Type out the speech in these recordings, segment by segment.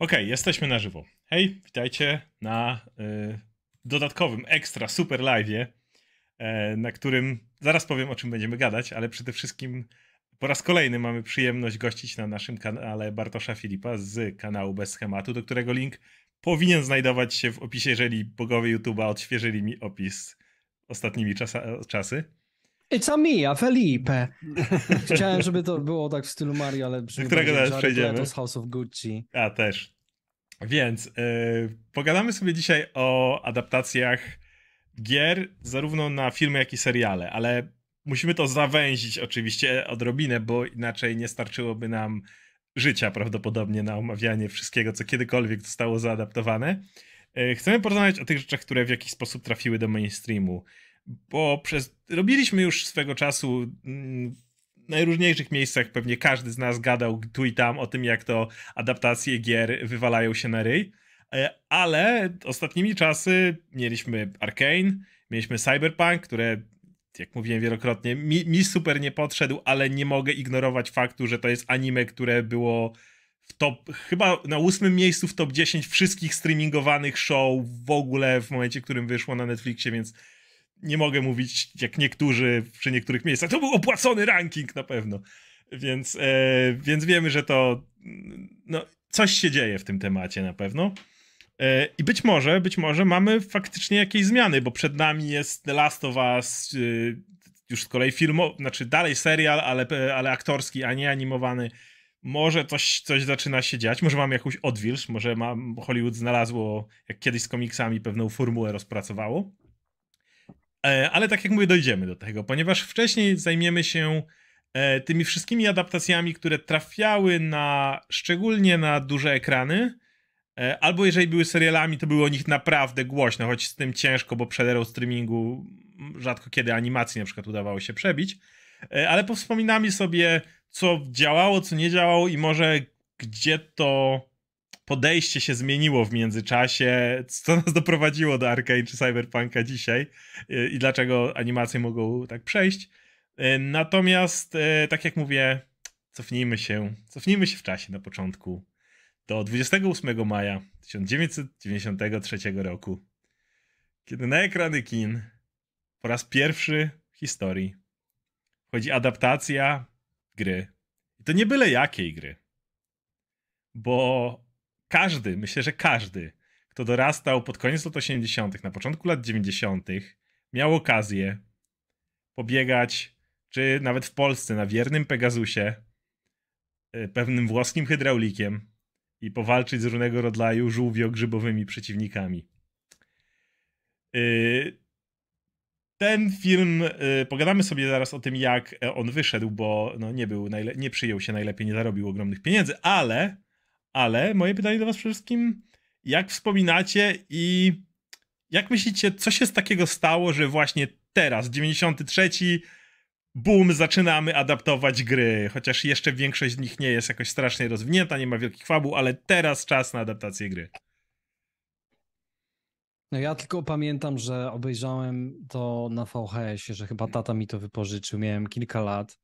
Okej, jesteśmy na żywo. Hej, witajcie na y, dodatkowym, ekstra, super live'ie, y, na którym zaraz powiem o czym będziemy gadać, ale przede wszystkim po raz kolejny mamy przyjemność gościć na naszym kanale Bartosza Filipa z kanału Bez Schematu, do którego link powinien znajdować się w opisie, jeżeli bogowie YouTube'a odświeżyli mi opis ostatnimi czasa, czasy. It's a me, a Felipe. Chciałem, żeby to było tak w stylu Mario, ale Do którego teraz przejdziemy. z House of Gucci. A, też. Więc yy, pogadamy sobie dzisiaj o adaptacjach gier, zarówno na filmy, jak i seriale, ale musimy to zawęzić oczywiście odrobinę, bo inaczej nie starczyłoby nam życia prawdopodobnie na omawianie wszystkiego, co kiedykolwiek zostało zaadaptowane. Yy, chcemy porozmawiać o tych rzeczach, które w jakiś sposób trafiły do mainstreamu bo przez, robiliśmy już swego czasu mm, w najróżniejszych miejscach, pewnie każdy z nas gadał tu i tam o tym, jak to adaptacje gier wywalają się na ryj, e, ale ostatnimi czasy mieliśmy Arkane, mieliśmy Cyberpunk, które jak mówiłem wielokrotnie, mi, mi super nie podszedł, ale nie mogę ignorować faktu, że to jest anime, które było w top, chyba na ósmym miejscu w top 10 wszystkich streamingowanych show w ogóle w momencie, w którym wyszło na Netflixie, więc nie mogę mówić jak niektórzy przy niektórych miejscach. To był opłacony ranking na pewno. Więc, e, więc wiemy, że to no, coś się dzieje w tym temacie na pewno. E, I być może, być może mamy faktycznie jakieś zmiany, bo przed nami jest The Last of Us, e, już z kolei filmowy, znaczy dalej serial, ale, ale aktorski, a nie animowany. Może coś, coś zaczyna się dziać, może mamy jakąś odwilż, może ma, Hollywood znalazło, jak kiedyś z komiksami, pewną formułę rozpracowało. E, ale tak jak mówię, dojdziemy do tego, ponieważ wcześniej zajmiemy się e, tymi wszystkimi adaptacjami, które trafiały na szczególnie na duże ekrany, e, albo jeżeli były serialami, to było o nich naprawdę głośno, choć z tym ciężko, bo przed erą streamingu rzadko kiedy animacji na przykład udawało się przebić, ale powspominamy sobie, co działało, co nie działało i może gdzie to podejście się zmieniło w międzyczasie, co nas doprowadziło do Arcane czy Cyberpunka dzisiaj y, i dlaczego animacje mogą tak przejść. Y, natomiast, y, tak jak mówię, cofnijmy się, cofnijmy się w czasie na początku do 28 maja 1993 roku, kiedy na ekrany kin po raz pierwszy w historii wchodzi adaptacja gry. I to nie byle jakiej gry. Bo każdy, myślę, że każdy, kto dorastał pod koniec lat 80., na początku lat 90., miał okazję pobiegać, czy nawet w Polsce, na wiernym Pegasusie, e, pewnym włoskim hydraulikiem i powalczyć z różnego rodzaju żółwio-grzybowymi przeciwnikami. E, ten film, e, pogadamy sobie zaraz o tym, jak on wyszedł, bo no, nie, był nie przyjął się najlepiej, nie zarobił ogromnych pieniędzy, ale ale moje pytanie do was wszystkim, jak wspominacie i jak myślicie, co się z takiego stało, że właśnie teraz, 93 boom, zaczynamy adaptować gry, chociaż jeszcze większość z nich nie jest jakoś strasznie rozwinięta, nie ma wielkich fabuł, ale teraz czas na adaptację gry. No ja tylko pamiętam, że obejrzałem to na VHS-ie, że chyba tata mi to wypożyczył, miałem kilka lat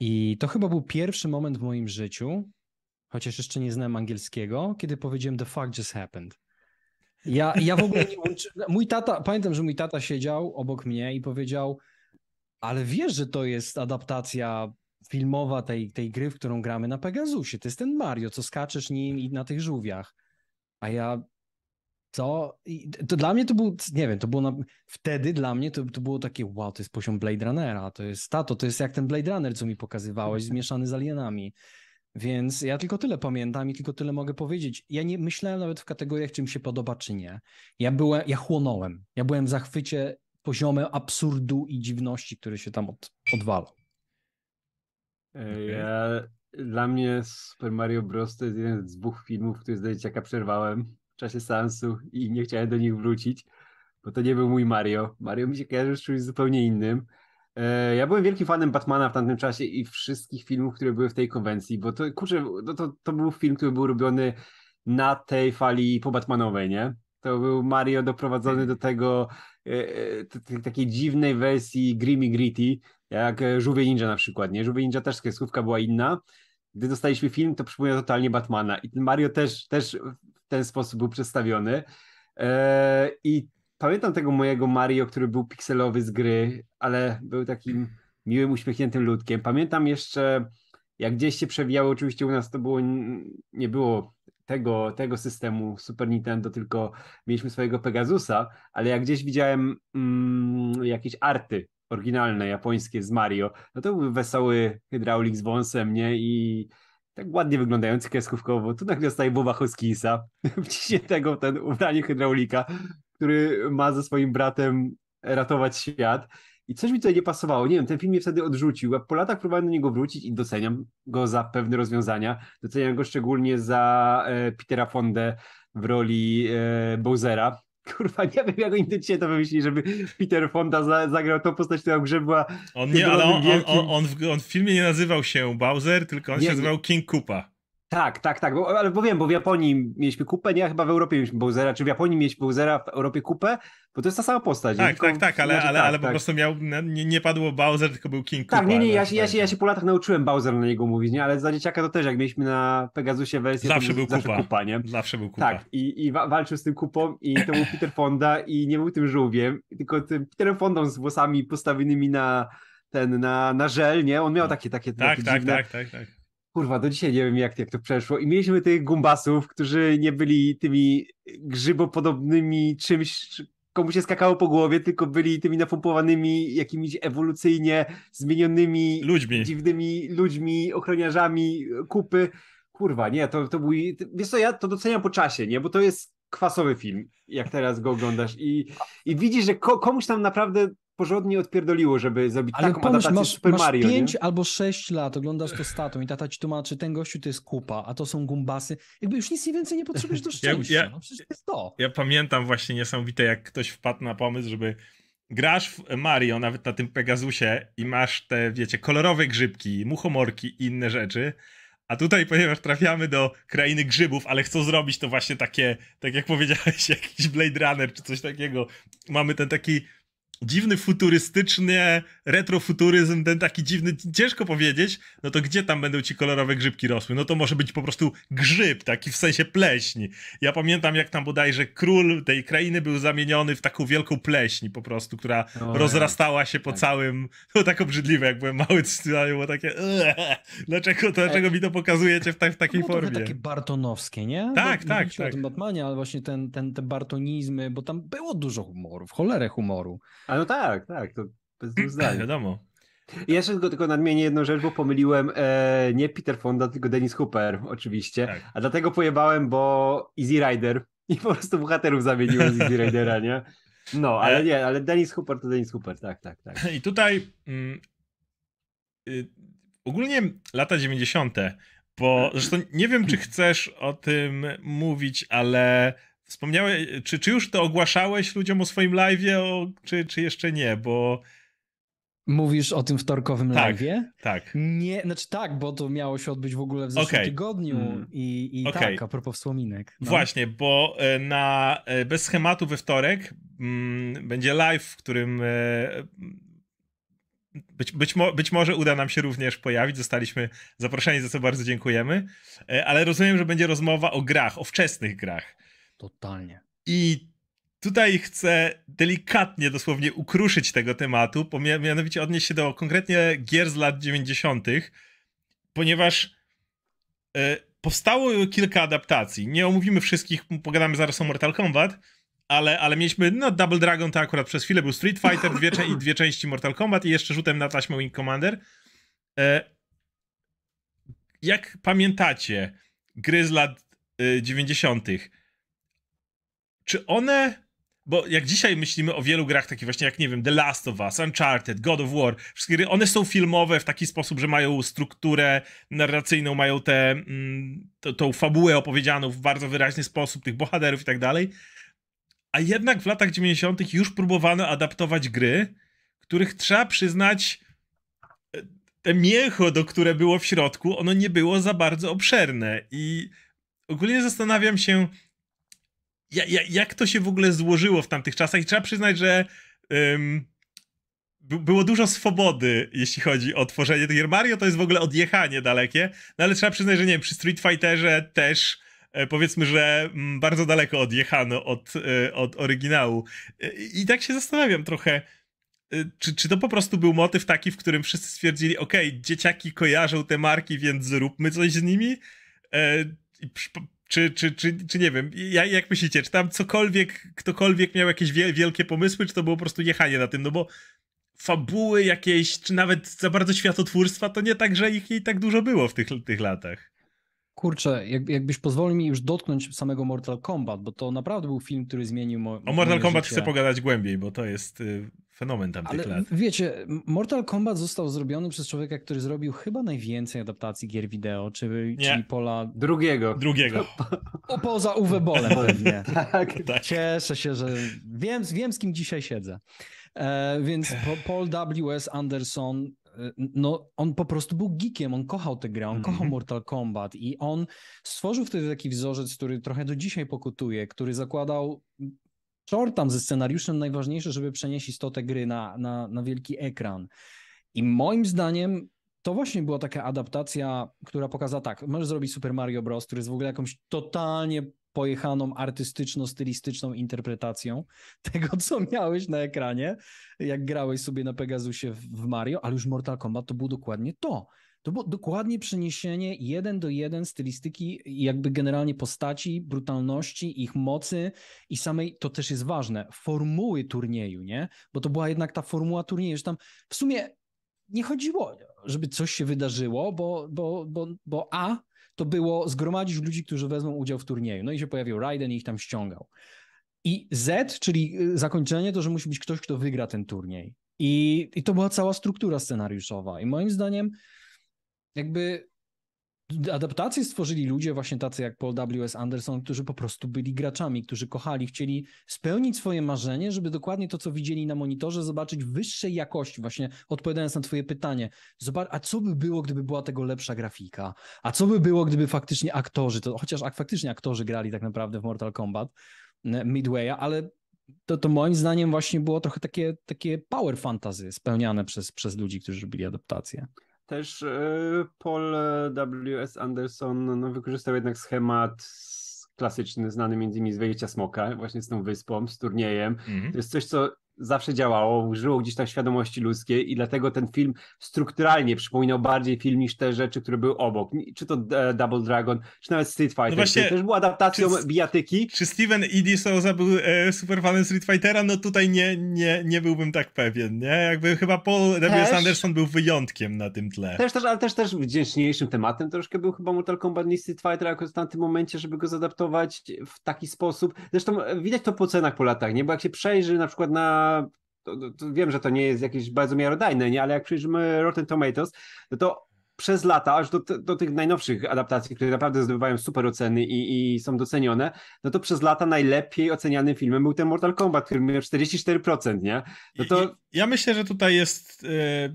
i to chyba był pierwszy moment w moim życiu, chociaż jeszcze nie znałem angielskiego, kiedy powiedziałem the fuck just happened. Ja, ja w ogóle nie. Mój tata, pamiętam, że mój tata siedział obok mnie i powiedział, ale wiesz, że to jest adaptacja filmowa tej, tej gry, w którą gramy na Pegasusie. To jest ten Mario, co skaczesz nim i na tych żółwiach. A ja co? I to dla mnie to był, nie wiem, to było na... wtedy dla mnie to, to było takie, wow, to jest poziom Blade Runnera, to jest tato, to jest jak ten Blade Runner, co mi pokazywałeś, zmieszany z alienami. Więc ja tylko tyle pamiętam i tylko tyle mogę powiedzieć. Ja nie myślałem nawet w kategoriach, czy mi się podoba, czy nie. Ja byłem, ja chłonąłem. Ja byłem w zachwycie poziomem absurdu i dziwności, który się tam od, odwalał. Ja, dla mnie Super Mario Bros. to jest jeden z dwóch filmów, który z dzieciaka przerwałem w czasie seansu i nie chciałem do nich wrócić, bo to nie był mój Mario. Mario mi się kojarzy z czymś zupełnie innym. E, ja byłem wielkim fanem Batmana w tamtym czasie i wszystkich filmów, które były w tej konwencji, bo to, kurczę, no to, to był film, który był robiony na tej fali po Batmanowej, nie? To był Mario doprowadzony do tego e, e, takiej dziwnej wersji Grimmy Gritty, jak Żółwie Ninja na przykład, nie? Żółwie Ninja też kreskówka była inna, gdy dostaliśmy film, to przypomina totalnie Batmana i ten Mario też, też w ten sposób był przedstawiony. I pamiętam tego mojego Mario, który był pikselowy z gry, ale był takim miłym, uśmiechniętym ludkiem. Pamiętam jeszcze, jak gdzieś się przewijało, oczywiście u nas to było, nie było tego, tego systemu Super Nintendo, tylko mieliśmy swojego Pegasusa, ale jak gdzieś widziałem mm, jakieś arty oryginalne, japońskie z Mario, no to był wesoły hydraulik z wąsem, nie? I tak ładnie wyglądający kreskówkowo. Tu nagle staje Boba Hoskinsa, wciśniętego ten ubranie hydraulika, który ma ze swoim bratem ratować świat. I coś mi tutaj nie pasowało. Nie wiem, ten film mnie wtedy odrzucił. Po latach próbowałem do niego wrócić i doceniam go za pewne rozwiązania. Doceniam go szczególnie za e, Petera Fondę w roli e, Bowsera. Kurwa, nie wiem, jak oni dzisiaj to wymyślili, żeby Peter Fonda za, zagrał tą postać, która grze była. On nie, ale on, on, on, on, w, on w filmie nie nazywał się Bowser, tylko on nie, się nazywał King Koopa. Tak, tak, tak, bo, ale bo wiem, bo w Japonii mieliśmy kupę, nie? Chyba w Europie mieliśmy Bowsera, czy w Japonii mieliśmy Bowsera, w Europie kupę, bo to jest ta sama postać. Tak, tak, tak, ale, znaczy, ale, tak, ale tak. po prostu miał, nie, nie padło Bowser, tylko był King Tak, nie, nie, ja, się, ja, się, ja się po latach nauczyłem Bowser na niego mówić, nie? Ale za dzieciaka to też, jak mieliśmy na Pegasusie wersję, zawsze był zawsze kupa. kupa, nie? Zawsze był kupa. Tak, i, i walczył z tym kupą i to był Peter Fonda i nie był tym żółwiem, tylko tym Peterem Fondą z włosami postawionymi na ten, na, na żel, nie? On miał takie, takie, tak, takie tak, dziwne... tak, tak, tak. Kurwa, do dzisiaj nie wiem jak, jak to przeszło. I mieliśmy tych gumbasów, którzy nie byli tymi grzybopodobnymi czymś, komu się skakało po głowie, tylko byli tymi napompowanymi jakimiś ewolucyjnie zmienionymi ludźmi. dziwnymi ludźmi, ochroniarzami kupy. Kurwa, nie, to, to był... Wiesz co, ja to doceniam po czasie, nie? Bo to jest kwasowy film, jak teraz go oglądasz i, i widzisz, że ko, komuś tam naprawdę porządnie odpierdoliło, żeby zrobić Ale taką pomyśl, adaptację masz, Super masz Mario. 5 albo 6 lat, oglądasz to statą i tata ci tłumaczy, ten gościu to jest kupa, a to są gumbasy. Jakby już nic więcej nie potrzebujesz do szczęścia. Ja, ja, no przecież to jest to. Ja pamiętam właśnie niesamowite, jak ktoś wpadł na pomysł, żeby grasz w Mario, nawet na tym Pegasusie i masz te, wiecie, kolorowe grzybki, muchomorki i inne rzeczy, a tutaj, ponieważ trafiamy do krainy grzybów, ale chcą zrobić to właśnie takie, tak jak powiedziałeś, jakiś Blade Runner czy coś takiego, mamy ten taki dziwny futurystyczny retrofuturyzm, ten taki dziwny, ciężko powiedzieć, no to gdzie tam będą ci kolorowe grzybki rosły? No to może być po prostu grzyb, taki w sensie pleśni. Ja pamiętam jak tam bodajże król tej krainy był zamieniony w taką wielką pleśń po prostu, która o, rozrastała się po tak. całym, to tak obrzydliwe, jak byłem mały, to było takie dlaczego, dlaczego mi to pokazujecie w, ta, w takiej no, formie? Takie bartonowskie, nie? Tak, bo, tak, tak. o tym Batmanie, ale właśnie ten, ten, te bartonizmy, bo tam było dużo humoru, w cholerę humoru. A no tak, tak, to bez dwóch zdań. Wiadomo. I jeszcze tylko, tylko nadmienię jedną rzecz, bo pomyliłem e, nie Peter Fonda, tylko Dennis Hooper oczywiście, tak. a dlatego pojebałem, bo Easy Rider i po prostu bohaterów zamieniłem z Easy Ridera, nie? No, ale e- nie, ale Dennis Hooper to Dennis Hooper, tak, tak, tak. I tutaj mm, y, ogólnie lata 90., bo zresztą nie wiem, czy chcesz o tym mówić, ale Wspomniałeś, czy, czy już to ogłaszałeś ludziom o swoim live'ie, czy, czy jeszcze nie, bo... Mówisz o tym wtorkowym tak, live'ie? Tak. Nie, znaczy tak, bo to miało się odbyć w ogóle w zeszłym okay. tygodniu mm. i, i okay. tak, a propos wspominek. No. Właśnie, bo e, na e, Bez Schematu we wtorek mm, będzie live, w którym e, być, być, mo być może uda nam się również pojawić. Zostaliśmy zaproszeni, za co bardzo dziękujemy. Ale rozumiem, że będzie rozmowa o grach, o wczesnych grach. Totalnie. I tutaj chcę delikatnie dosłownie ukruszyć tego tematu, mianowicie odnieść się do konkretnie gier z lat 90., ponieważ e, powstało kilka adaptacji. Nie omówimy wszystkich, pogadamy zaraz o Mortal Kombat, ale, ale mieliśmy, no Double Dragon to akurat przez chwilę był Street Fighter, dwie, i dwie części Mortal Kombat i jeszcze rzutem na taśmę Wing Commander. E, jak pamiętacie, gry z lat 90., czy one bo jak dzisiaj myślimy o wielu grach takich właśnie jak, nie wiem, The Last of Us, Uncharted, God of War, wszystkie gry, one są filmowe w taki sposób, że mają strukturę narracyjną, mają tę mm, tą fabułę opowiedzianą w bardzo wyraźny sposób, tych bohaterów i tak dalej. A jednak w latach 90. już próbowano adaptować gry, których trzeba przyznać, e, te mięcho, do które było w środku, ono nie było za bardzo obszerne. I ogólnie zastanawiam się, ja, ja, jak to się w ogóle złożyło w tamtych czasach? I trzeba przyznać, że um, było dużo swobody, jeśli chodzi o tworzenie tych gier. Mario to jest w ogóle odjechanie dalekie, no ale trzeba przyznać, że nie wiem, przy Street Fighterze też e, powiedzmy, że mm, bardzo daleko odjechano od, e, od oryginału. I tak się zastanawiam trochę, czy, czy to po prostu był motyw taki, w którym wszyscy stwierdzili, ok, dzieciaki kojarzą te marki, więc zróbmy coś z nimi? Czy, czy, czy, czy nie wiem, ja, jak myślicie, czy tam cokolwiek, ktokolwiek miał jakieś wielkie pomysły, czy to było po prostu jechanie na tym, no bo fabuły jakieś, czy nawet za bardzo światotwórstwa, to nie tak, że ich jej tak dużo było w tych, tych latach. Kurczę, jak, jakbyś pozwolił mi już dotknąć samego Mortal Kombat, bo to naprawdę był film, który zmienił mo- O Mortal Kombat życie. chcę pogadać głębiej, bo to jest y, fenomen tamtych Ale lat. wiecie, Mortal Kombat został zrobiony przez człowieka, który zrobił chyba najwięcej adaptacji gier wideo, czyli, Nie. czyli Pola... Drugiego. Drugiego. O, poza Uwe Bolem pewnie. Tak. tak. Cieszę się, że wiem, wiem z kim dzisiaj siedzę. E, więc po- Paul W.S. Anderson, no on po prostu był geekiem, on kochał tę grę, on Mhm. kochał Mortal Kombat i on stworzył wtedy taki wzorzec, który trochę do dzisiaj pokutuje, który zakładał short tam ze scenariuszem najważniejsze, żeby przenieść istotę gry na, na, na wielki ekran. I moim zdaniem to właśnie była taka adaptacja, która pokazała tak, możesz zrobić Super Mario Bros., który jest w ogóle jakąś totalnie pojechaną artystyczno-stylistyczną interpretacją tego, co miałeś na ekranie, jak grałeś sobie na Pegasusie w Mario, ale już Mortal Kombat to było dokładnie to. To było dokładnie przeniesienie jeden do jeden stylistyki, jakby generalnie postaci, brutalności, ich mocy i samej, to też jest ważne, formuły turnieju, nie? Bo to była jednak ta formuła turnieju, że tam w sumie nie chodziło, żeby coś się wydarzyło, bo, bo, bo, bo A to było zgromadzić ludzi, którzy wezmą udział w turnieju. No i się pojawił Raiden i ich tam ściągał. I Z, czyli y, zakończenie, to, że musi być ktoś, kto wygra ten turniej. I, I to była cała struktura scenariuszowa. I moim zdaniem, jakby adaptacje stworzyli ludzie właśnie tacy jak Paul W.S. Anderson, którzy po prostu byli graczami, którzy kochali, chcieli spełnić swoje marzenie, żeby dokładnie to, co widzieli na monitorze, zobaczyć wyższej jakości. Właśnie odpowiadając na twoje pytanie, zobacz, a co by było, gdyby była tego lepsza grafika? A co by było, gdyby faktycznie aktorzy, to chociaż ak- faktycznie aktorzy grali tak naprawdę w Mortal Kombat e, Midwaya, ale to, to moim zdaniem właśnie było trochę takie, takie power fantasy spełniane przez, przez ludzi, którzy robili adaptacje. Też e, Paul W.S. Anderson no, wykorzystał jednak schemat klasyczny, znany między innymi z Wejścia Smoka, właśnie z tą wyspą, z turniejem. Mhm. To jest coś, co zawsze działało, żyło gdzieś tam w świadomości ludzkiej i dlatego ten film strukturalnie przypominał bardziej film niż te rzeczy, które były obok. Czy to e, Double Dragon, czy nawet Street Fighter, No właśnie, też był adaptacją czy- bijatyki. Czy Steven E. D. Souza był e, superfanem Street Fightera? No tutaj nie, nie, nie byłbym tak pewien, nie? Jakby chyba Paul W.S. Anderson był wyjątkiem na tym tle. Też, też, ale też, też wdzięczniejszym tematem troszkę był chyba Mortal Kombat niż Street Fighter jako w tamtym momencie, żeby go zadaptować w taki sposób. Zresztą widać to po cenach po latach, nie? Bo jak się przejrzy na przykład na to, to, to wiem, że to nie jest jakieś bardzo miarodajne, nie? Ale jak przyjrzymy Rotten Tomatoes, no to przez lata, aż do, do tych najnowszych adaptacji, które naprawdę zdobywają super oceny i, i są docenione, no to przez lata najlepiej ocenianym filmem był ten Mortal Kombat, który miał 44%, nie? No to Ja, ja myślę, że tutaj jest. e,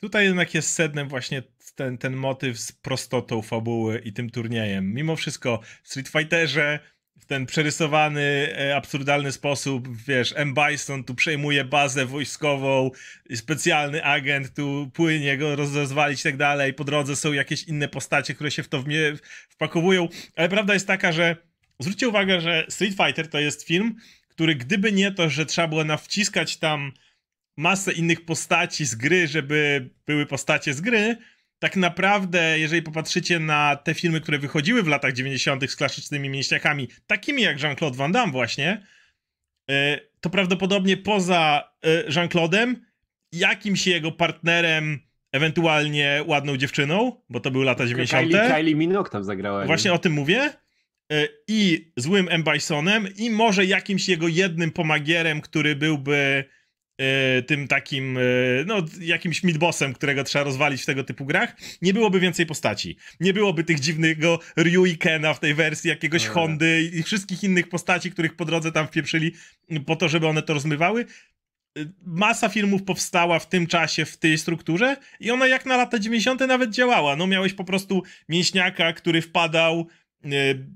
Tutaj jednak jest sednem właśnie ten, ten motyw z prostotą fabuły i tym turniejem. Mimo wszystko w Street Fighterze w ten przerysowany, e, absurdalny sposób, wiesz, M. Bison tu przejmuje bazę wojskową, specjalny agent tu płynie go roz- rozwalić i tak dalej, po drodze są jakieś inne postacie, które się w to wpakowują, ale prawda jest taka, że zwróćcie uwagę, że Street Fighter to jest film, który gdyby nie to, że trzeba było nawciskać tam masę innych postaci z gry, żeby były postacie z gry, tak naprawdę, jeżeli popatrzycie na te filmy, które wychodziły w latach 90. z klasycznymi mięśniakami, takimi jak Jean-Claude Van Damme właśnie, e, to prawdopodobnie poza e, Jean-Claude'em, jakimś jego partnerem, ewentualnie ładną dziewczyną, bo to były lata 90. Kylie, Kylie Minogue tam zagrała. nie? Właśnie o tym mówię. E, I złym M. Bisonem, i może jakimś jego jednym pomagierem, który byłby tym takim, e, no, jakimś midbossem, którego trzeba rozwalić w tego typu grach, nie byłoby więcej postaci. Nie byłoby tych dziwnego Ryu i Kena w tej wersji, jakiegoś Dobra. Hondy i wszystkich innych postaci, których po drodze tam wpieprzyli po to, żeby one to rozmywały. E, Masa filmów powstała w tym czasie, w tej strukturze i ona jak na lata 90. nawet działała. No miałeś po prostu mięśniaka, który wpadał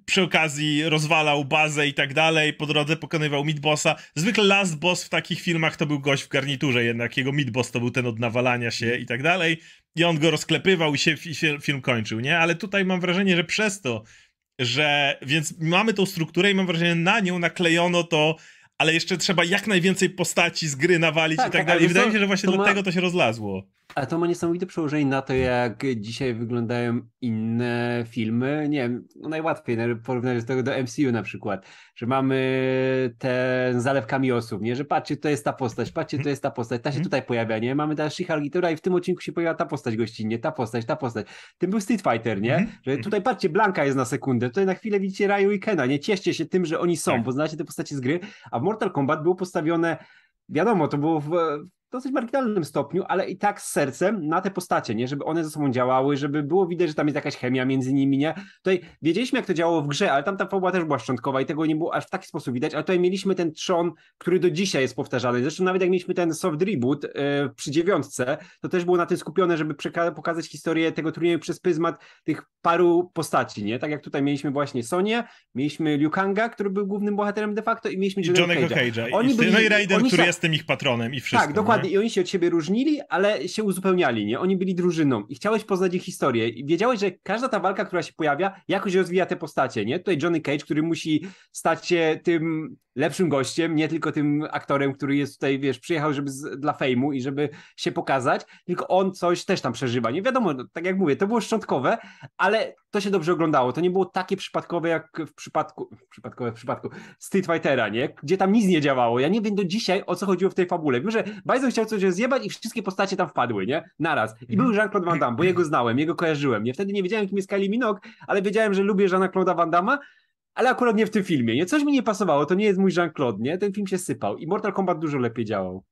przy okazji rozwalał bazę i tak dalej, po drodze pokonywał midbossa. Zwykle last boss w takich filmach to był gość w garniturze, jednak jego midboss to był ten od nawalania się i tak dalej. I on go rozklepywał i się film kończył, nie? Ale tutaj mam wrażenie, że przez to, że więc mamy tą strukturę i mam wrażenie, na nią naklejono to ale jeszcze trzeba jak najwięcej postaci z gry nawalić tak, i tak, tak dalej. Wydaje mi się, że właśnie dlatego ma... to się rozlazło. Ale to ma niesamowite przełożenie na to, jak dzisiaj wyglądają inne filmy. Nie wiem, no najłatwiej porównać tego do MCU na przykład, że mamy ten zalew osób, nie? Że patrzcie, to jest ta postać, patrzcie, to jest ta postać, ta się mhm. tutaj pojawia, nie? Mamy teraz She-Hulk i w tym odcinku się pojawia ta postać gościnnie, ta postać, ta postać. Tym był Street Fighter, nie? Mhm. Że tutaj patrzcie, Blanka jest na sekundę, tutaj na chwilę widzicie Ryu i Kena, nie? Cieszcie się tym, że oni są, tak. bo znacie te postacie z gry, a w Mortal Kombat było postawione wiadomo, to było w, dosyć marginalnym stopniu, ale i tak z sercem na te postacie, nie? Żeby one ze sobą działały, żeby było widać, że tam jest jakaś chemia między nimi, nie? Tutaj wiedzieliśmy, jak to działało w grze, ale tam ta fabuła też była szczątkowa i tego nie było aż w taki sposób widać, ale tutaj mieliśmy ten trzon, który do dzisiaj jest powtarzany. Zresztą nawet jak mieliśmy ten soft reboot yy, przy dziewiątce, to też było na tym skupione, żeby pokazać historię tego turnieju przez pryzmat tych paru postaci, nie? Tak jak tutaj mieliśmy właśnie Sonię, mieliśmy Liu Kanga, który był głównym bohaterem de facto i mieliśmy Johnny'ego Cage'a. Cage'a. Oni I, byli, no i Raiden, który się... jest tym ich patronem i wszystko. Tak, dokładnie. Nie? I oni się od siebie różnili, ale się uzupełniali, nie? Oni byli drużyną i chciałeś poznać ich historię i wiedziałeś, że każda ta walka, która się pojawia, jakoś rozwija te postacie, nie? Tutaj Johnny Cage, który musi stać się tym lepszym gościem, nie tylko tym aktorem, który jest tutaj, wiesz, przyjechał żeby z, dla fejmu i żeby się pokazać, tylko on coś też tam przeżywa. Nie wiadomo, no, tak jak mówię, to było szczątkowe, ale to się dobrze oglądało. To nie było takie przypadkowe jak w przypadku, przypadkowe w przypadku Street Fightera, nie? Gdzie tam nic nie działało. Ja nie wiem do dzisiaj, o co chodziło w tej fabule. Wiem, że Bison chciał coś zjebać i wszystkie postacie tam wpadły, nie? Naraz. I był. Jean-Claude Van Damme, bo jego znałem, jego kojarzyłem. Nie? Wtedy nie wiedziałem, kim jest Kylie Minogue, ale wiedziałem, że lubię Jean-Claude'a Van Damme, ale akurat nie w tym filmie, nie? Coś mi nie pasowało, to nie jest mój Jean-Claude, nie? Ten film się sypał i Mortal Kombat dużo lepiej działał.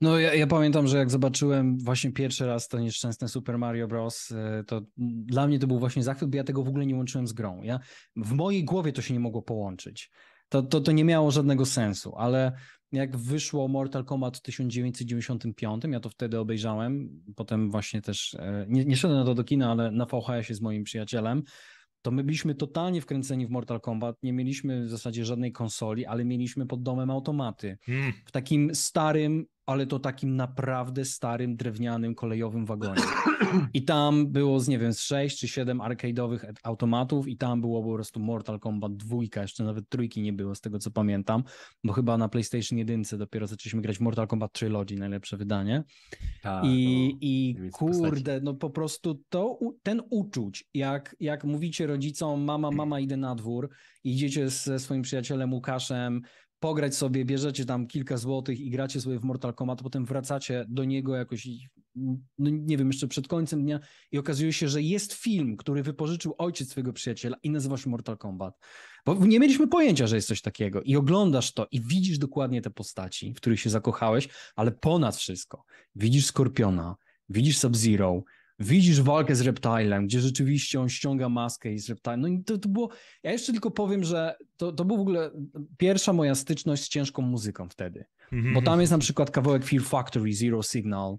No ja, ja, pamiętam, że jak zobaczyłem właśnie pierwszy raz to nieszczęsne Super Mario Bros., e, to dla mnie to był właśnie zachwyt, bo ja tego w ogóle nie łączyłem z grą. Ja, w mojej głowie to się nie mogło połączyć. To, to, to nie miało żadnego sensu, ale jak wyszło Mortal Kombat w 1995, ja to wtedy obejrzałem, potem właśnie też, e, nie, nie szedłem na to do kina, ale na VHS-ie z moim przyjacielem, to my byliśmy totalnie wkręceni w Mortal Kombat. Nie mieliśmy w zasadzie żadnej konsoli, ale mieliśmy pod domem automaty. Mm. W takim starym, ale to takim naprawdę starym, drewnianym, kolejowym wagonie. I tam było, z nie wiem, z 6 czy 7 arcade'owych automatów i tam było po prostu Mortal Kombat 2, jeszcze nawet trójki nie było z tego co pamiętam, bo chyba na PlayStation 1 dopiero zaczęliśmy grać Mortal Kombat Trilogy, najlepsze wydanie. Ta, I, i kurde, no po prostu to, ten uczuć, jak, jak mówicie rodzicom, mama, mama idę na dwór, idziecie ze swoim przyjacielem Łukaszem, pograć sobie, bierzecie tam kilka złotych i gracie sobie w Mortal Kombat, potem wracacie do niego jakoś, no nie wiem, jeszcze przed końcem dnia i okazuje się, że jest film, który wypożyczył ojciec swojego przyjaciela i nazywa się Mortal Kombat. Bo nie mieliśmy pojęcia, że jest coś takiego i oglądasz to i widzisz dokładnie te postaci, w których się zakochałeś, ale ponad wszystko widzisz Skorpiona, widzisz Sub-Zero, widzisz walkę z Reptilem, gdzie rzeczywiście on ściąga maskę i z Reptilem. No i to, to było. Ja jeszcze tylko powiem, że to, to była w ogóle pierwsza moja styczność z ciężką muzyką wtedy. Bo tam jest na przykład kawałek Fear Factory, Zero Signal.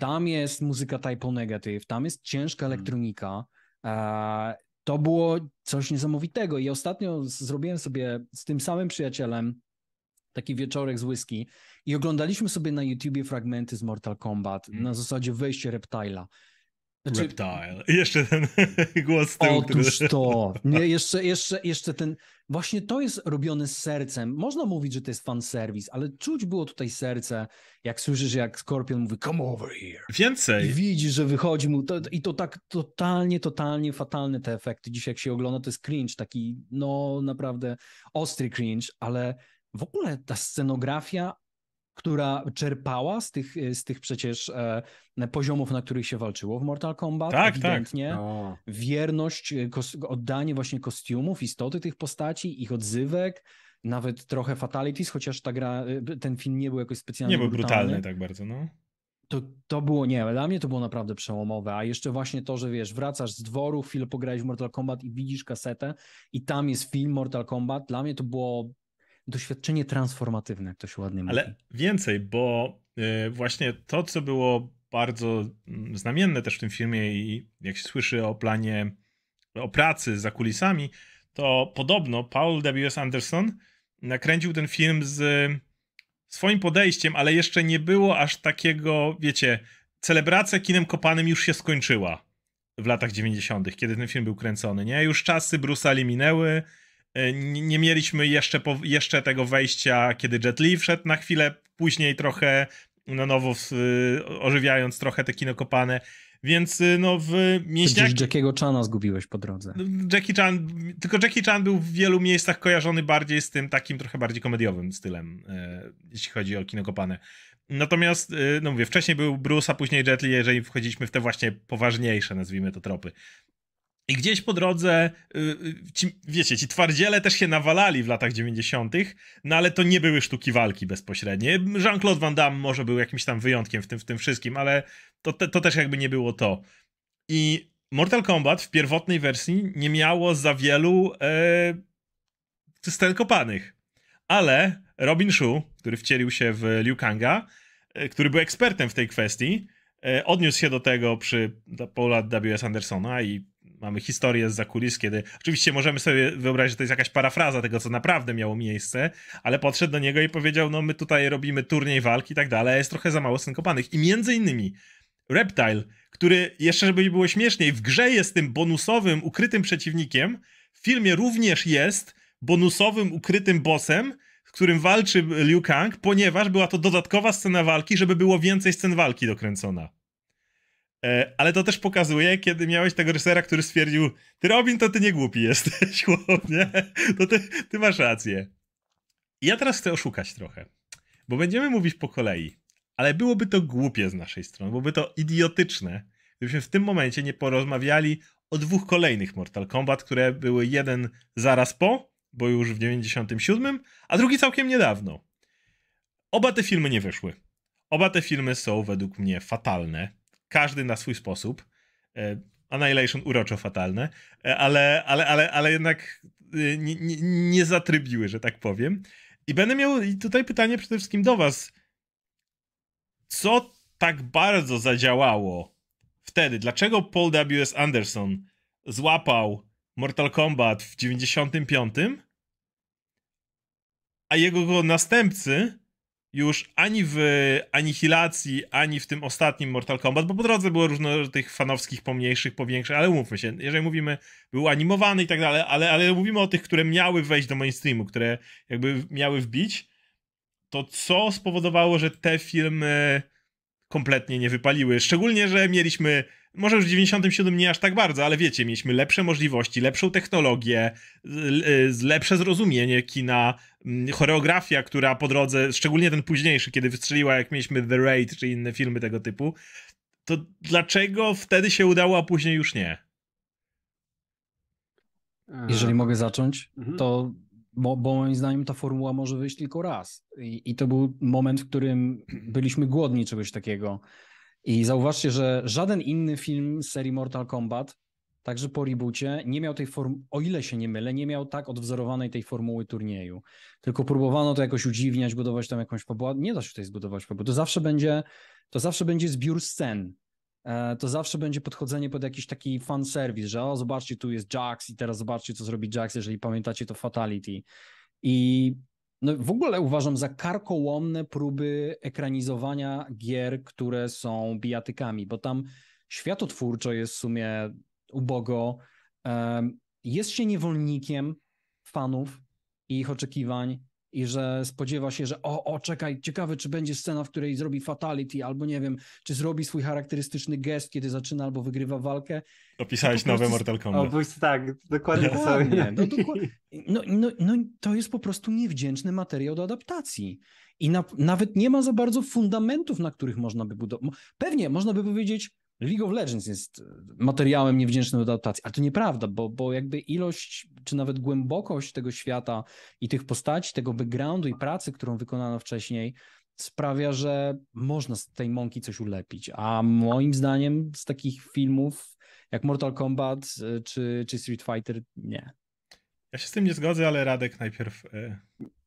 Tam jest muzyka Typo Negative, tam jest ciężka mhm. elektronika. E, to było coś niesamowitego. I ostatnio zrobiłem sobie z tym samym przyjacielem taki wieczorek z whisky i oglądaliśmy sobie na YouTubie fragmenty z Mortal Kombat na mhm. zasadzie wejście Reptila. Znaczy, Reptile. Jeszcze ten głos z tyłu. Otóż który... to. Nie, jeszcze, jeszcze, jeszcze ten... Właśnie to jest robione z sercem. Można mówić, że to jest fanserwis, ale czuć było tutaj serce, jak słyszysz, jak Scorpion mówi come over here. Więcej. I widzisz, że wychodzi mu to, i to tak totalnie, totalnie fatalne te efekty. Dzisiaj jak się ogląda, to jest cringe, taki no naprawdę ostry cringe, ale w ogóle ta scenografia która czerpała z tych, z tych przecież e, poziomów, na których się walczyło w Mortal Kombat. Tak, tak. ewidentnie. tak. No. Wierność, e, kos, oddanie właśnie kostiumów, istoty tych postaci, ich odzywek, nawet trochę fatalities, chociaż ta gra, e, ten film nie był jakoś specjalnie Nie był brutalny, brutalny tak bardzo, no. To, to było, nie, dla mnie to było naprawdę przełomowe, a jeszcze właśnie to, że wiesz, wracasz z dworu, chwilę pograłeś w Mortal Kombat i widzisz kasetę i tam jest film Mortal Kombat, dla mnie to było doświadczenie transformatywne, jak to się ładnie mówi. Ale więcej, bo y, właśnie to, co było bardzo mm, znamienne też w tym filmie i jak się słyszy o planie o pracy za kulisami, to podobno Paul W.S. Anderson nakręcił ten film z swoim podejściem, ale jeszcze nie było aż takiego, wiecie, celebracja kinem kopanym już się skończyła w latach 90., kiedy ten film był kręcony, nie? Już czasy Bruce'a minęły, nie, nie mieliśmy jeszcze, po, jeszcze tego wejścia, kiedy Jet Li wszedł na chwilę później trochę na nowo w, ożywiając trochę te kino kopane. Więc y, no w mięśniach... Gdzieś Jackiego Chana zgubiłeś po drodze. No, Jackie Chan, tylko Jackie Chan był w wielu miejscach kojarzony bardziej z tym takim trochę bardziej komediowym stylem, e, jeśli chodzi o kino kopane. Natomiast, e, no mówię, wcześniej był Bruce, a później Jet Li, jeżeli wchodziliśmy w te właśnie poważniejsze, nazwijmy to, tropy. I gdzieś po drodze, y, y, ci, wiecie, ci twardziele też się nawalali w latach 90., no ale to nie były sztuki walki bezpośrednie. Jean-Claude Van Damme może był jakimś tam wyjątkiem w tym, w tym wszystkim, ale to, to też jakby nie było to. I Mortal Kombat w pierwotnej wersji nie miało za wielu e, scen kopanych. Ale Robin Shu, który wcielił się w Liu Kanga, e, który był ekspertem w tej kwestii, e, odniósł się do tego przy Paula W.S. Andersona i mamy historię z zakulis, kiedy oczywiście możemy sobie wyobrazić, że to jest jakaś parafraza tego, co naprawdę miało miejsce, ale podszedł do niego i powiedział, no my tutaj robimy turniej walki i tak dalej, jest trochę za mało synkopanych. I między innymi Reptile, który jeszcze żeby było śmieszniej, w grze jest tym bonusowym, ukrytym przeciwnikiem, w filmie również jest bonusowym, ukrytym bossem, z którym walczy Liu Kang, ponieważ była to dodatkowa scena walki, żeby było więcej scen walki dokręcona. E, ale to też pokazuje, kiedy miałeś tego reżysera, który stwierdził, ty Robin, to ty nie głupi jesteś, chłopie, to ty, ty masz rację. I ja teraz chcę oszukać trochę, bo będziemy mówić po kolei, ale byłoby to głupie z naszej strony, byłoby to idiotyczne, gdybyśmy w tym momencie nie porozmawiali o dwóch kolejnych Mortal Kombat, które były jeden zaraz po, bo już w 97, a drugi całkiem niedawno. Oba te filmy nie wyszły. Oba te filmy są według mnie fatalne każdy na swój sposób. E, Annihilation uroczo fatalne, e, ale, ale, ale, ale jednak e, nie, nie, nie zatrybiły, że tak powiem. I będę miał tutaj pytanie przede wszystkim do was. Co tak bardzo zadziałało wtedy? Dlaczego Paul W.S. Anderson złapał Mortal Kombat w 95, a jego następcy już ani w Anihilacji, ani w tym ostatnim Mortal Kombat, bo po drodze było różno tych fanowskich, pomniejszych, powiększych, ale umówmy się, jeżeli mówimy, był animowany i tak dalej, ale, ale mówimy o tych, które miały wejść do mainstreamu, które jakby miały wbić, to co spowodowało, że te filmy kompletnie nie wypaliły? Szczególnie, że mieliśmy może już w 97 nie aż tak bardzo, ale wiecie, mieliśmy lepsze możliwości, lepszą technologię, lepsze zrozumienie kina, mm, choreografia, która po drodze, szczególnie ten późniejszy, kiedy wystrzeliła, jak mieliśmy The Raid czy inne filmy tego typu, to dlaczego wtedy się udało, a później już nie? Jeżeli mogę zacząć, mhm. to bo, bo, moim zdaniem ta formuła może wyjść tylko raz. I, I, to był moment, w którym byliśmy głodni czegoś takiego. I zauważcie, że żaden inny film z serii Mortal Kombat, także po reboocie, nie miał tej formuły, o ile się nie mylę, nie miał tak odwzorowanej tej formuły turnieju. Tylko próbowano to jakoś udziwniać, budować tam jakąś fabułę. Nie da się tutaj zbudować fabuły. To zawsze będzie, to zawsze będzie zbiór scen. E, to zawsze będzie podchodzenie pod jakiś taki fan service, że o, zobaczcie, tu jest Jax i teraz zobaczcie, co zrobi Jax, jeżeli pamiętacie to Fatality. I no w ogóle uważam za karkołomne próby ekranizowania gier, które są bijatykami, bo tam światotwórczo jest w sumie ubogo. Jest się niewolnikiem fanów i ich oczekiwań i że spodziewa się, że o, o, czekaj, ciekawe, czy będzie scena, w której zrobi fatality, albo nie wiem, czy zrobi swój charakterystyczny gest, kiedy zaczyna albo wygrywa walkę. Opisałeś no nowe Mortal Kombat. O, tak, dokładnie, dokładnie. No, dokładnie. No, no, no, to jest po prostu niewdzięczny materiał do adaptacji. I na, nawet nie ma za bardzo fundamentów, na których można by budować. Pewnie można by powiedzieć, League of Legends jest e, materiałem niewdzięcznym do adaptacji, ale to nieprawda, bo, bo jakby ilość, czy nawet głębokość tego świata i tych postaci, tego backgroundu i pracy, którą wykonano wcześniej, sprawia, że można z tej mąki coś ulepić. A moim zdaniem z takich filmów jak Mortal Kombat e, czy, czy Street Fighter, nie. Ja się z tym nie zgodzę, ale Radek najpierw.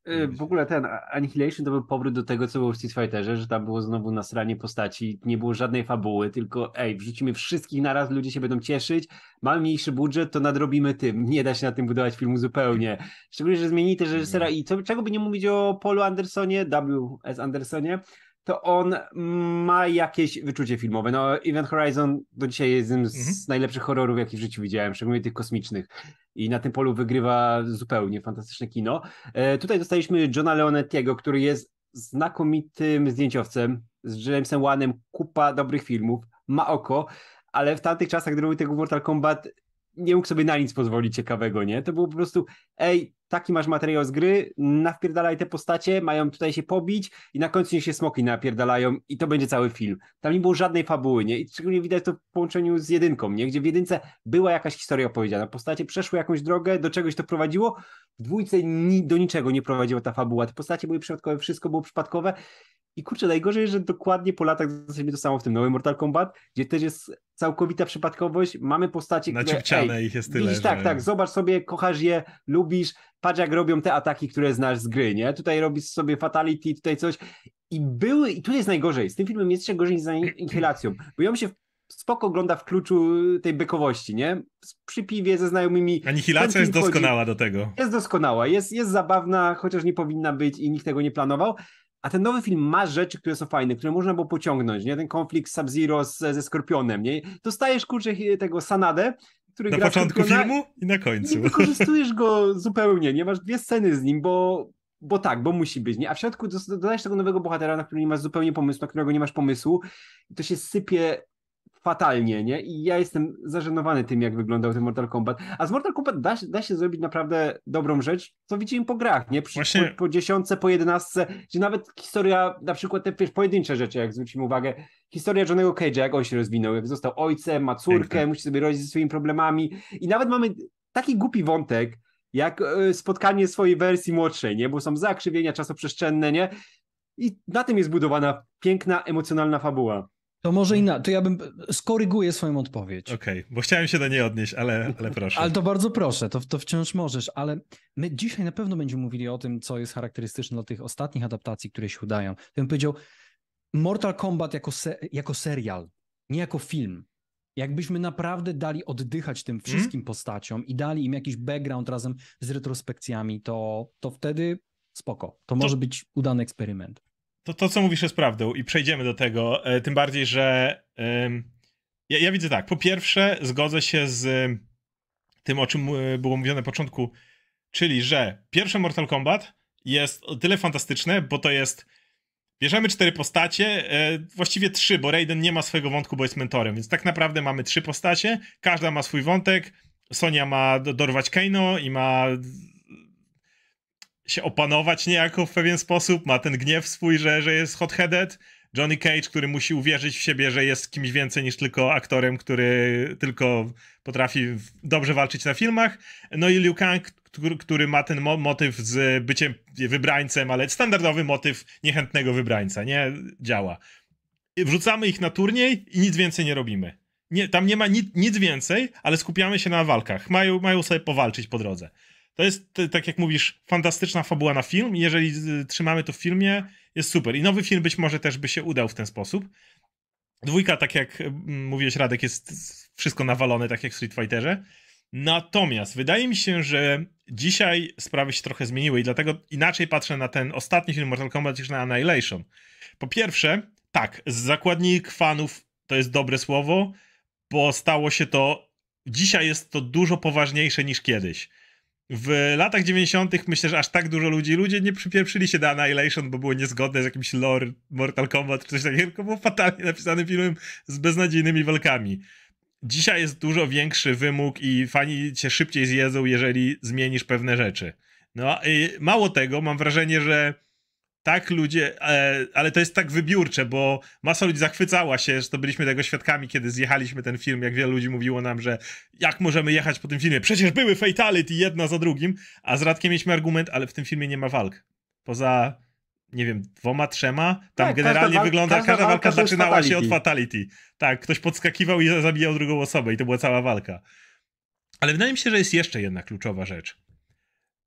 E, w ogóle ten Annihilation to był powrót do tego, co było w Street Fighterze, że tam było znowu nasranie postaci, nie było żadnej fabuły, tylko ej, wrzucimy wszystkich naraz, ludzie się będą cieszyć, mamy mniejszy budżet, to nadrobimy tym. Nie da się na tym budować filmu zupełnie. Szczególnie, że zmienili też reżysera i co, czego by nie mówić o Paulu Andersonie, W.S. Andersonie, to on ma jakieś wyczucie filmowe. No, Event Horizon do dzisiaj jest jednym z mhm. najlepszych horrorów, jakie w życiu widziałem, szczególnie tych kosmicznych. I na tym polu wygrywa zupełnie fantastyczne kino. E, tutaj dostaliśmy Johna Leonettiego, który jest znakomitym zdjęciowcem, z Jamesem Wanem, kupa dobrych filmów, ma oko, ale w tamtych czasach, gdy robił tego Mortal Kombat, nie mógł sobie na nic pozwolić ciekawego, nie? To było po prostu, ej, taki masz materiał z gry, nawpierdalaj te postacie, mają tutaj się pobić i na końcu się smoki napierdalają i to będzie cały film. Tam nie było żadnej fabuły, nie? I szczególnie widać to w połączeniu z jedynką, nie? Gdzie w jedynce była jakaś historia opowiedziana, postacie przeszły jakąś drogę, do czegoś to prowadziło, w dwójce ni do niczego nie prowadziła ta fabuła, te postacie były przypadkowe, wszystko było przypadkowe i kurczę, najgorzej, że dokładnie po latach dostaliśmy to samo w tym nowym Mortal Kombat, gdzie też jest całkowita przypadkowość, mamy postacie, Naciupciane które... ich jest tyle, widzisz, tak, że... Tak, tak, zobacz sobie, kochasz je, lubisz, patrz jak robią te ataki, które znasz z gry, nie? Tutaj robisz sobie fatality, tutaj coś i były, i tu jest najgorzej, z tym filmem jest jeszcze gorzej niż z Inhilacją, bo ją się spoko ogląda w kluczu tej bykowości, nie? Przy piwie ze znajomymi. Anihilacja jest doskonała do tego. Jest doskonała, jest, jest zabawna, chociaż nie powinna być i nikt tego nie planował, a ten nowy film ma rzeczy, które są fajne, które można było pociągnąć, nie? Ten konflikt Sub-Zero ze Skorpionem, nie? Dostajesz, kurczę, tego Sanadę, który Na gra początku filmu i na końcu. Nie wykorzystujesz go zupełnie, nie? Masz dwie sceny z nim, bo, bo tak, bo musi być, nie? A w środku dodajesz tego nowego bohatera, na którego nie masz zupełnie pomysłu, na którego nie masz pomysłu i to się sypie fatalnie, nie? I ja jestem zażenowany tym, jak wyglądał ten Mortal Kombat. A z Mortal Kombat da, da się zrobić naprawdę dobrą rzecz, co widzimy po grach, nie? Przy, Właśnie... po, po dziesiątce, po jedenastce, gdzie nawet historia, na przykład te wiesz, pojedyncze rzeczy, jak zwrócimy uwagę, historia Johnego Cage'a, jak on się rozwinął, jak został ojcem, ma córkę, Piękne. musi sobie radzić ze swoimi problemami i nawet mamy taki głupi wątek, jak e, spotkanie swojej wersji młodszej, nie? Bo są zakrzywienia czasoprzestrzenne, nie? I na tym jest budowana piękna, emocjonalna fabuła. To może mhm. inaczej, to ja bym skoryguję swoją odpowiedź. Okej, okay, bo chciałem się do niej odnieść, ale, ale proszę. ale to bardzo proszę, to, to wciąż możesz, ale my dzisiaj na pewno będziemy mówili o tym, co jest charakterystyczne dla tych ostatnich adaptacji, które się udają. Ja bym powiedział, Mortal Kombat jako, se jako serial, nie jako film. Jakbyśmy naprawdę dali oddychać tym mhm. wszystkim hmm? postaciom i dali im jakiś background razem z retrospekcjami, to, to wtedy spoko. To, to może być udany eksperyment. To, to, co mówisz, jest prawdą i przejdziemy do tego. E, tym bardziej, że ja, ja, widzę tak. Po pierwsze, zgodzę się z tym, o czym e, było mówione na początku, czyli że pierwsze Mortal Kombat jest o tyle fantastyczne, bo to jest. Bierzemy cztery postacie, e, właściwie trzy, bo Raiden nie ma swojego wątku, bo jest mentorem, więc tak naprawdę mamy trzy postacie, każda ma swój wątek. Sonia ma dorwać Keino i ma się opanować niejako w pewien sposób, ma ten gniew swój, że, że jest hot-headed. Johnny Cage, który musi uwierzyć w siebie, że jest kimś więcej niż tylko aktorem, który tylko potrafi dobrze walczyć na filmach. No i Liu Kang, który, ma ten mo motyw z byciem wybrańcem, ale standardowy motyw niechętnego wybrańca, nie działa. Wrzucamy ich na turniej i nic więcej nie robimy. Nie, tam nie ma nic, nic więcej, ale skupiamy się na walkach. Mają, mają sobie powalczyć po drodze. To jest, tak jak mówisz, fantastyczna fabuła na film jeżeli trzymamy to w filmie, jest super. I nowy film być może też by się udał w ten sposób. Dwójka, tak jak mówiłeś, Radek, jest wszystko nawalone, tak jak w Street Fighterze. Natomiast wydaje mi się, że dzisiaj sprawy się trochę zmieniły i dlatego inaczej patrzę na ten ostatni film Mortal Kombat niż na Annihilation. Po pierwsze, tak, zakładnik fanów to jest dobre słowo, bo stało się to. Dzisiaj jest to dużo poważniejsze niż kiedyś. W latach 90. myślę, że aż tak dużo ludzi, ludzie nie przypieprzyli się do Annihilation, bo było niezgodne z jakimś lore Mortal Kombat czy coś takiego, tylko było fatalnie napisanym filmem z beznadziejnymi walkami. Dzisiaj jest dużo większy wymóg i fani cię szybciej zjedzą, jeżeli zmienisz pewne rzeczy. No i mało tego, mam wrażenie, że tak ludzie, e, ale to jest tak wybiórcze, bo masa ludzi zachwycała się, że to byliśmy tego świadkami, kiedy zjechaliśmy ten film, jak wiele ludzi mówiło nam, że jak możemy jechać po tym filmie, przecież były fatality jedna za drugim, a z Radkiem mieliśmy argument, ale w tym filmie nie ma walk. Poza, nie wiem, dwoma, trzema, tam tak, generalnie każda wygląda, każda, każda walka, walka zaczynała się od fatality. Tak, ktoś podskakiwał i zabijał drugą osobę i to była cała walka. Ale wydaje mi się, że jest jeszcze jedna kluczowa rzecz.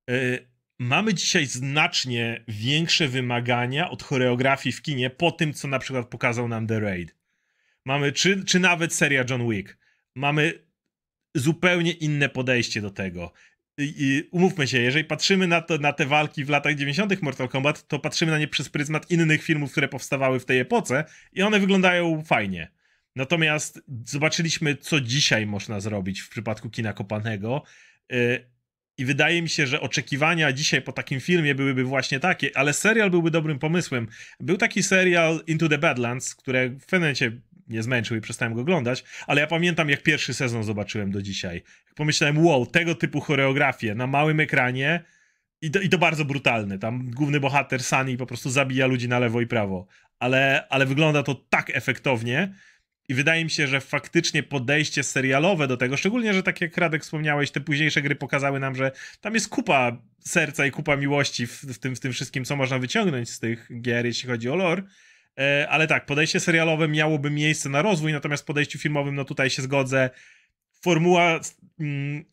Yy, mamy dzisiaj znacznie większe wymagania od choreografii w kinie po tym, co na przykład pokazał nam The Raid. Mamy, czy, czy nawet seria John Wick. Mamy zupełnie inne podejście do tego. I, umówmy się, jeżeli patrzymy na, to, na te walki w latach 90. Mortal Kombat, to patrzymy na nie przez pryzmat innych filmów, które powstawały w tej epoce i one wyglądają fajnie. Natomiast zobaczyliśmy, co dzisiaj można zrobić w przypadku kina kopanego. Y, I wydaje mi się, że oczekiwania dzisiaj po takim filmie byłyby właśnie takie, ale serial byłby dobrym pomysłem. Był taki serial Into the Badlands, które w pewnym momencie nie zmęczył i przestałem go oglądać, ale ja pamiętam, jak pierwszy sezon zobaczyłem do dzisiaj. Pomyślałem, wow, tego typu choreografię na małym ekranie i to, i to bardzo brutalne. Tam główny bohater Sunny po prostu zabija ludzi na lewo i prawo, ale, ale wygląda to tak efektownie, i wydaje mi się, że faktycznie podejście serialowe do tego, szczególnie, że tak jak Radek wspomniałeś, te późniejsze gry pokazały nam, że tam jest kupa serca i kupa miłości w, w, tym, w tym wszystkim, co można wyciągnąć z tych gier, jeśli chodzi o lore. E, ale tak, podejście serialowe miałoby miejsce na rozwój, natomiast w podejściu filmowym, no tutaj się zgodzę. Formuła mm,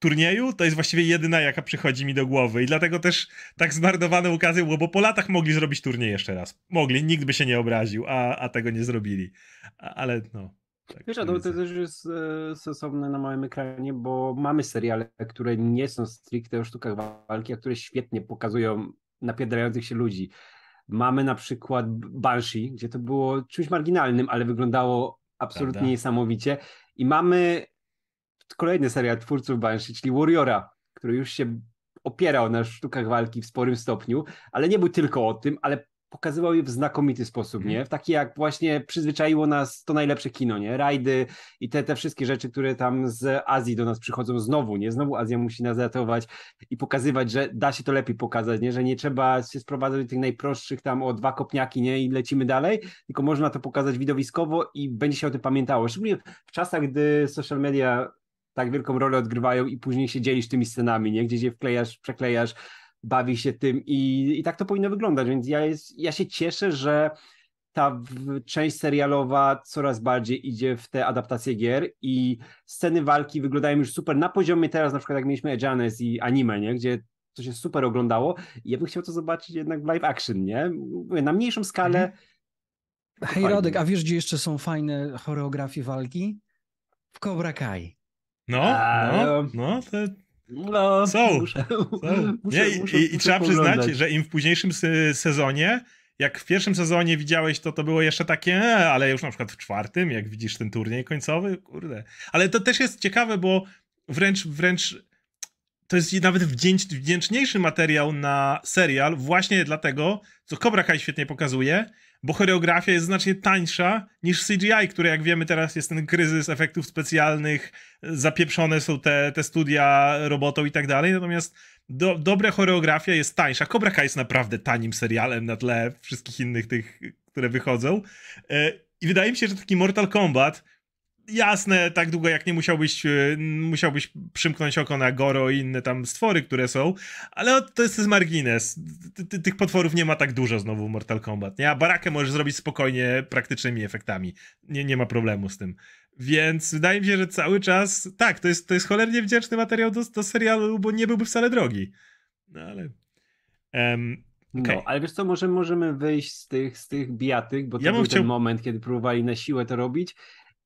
turnieju to jest właściwie jedyna, jaka przychodzi mi do głowy. I dlatego też tak zmarnowane okazje było, bo po latach mogli zrobić turniej jeszcze raz. Mogli, nikt by się nie obraził, a, a tego nie zrobili. A, ale no. Tak, Wiesz, to, to też jest e, stosowne na małym ekranie, bo mamy seriale, które nie są stricte o sztukach walki, a które świetnie pokazują napierdalających się ludzi. Mamy na przykład Banshee, gdzie to było czymś marginalnym, ale wyglądało absolutnie Prawda. niesamowicie. I mamy kolejny serial twórców Banshee, czyli Warriora, który już się opierał na sztukach walki w sporym stopniu, ale nie był tylko o tym, ale pokazywał je w znakomity sposób, nie? W taki jak właśnie przyzwyczaiło nas to najlepsze kino, nie? Rajdy i te, te wszystkie rzeczy, które tam z Azji do nas przychodzą znowu, nie? Znowu Azja musi nas ratować i pokazywać, że da się to lepiej pokazać, nie? Że nie trzeba się sprowadzać do tych najprostszych tam o dwa kopniaki, nie? I lecimy dalej, tylko można to pokazać widowiskowo i będzie się o tym pamiętało. Szczególnie w czasach, gdy social media tak wielką rolę odgrywają i później się dzielisz tymi scenami, nie? Gdzie się wklejasz, przeklejasz, bawi się tym i, i tak to powinno wyglądać, więc ja, jest, ja się cieszę, że ta część serialowa coraz bardziej idzie w te adaptacje gier i sceny walki wyglądają już super na poziomie teraz, na przykład jak mieliśmy Ejanes i anime, nie? gdzie to się super oglądało i ja bym chciał to zobaczyć jednak w live action, nie? Na mniejszą skalę. Mhm. Hej Rodek, a wiesz gdzie jeszcze są fajne choreografie walki? W Cobra Kai. No, no, no, to no, są. Muszę, są. Muszę, Nie, muszę, i, i trzeba przyznać, że im w późniejszym sezonie, jak w pierwszym sezonie widziałeś, to to było jeszcze takie, e, ale już na przykład w czwartym, jak widzisz ten turniej końcowy, kurde. Ale to też jest ciekawe, bo wręcz, wręcz to jest nawet wdzięcz, wdzięczniejszy materiał na serial, właśnie dlatego, co Cobra Kai świetnie pokazuje, bo choreografia jest znacznie tańsza niż CGI, które jak wiemy teraz jest ten kryzys efektów specjalnych, zapieprzone są te, te studia robotą i tak dalej, natomiast do, dobra choreografia jest tańsza. Cobra Kai jest naprawdę tanim serialem na tle wszystkich innych tych, które wychodzą e, i wydaje mi się, że taki Mortal Kombat jasne, tak długo jak nie musiałbyś, e, musiałbyś przymknąć oko na Goro i inne tam stwory, które są, ale to jest, to jest margines. Tych potworów nie ma tak dużo znowu w Mortal Kombat, nie? A Barakę możesz zrobić spokojnie praktycznymi efektami. Nie, nie ma problemu z tym. Więc wydaje mi się, że cały czas, tak, to jest, to jest cholernie wdzięczny materiał do, do serialu, bo nie byłby wcale drogi. No ale... Um, Okay. No, ale wiesz co, może możemy wyjść z tych, z tych bijatyk, bo to ja był chciał... ten moment, kiedy próbowali na siłę to robić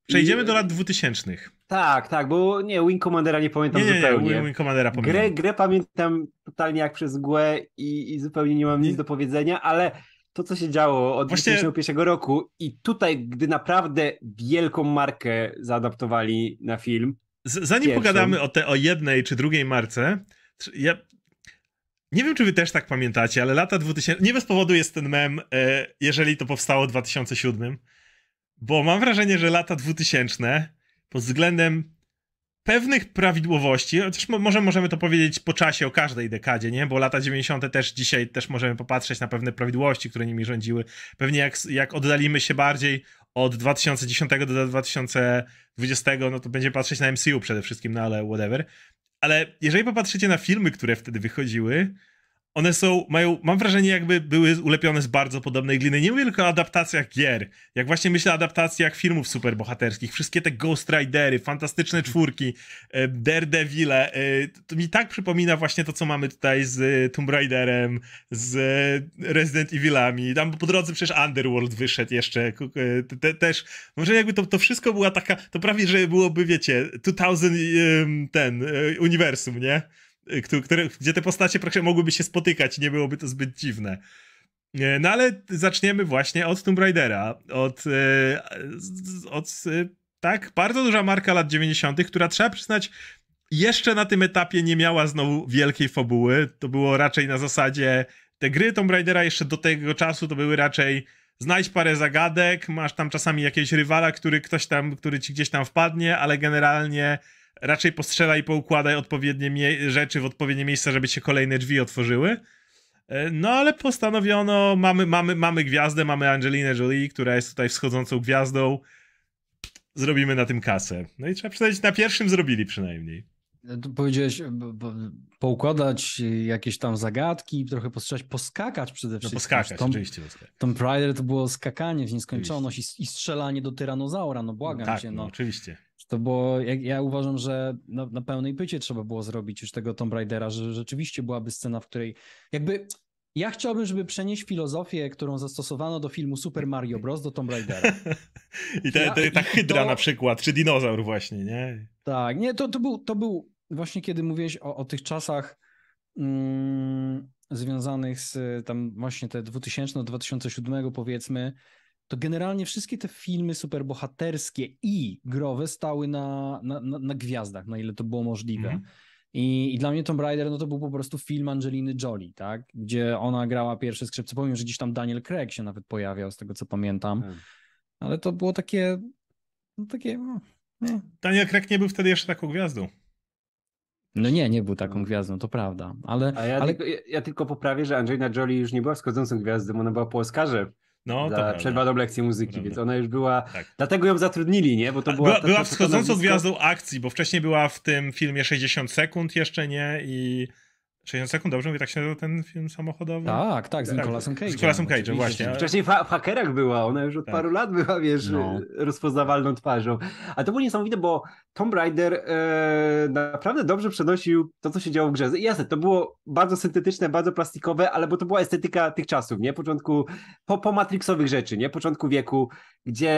Przejdziemy I... do lat 2000. Tak, tak, bo nie, Wing Commandera nie pamiętam nie, nie, zupełnie. Nie, Wing Commandera pamiętam. Grę, grę pamiętam totalnie jak przez mgłę i, i zupełnie nie mam nic do powiedzenia, ale to, co się działo od Właśnie... 2001 roku i tutaj, gdy naprawdę wielką markę zaadaptowali na film. Z, zanim pierwszą... pogadamy o, te, o jednej czy drugiej marce, ja nie wiem, czy wy też tak pamiętacie, ale lata 2000. Nie bez powodu jest ten mem, e, jeżeli to powstało w 2007 bo mam wrażenie, że lata 2000 pod względem pewnych prawidłowości, chociaż może możemy to powiedzieć po czasie o każdej dekadzie, nie? Bo lata 90. też dzisiaj też możemy popatrzeć na pewne prawidłowości, które nimi rządziły. Pewnie jak, jak oddalimy się bardziej od 2010 do 2020, no to będziemy patrzeć na MCU przede wszystkim, no ale whatever. Ale jeżeli popatrzycie na filmy, które wtedy wychodziły, one są, mają, mam wrażenie, jakby były ulepione z bardzo podobnej gliny. Nie mówię tylko o adaptacjach gier. Jak właśnie myślę o adaptacjach filmów superbohaterskich, wszystkie te Ghost Ridery, fantastyczne czwórki, e, Daredevile, e, to mi tak przypomina właśnie to, co mamy tutaj z Tomb Raiderem, z Resident Evilami. Tam po drodze przecież Underworld wyszedł jeszcze, te, te, też. Może jakby to, to wszystko była taka, to prawie, że byłoby, wiecie, 2000 ten, uniwersum, nie? Y, które, gdzie te postacie praktycznie mogłyby się spotykać, nie byłoby to zbyt dziwne. No ale zaczniemy właśnie od Tomb Raidera, od, y, od y, tak, bardzo duża marka lat 90., która trzeba przyznać, jeszcze na tym etapie nie miała znowu wielkiej fabuły. To było raczej na zasadzie, te gry Tomb Raidera jeszcze do tego czasu to były raczej znajdź parę zagadek, masz tam czasami jakiegoś rywala, który ktoś tam, który ci gdzieś tam wpadnie, ale generalnie raczej postrzelaj i poukładaj odpowiednie rzeczy w odpowiednie miejsca, żeby się kolejne drzwi otworzyły. E, no ale postanowiono, mamy, mamy, mamy gwiazdę, mamy Angelinę Jolie, która jest tutaj wschodzącą gwiazdą. Zrobimy na tym kasę. No i trzeba przyznać, na pierwszym zrobili przynajmniej. Tu powiedziałeś, poukładać jakieś tam zagadki, trochę postrzelać, poskakać przede no, wszystkim. No poskakać, Tom, oczywiście. Tom Raider to było skakanie w nieskończoność i, i, strzelanie do tyranozaura, no błagam tak, cię. No, no oczywiście. To było, ja, ja uważam, że na, na, pełnej pycie trzeba było zrobić już tego Tomb Raidera, że rzeczywiście byłaby scena, w której jakby ja chciałbym, żeby przenieść filozofię, którą zastosowano do filmu Super Mario Bros. do Tomb Raidera. I te, te, ta hydra to... na przykład, czy dinozaur właśnie, nie? Tak, nie, to, to, był, to był właśnie kiedy mówiłeś o, o tych czasach mm, związanych z tam właśnie te 2000-2007 powiedzmy, to generalnie wszystkie te filmy superbohaterskie i growe stały na, na, na, na gwiazdach, na ile to było możliwe. Mm. I, I, dla mnie Tomb Raider no to był po prostu film Angeliny Jolie, tak? Gdzie ona grała pierwsze skrzypce. Powiem, że gdzieś tam Daniel Craig się nawet pojawiał, z tego co pamiętam. Hmm. Ale to było takie. No, takie. No, nie. Daniel Craig nie był wtedy jeszcze taką gwiazdą. No nie, nie był taką gwiazdą, to prawda. Ale, A ja, ale... Tylko, ja, ja, tylko poprawię, że Angelina Jolie już nie była wschodzącą gwiazdą, ona była po Oscarze. No, za to przerwaną lekcję muzyki, prawda. więc ona już była. Tak. Dlatego ją zatrudnili, nie? Bo to była, była, ta, była wschodzącą gwiazdą akcji, bo wcześniej była w tym filmie 60 sekund jeszcze nie i 60 sekund, dobrze mówię, tak się nazywa ten film samochodowy? Tak, tak, z tak, Nicolasem Cage'em. Z Nicolasem Cage'em, właśnie. Wcześniej w hakerach była, ona już od tak. paru lat była, wiesz, no. rozpoznawalną twarzą. A to było niesamowite, bo Tomb Raider e, naprawdę dobrze przenosił to, co się działo w grze. Jasne, to było bardzo syntetyczne, bardzo plastikowe, ale bo to była estetyka tych czasów, nie? Początku, po, po Matrixowych rzeczy, nie? Początku wieku, gdzie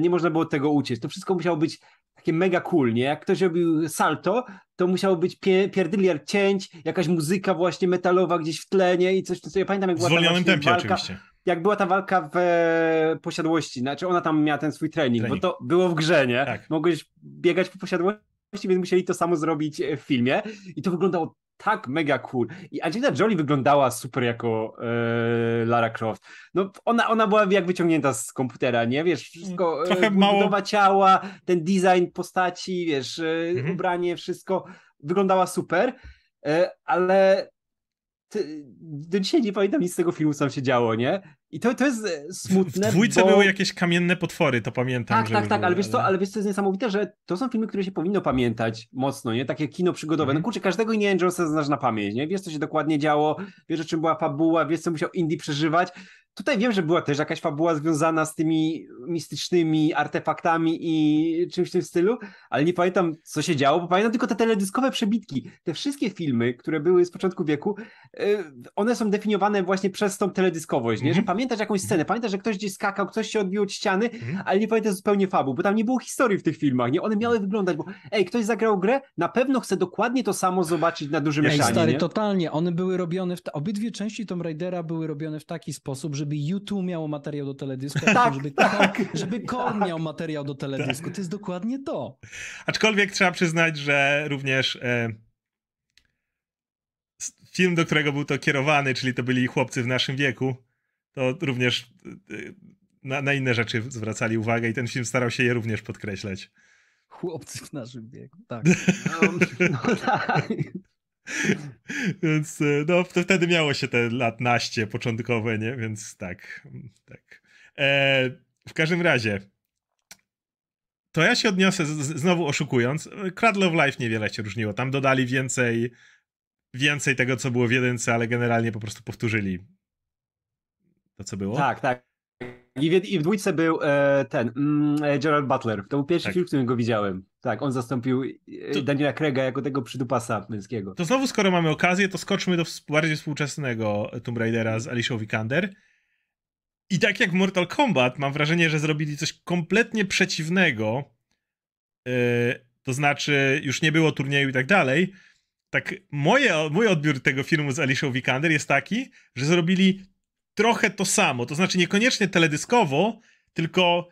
nie można było tego uciec. To wszystko musiało być takie mega cool, nie? Jak ktoś robił salto, to musiało być pie, pierdyliard cięć, jakaś muzyka właśnie metalowa gdzieś w tlenie i coś, co ja pamiętam, jak była ta tempie walka, oczywiście. Jak była ta walka w e, posiadłości, znaczy ona tam miała ten swój trening, trening. bo to było w grze, nie? Tak. Mogłeś biegać po posiadłości, więc musieli to samo zrobić w filmie i to wyglądało tak mega cool. I Angelina Jolie wyglądała super jako e, Lara Croft. No ona, ona była jak wyciągnięta z komputera, nie? Wiesz, wszystko, e, Trochę mało... ciała, ten design postaci, wiesz, e, mhm. ubranie, wszystko wyglądała super, ale do dzisiaj nie pamiętam nic z tego filmu, co tam się działo, nie? I to, to jest e, smutne. W dwójce bo... były jakieś kamienne potwory, to pamiętam. Tak, tak, tak, były, ale wiesz co, ale wiesz co jest niesamowite, że to są filmy, które się powinno pamiętać mocno, nie? Takie kino przygodowe. Mm. No kurczę, każdego Indiana Jonesa znasz na pamięć, nie? Wiesz, co się dokładnie działo, wiesz, o czym była fabuła, wiesz, co musiał Indy przeżywać. Tutaj wiem, że była też jakaś fabuła związana z tymi mistycznymi artefaktami i czymś w tym stylu, ale nie pamiętam, co się działo, bo pamiętam tylko te teledyskowe przebitki. Te wszystkie filmy, które były z początku wieku, y, one są definiowane właśnie przez tą teledyskowość, nie? Że mhm. pamiętasz jakąś scenę, pamiętasz, że ktoś gdzieś skakał, coś się odbiło od ściany, -hmm. ale nie pamiętasz zupełnie fabu, bo tam nie było historii w tych filmach, nie? One miały wyglądać, bo ej, ktoś zagrał grę, na pewno chce dokładnie to samo zobaczyć na dużym ekranie, stary, nie? totalnie. One były robione, w obydwie części Tomb Raidera były robione w taki sposób, żeby YouTube miało materiał do teledysku, tak, żeby, tak, żeby Korn tak. miał materiał do teledysku. To jest dokładnie to. Aczkolwiek trzeba przyznać, że również e, film, do którego był to kierowany, czyli to byli chłopcy w naszym wieku, to również e, na, na inne rzeczy zwracali uwagę i ten film starał się je również podkreślać. Chłopcy w naszym wieku, tak. No, no tak. Więc e, no, to wtedy miało się te lat naście początkowe, nie? Więc tak, tak. E, w każdym razie, to ja się odniosę, z, znowu oszukując, Cradle of Life niewiele się różniło. Tam dodali więcej więcej tego, co było w jedynce, ale generalnie po prostu powtórzyli to, co było. Tak, tak. I w, i w dwójce był e, ten, mm, e, Gerald Butler. To był pierwszy Tak. film, w którym go widziałem. Tak, on zastąpił e, To- Daniela Craiga jako tego przydupasa męskiego. To znowu, skoro mamy okazję, to skoczmy do bardziej współczesnego Tomb Raidera z Alicia Vikander. I tak jak w Mortal Kombat, mam wrażenie, że zrobili coś kompletnie przeciwnego. Yy, to znaczy, już nie było turnieju i tak dalej. Tak, moje, mój odbiór tego filmu z Alicia Vikander jest taki, że zrobili trochę to samo. To znaczy, niekoniecznie teledyskowo, tylko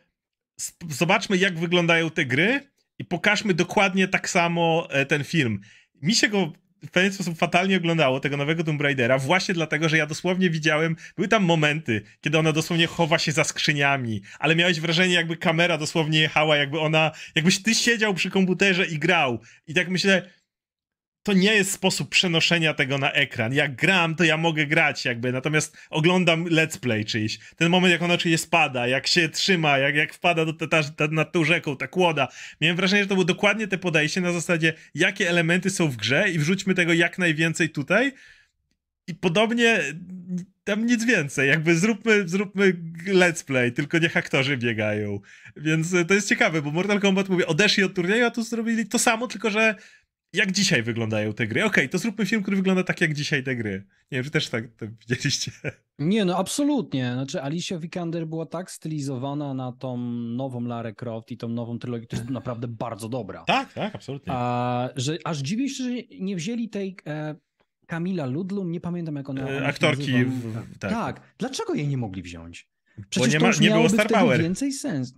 zobaczmy, jak wyglądają te gry i pokażmy dokładnie tak samo e, ten film. Mi się go w pewien sposób fatalnie oglądało, tego nowego Tomb Raidera, właśnie dlatego, że ja dosłownie widziałem, były tam momenty, kiedy ona dosłownie chowa się za skrzyniami, ale miałeś wrażenie, jakby kamera dosłownie jechała, jakby ona, jakbyś ty siedział przy komputerze i grał. I tak myślę, to nie jest sposób przenoszenia tego na ekran. Jak gram, to ja mogę grać jakby, natomiast oglądam let's play czyjś. Ten moment, jak ona czyjeś spada, jak się trzyma, jak, jak wpada do, ta, ta, nad tą rzeką, ta kłoda. Miałem wrażenie, że to było dokładnie te podejście na zasadzie, jakie elementy są w grze i wrzućmy tego jak najwięcej tutaj. I podobnie tam nic więcej, jakby zróbmy, zróbmy let's play, tylko niech aktorzy biegają. Więc to jest ciekawe, bo Mortal Kombat mówi, odeszli od turnieju, a tu zrobili to samo, tylko że jak dzisiaj wyglądają te gry. Okej, to zróbmy film, który wygląda tak jak dzisiaj te gry. Nie wiem, czy też tak to widzieliście. Nie, no absolutnie. Znaczy Alicia Vikander była tak stylizowana na tą nową Larę Croft i tą nową trylogię, to jest naprawdę bardzo dobra. Tak, tak, absolutnie. A, że aż dziwię się, że nie wzięli tej e, Kamila Ludlum, nie pamiętam jak ona, E, Aktorki, w, tak. Tak. dlaczego jej nie mogli wziąć? Bo Przecież nie, to ma, już nie było Star Power. więcej sens.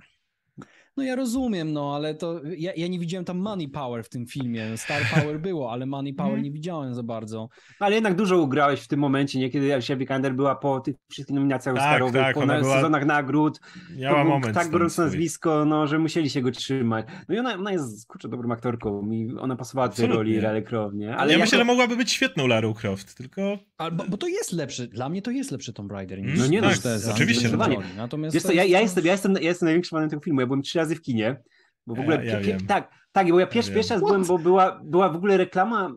No ja rozumiem, no ale to ja, ja nie widziałem tam Money Power w tym filmie. Star Power było, ale Money Power Mhm. nie widziałem za bardzo. Ale jednak dużo ugrałeś w tym momencie, nie? Kiedy Alicia Vikander była po tych wszystkich nominacjach Tak, Oscarowych, tak, po na, była- sezonach nagród. Miała to był moment. tak gorące nazwisko, no, że musieli się go trzymać. No i ona, ona jest, kurczę, dobrą aktorką i ona pasowała do tej roli Rally Croft, nie? Ale ja jako- myślę, że mogłaby być świetną Larą Croft, tylko Albo, bo to jest lepszy, dla mnie to jest lepszy Tomb Raider niż, No nie, no, tak, te za- oczywiście. zdecydowanie. Natomiast Wiesz to co, ja, jest ja, jestem, ja, jestem, ja jestem największym fanem tego filmu. Ja byłem trzy razy w kinie. Bo w ogóle. Ja- ja pie- pie- wiem. tak, tak, bo ja pierwszy, wiem. pierwszy raz byłem, bo była, była w ogóle reklama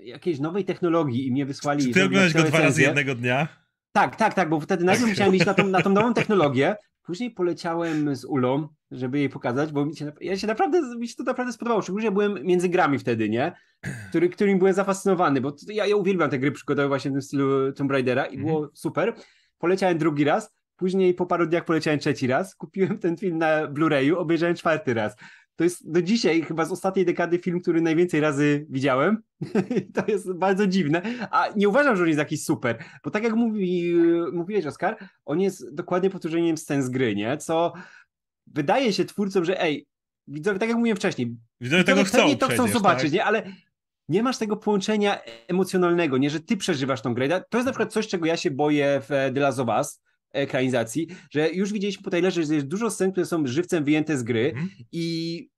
jakiejś nowej technologii i mnie wysłali. czy ty oglądałeś go dwa razy jednego dnia? Tak, tak, tak, bo wtedy najpierw musiałem iść na tą, na tą nową technologię, później poleciałem z Ulą, żeby jej pokazać, bo mi się, ja się naprawdę, mi się to naprawdę spodobało, szczególnie że byłem między grami wtedy, nie? Który, którym byłem zafascynowany, bo to- ja, ja uwielbiam te gry przygodowe właśnie w tym stylu Tomb Raidera i Mhm. było super. Poleciałem drugi raz, później po paru dniach poleciałem trzeci raz, kupiłem ten film na Blu-rayu, obejrzałem czwarty raz. To jest do dzisiaj chyba z ostatniej dekady film, który najwięcej razy widziałem. to jest bardzo dziwne. A nie uważam, że on jest jakiś super, bo tak jak mówi, mówiłeś, Oskar, on jest dokładnie powtórzeniem scen z gry, nie? Co wydaje się twórcom, że ej, widzowie, tak jak mówiłem wcześniej, Widzowie tego chcą to chcą przecież, zobaczyć, tak? nie? Ale nie masz tego połączenia emocjonalnego, nie? Że ty przeżywasz tą grę. To jest na przykład coś, czego ja się boję w The Last of Us ekranizacji, że już widzieliśmy po trailerze, że jest dużo scen, które są żywcem wyjęte z gry Mhm. i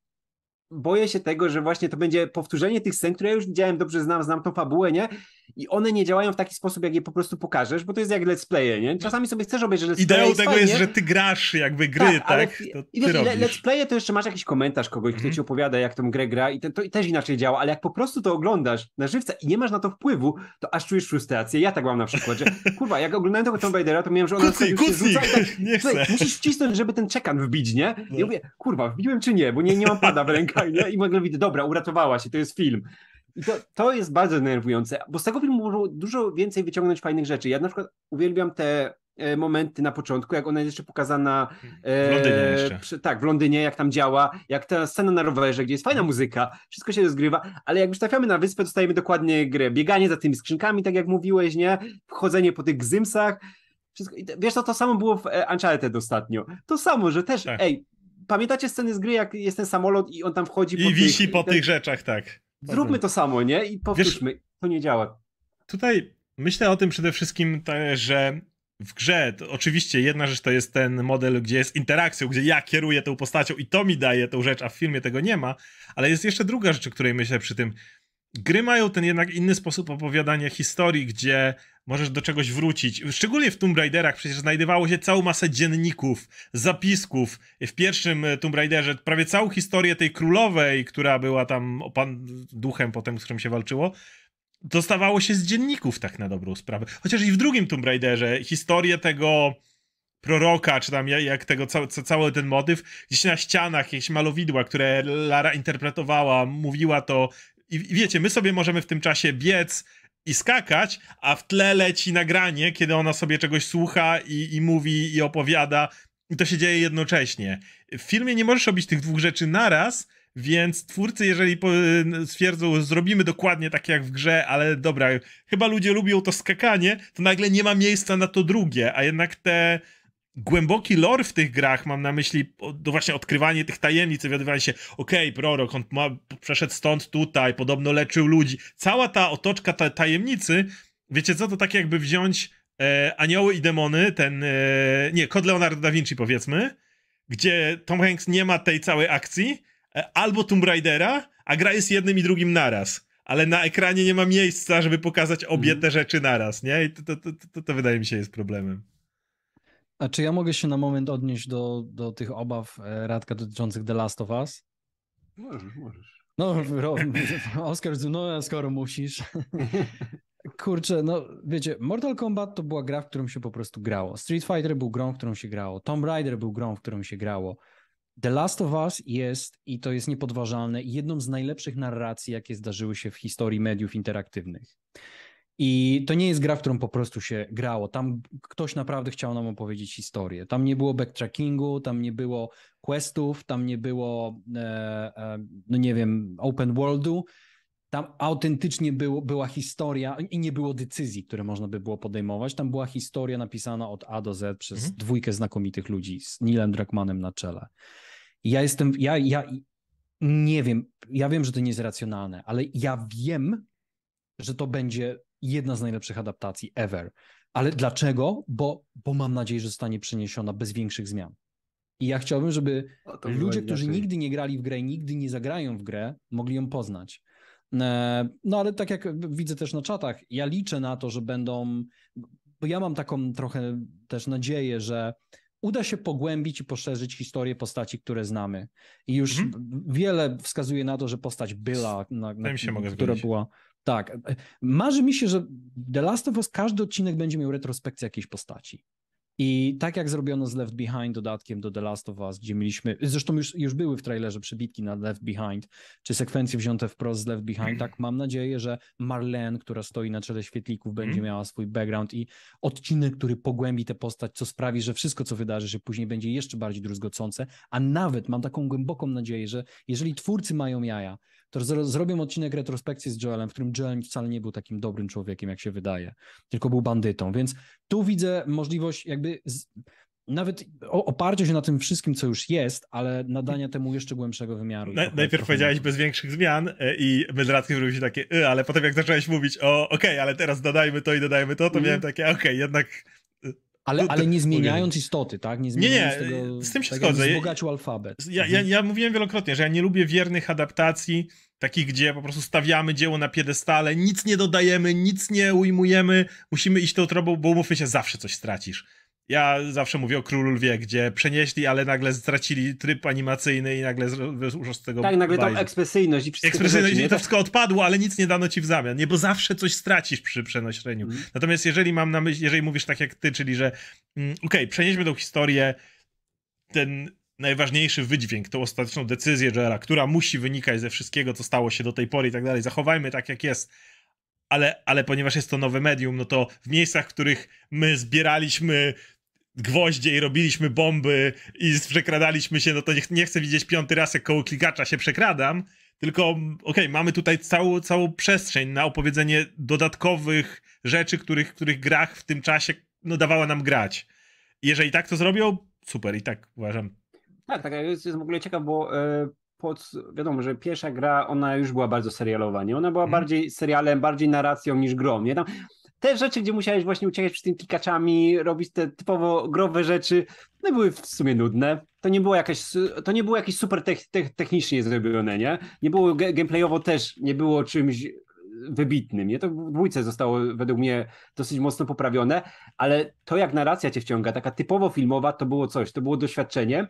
boję się tego, że właśnie to będzie powtórzenie tych scen, które ja już widziałem, dobrze znam, znam tą fabułę, nie? I one nie działają w taki sposób, jak je po prostu pokażesz, bo to jest jak let's playe, nie? Czasami sobie chcesz obejrzeć let's play, Ideą tego fajnie, jest, że ty grasz jakby gry, tak? ale- To I wiesz, le, let's playe to jeszcze masz jakiś komentarz kogoś, kto Mhm. ci opowiada, jak tą grę gra i to, to i też inaczej działa, ale jak po prostu to oglądasz na żywca i nie masz na to wpływu, to aż czujesz frustrację. Ja tak mam na przykład, że kurwa, jak oglądałem tego Tomb Raidera, to miałem, że ona Kucnij, sobie się kucnij! rzuca i tak, Nie chcę. musisz wcisnąć, żeby ten czekan wbić, nie? I No. ja mówię, kurwa, wbiłem czy nie, bo nie, nie mam pada w rękach, nie? I nagle widzę, dobra, uratowała się, to jest film. I to, to jest bardzo denerwujące, bo z tego filmu można dużo więcej wyciągnąć fajnych rzeczy. Ja na przykład uwielbiam te e, momenty na początku, jak ona jest jeszcze pokazana e, W Londynie jeszcze. przy, tak, w Londynie, jak tam działa, jak ta scena na rowerze, gdzie jest fajna muzyka, wszystko się rozgrywa, ale jak już trafiamy na wyspę, dostajemy dokładnie grę. Bieganie za tymi skrzynkami, tak jak mówiłeś, nie? Wchodzenie po tych gzymsach. Wszystko. Wiesz, to, to samo było w e, Uncharted ostatnio. To samo, że też, Tak. ej, pamiętacie sceny z gry, jak jest ten samolot i on tam wchodzi po I wisi tych, po ten- tych rzeczach, tak. Zróbmy to samo, nie? I powtórzmy. To nie działa. Tutaj myślę o tym przede wszystkim, że w grze oczywiście jedna rzecz to jest ten model, gdzie jest interakcją, gdzie ja kieruję tą postacią i to mi daje tą rzecz, a w filmie tego nie ma, ale jest jeszcze druga rzecz, o której myślę przy tym. Gry mają ten jednak inny sposób opowiadania historii, gdzie możesz do czegoś wrócić. Szczególnie w Tomb Raiderach przecież znajdowało się całą masę dzienników, zapisków. W pierwszym e, Tomb Raiderze prawie całą historię tej królowej, która była tam opan duchem potem, z którym się walczyło, dostawało się z dzienników tak na dobrą sprawę. Chociaż i w drugim Tomb Raiderze historię tego proroka, czy tam jak tego, cały, cały ten motyw, gdzieś na ścianach jakieś malowidła, które Lara interpretowała, mówiła to i wiecie, my sobie możemy w tym czasie biec i skakać, a w tle leci nagranie, kiedy ona sobie czegoś słucha i, i mówi i opowiada i to się dzieje jednocześnie. W filmie nie możesz robić tych dwóch rzeczy naraz, więc twórcy, jeżeli stwierdzą, zrobimy dokładnie tak jak w grze, ale dobra, chyba ludzie lubią to skakanie, to nagle nie ma miejsca na to drugie, a jednak te głęboki lore w tych grach, mam na myśli to właśnie odkrywanie tych tajemnic, dowiadywanie się, okej, okay, prorok, on ma, przeszedł stąd tutaj, podobno leczył ludzi. Cała ta otoczka ta, tajemnicy, wiecie co, to tak jakby wziąć e, Anioły i Demony, ten, e, nie, Kod Leonardo da Vinci powiedzmy, gdzie Tom Hanks nie ma tej całej akcji, e, albo Tomb Raidera, a gra jest jednym i drugim naraz. Ale na ekranie nie ma miejsca, żeby pokazać obie mm. te rzeczy naraz, nie? I to, to, to, to, to wydaje mi się jest problemem. A czy ja mogę się na moment odnieść do, do tych obaw e, Radka dotyczących The Last of Us? Możesz, możesz. No, Oskar, no skoro musisz. Kurczę, no wiecie, Mortal Kombat to była gra, w którą się po prostu grało. Street Fighter był grą, w którą się grało. Tomb Raider był grą, w którą się grało. The Last of Us jest, i to jest niepodważalne, jedną z najlepszych narracji, jakie zdarzyły się w historii mediów interaktywnych. I to nie jest gra, w którą po prostu się grało. Tam ktoś naprawdę chciał nam opowiedzieć historię. Tam nie było backtrackingu, tam nie było questów, tam nie było, e, e, no nie wiem, open worldu. Tam autentycznie było, była historia i nie było decyzji, które można by było podejmować. Tam była historia napisana od A do Z przez mhm. dwójkę znakomitych ludzi z Neilem Druckmannem na czele. I ja jestem, ja, ja nie wiem, ja wiem, że to nie jest racjonalne, ale ja wiem, że to będzie jedna z najlepszych adaptacji ever. Ale dlaczego? Bo, bo mam nadzieję, że zostanie przeniesiona bez większych zmian. I ja chciałbym, żeby ludzie, którzy inaczej. nigdy nie grali w grę i nigdy nie zagrają w grę, mogli ją poznać. E, no ale tak jak widzę też na czatach, ja liczę na to, że będą, bo ja mam taką trochę też nadzieję, że uda się pogłębić i poszerzyć historię postaci, które znamy. I już mhm. wiele wskazuje na to, że postać była, na, na, która była tak. Marzy mi się, że The Last of Us każdy odcinek będzie miał retrospekcję jakiejś postaci. I tak jak zrobiono z Left Behind dodatkiem do The Last of Us, gdzie mieliśmy, zresztą już, już były w trailerze przebitki na Left Behind, czy sekwencje wzięte wprost z Left Behind, tak mam nadzieję, że Marlene, która stoi na czele świetlików, będzie mm. miała swój background i odcinek, który pogłębi tę postać, co sprawi, że wszystko, co wydarzy się później, będzie jeszcze bardziej druzgocące, a nawet mam taką głęboką nadzieję, że jeżeli twórcy mają jaja, to zrobią odcinek retrospekcji z Joelem, w którym Joel wcale nie był takim dobrym człowiekiem, jak się wydaje, tylko był bandytą. Więc tu widzę możliwość jakby z, nawet oparcia się na tym wszystkim, co już jest, ale nadania temu jeszcze głębszego wymiaru. Na, najpierw powiedziałeś bez większych zmian e, i my z Radkiem robiliśmy takie, y, ale potem jak zacząłeś mówić o okej, okay, ale teraz dodajmy to i dodajmy to, to mm. miałem takie, okej, okay, jednak ale, ale nie zmieniając istoty, tak? Nie zmieniając nie, nie, tego, z tym się tak zgodzę. Wzbogacił alfabet. Ja, ja, ja mówiłem wielokrotnie, że ja nie lubię wiernych adaptacji, takich, gdzie po prostu stawiamy dzieło na piedestale, nic nie dodajemy, nic nie ujmujemy, musimy iść tą trobą, bo umówmy się, zawsze coś stracisz. Ja zawsze mówię o Królu Lwie, gdzie przenieśli, ale nagle stracili tryb animacyjny i nagle już z tego Tak, nagle tam ekspresyjność i wszystko Ekspresyjność rzeczy, i to wszystko odpadło, ale nic nie dano ci w zamian, nie? Bo zawsze coś stracisz przy przenoszeniu. Mm. Natomiast jeżeli mam na myśli, jeżeli mówisz tak jak ty, czyli że mm, okej, okay, przenieśmy tą historię, ten najważniejszy wydźwięk, tą ostateczną decyzję Joela, która musi wynikać ze wszystkiego, co stało się do tej pory i tak dalej, zachowajmy tak jak jest, ale, ale ponieważ jest to nowe medium, no to w miejscach, w których my zbieraliśmy gwoździe i robiliśmy bomby i przekradaliśmy się, no to nie, nie chcę widzieć piąty raz, jak koło klikacza się przekradam, tylko okej, okay, mamy tutaj całą, całą przestrzeń na opowiedzenie dodatkowych rzeczy, których, których grach w tym czasie no, dawała nam grać. Jeżeli tak to zrobią, super i tak uważam. Tak, tak, jest, jest w ogóle ciekaw, bo e, pod, wiadomo, że pierwsza gra, ona już była bardzo serialowa, nie? Ona była hmm. bardziej serialem, bardziej narracją niż grą, nie? Tam te rzeczy, gdzie musiałeś właśnie uciekać przed tymi klikaczami, robić te typowo growe rzeczy, no były w sumie nudne. To nie było jakieś, to nie było jakieś super technicznie zrobione, nie? Nie było gameplayowo też, nie było czymś wybitnym, nie? To w dwójce zostało według mnie dosyć mocno poprawione, ale to jak narracja cię wciąga, taka typowo filmowa, to było coś, to było doświadczenie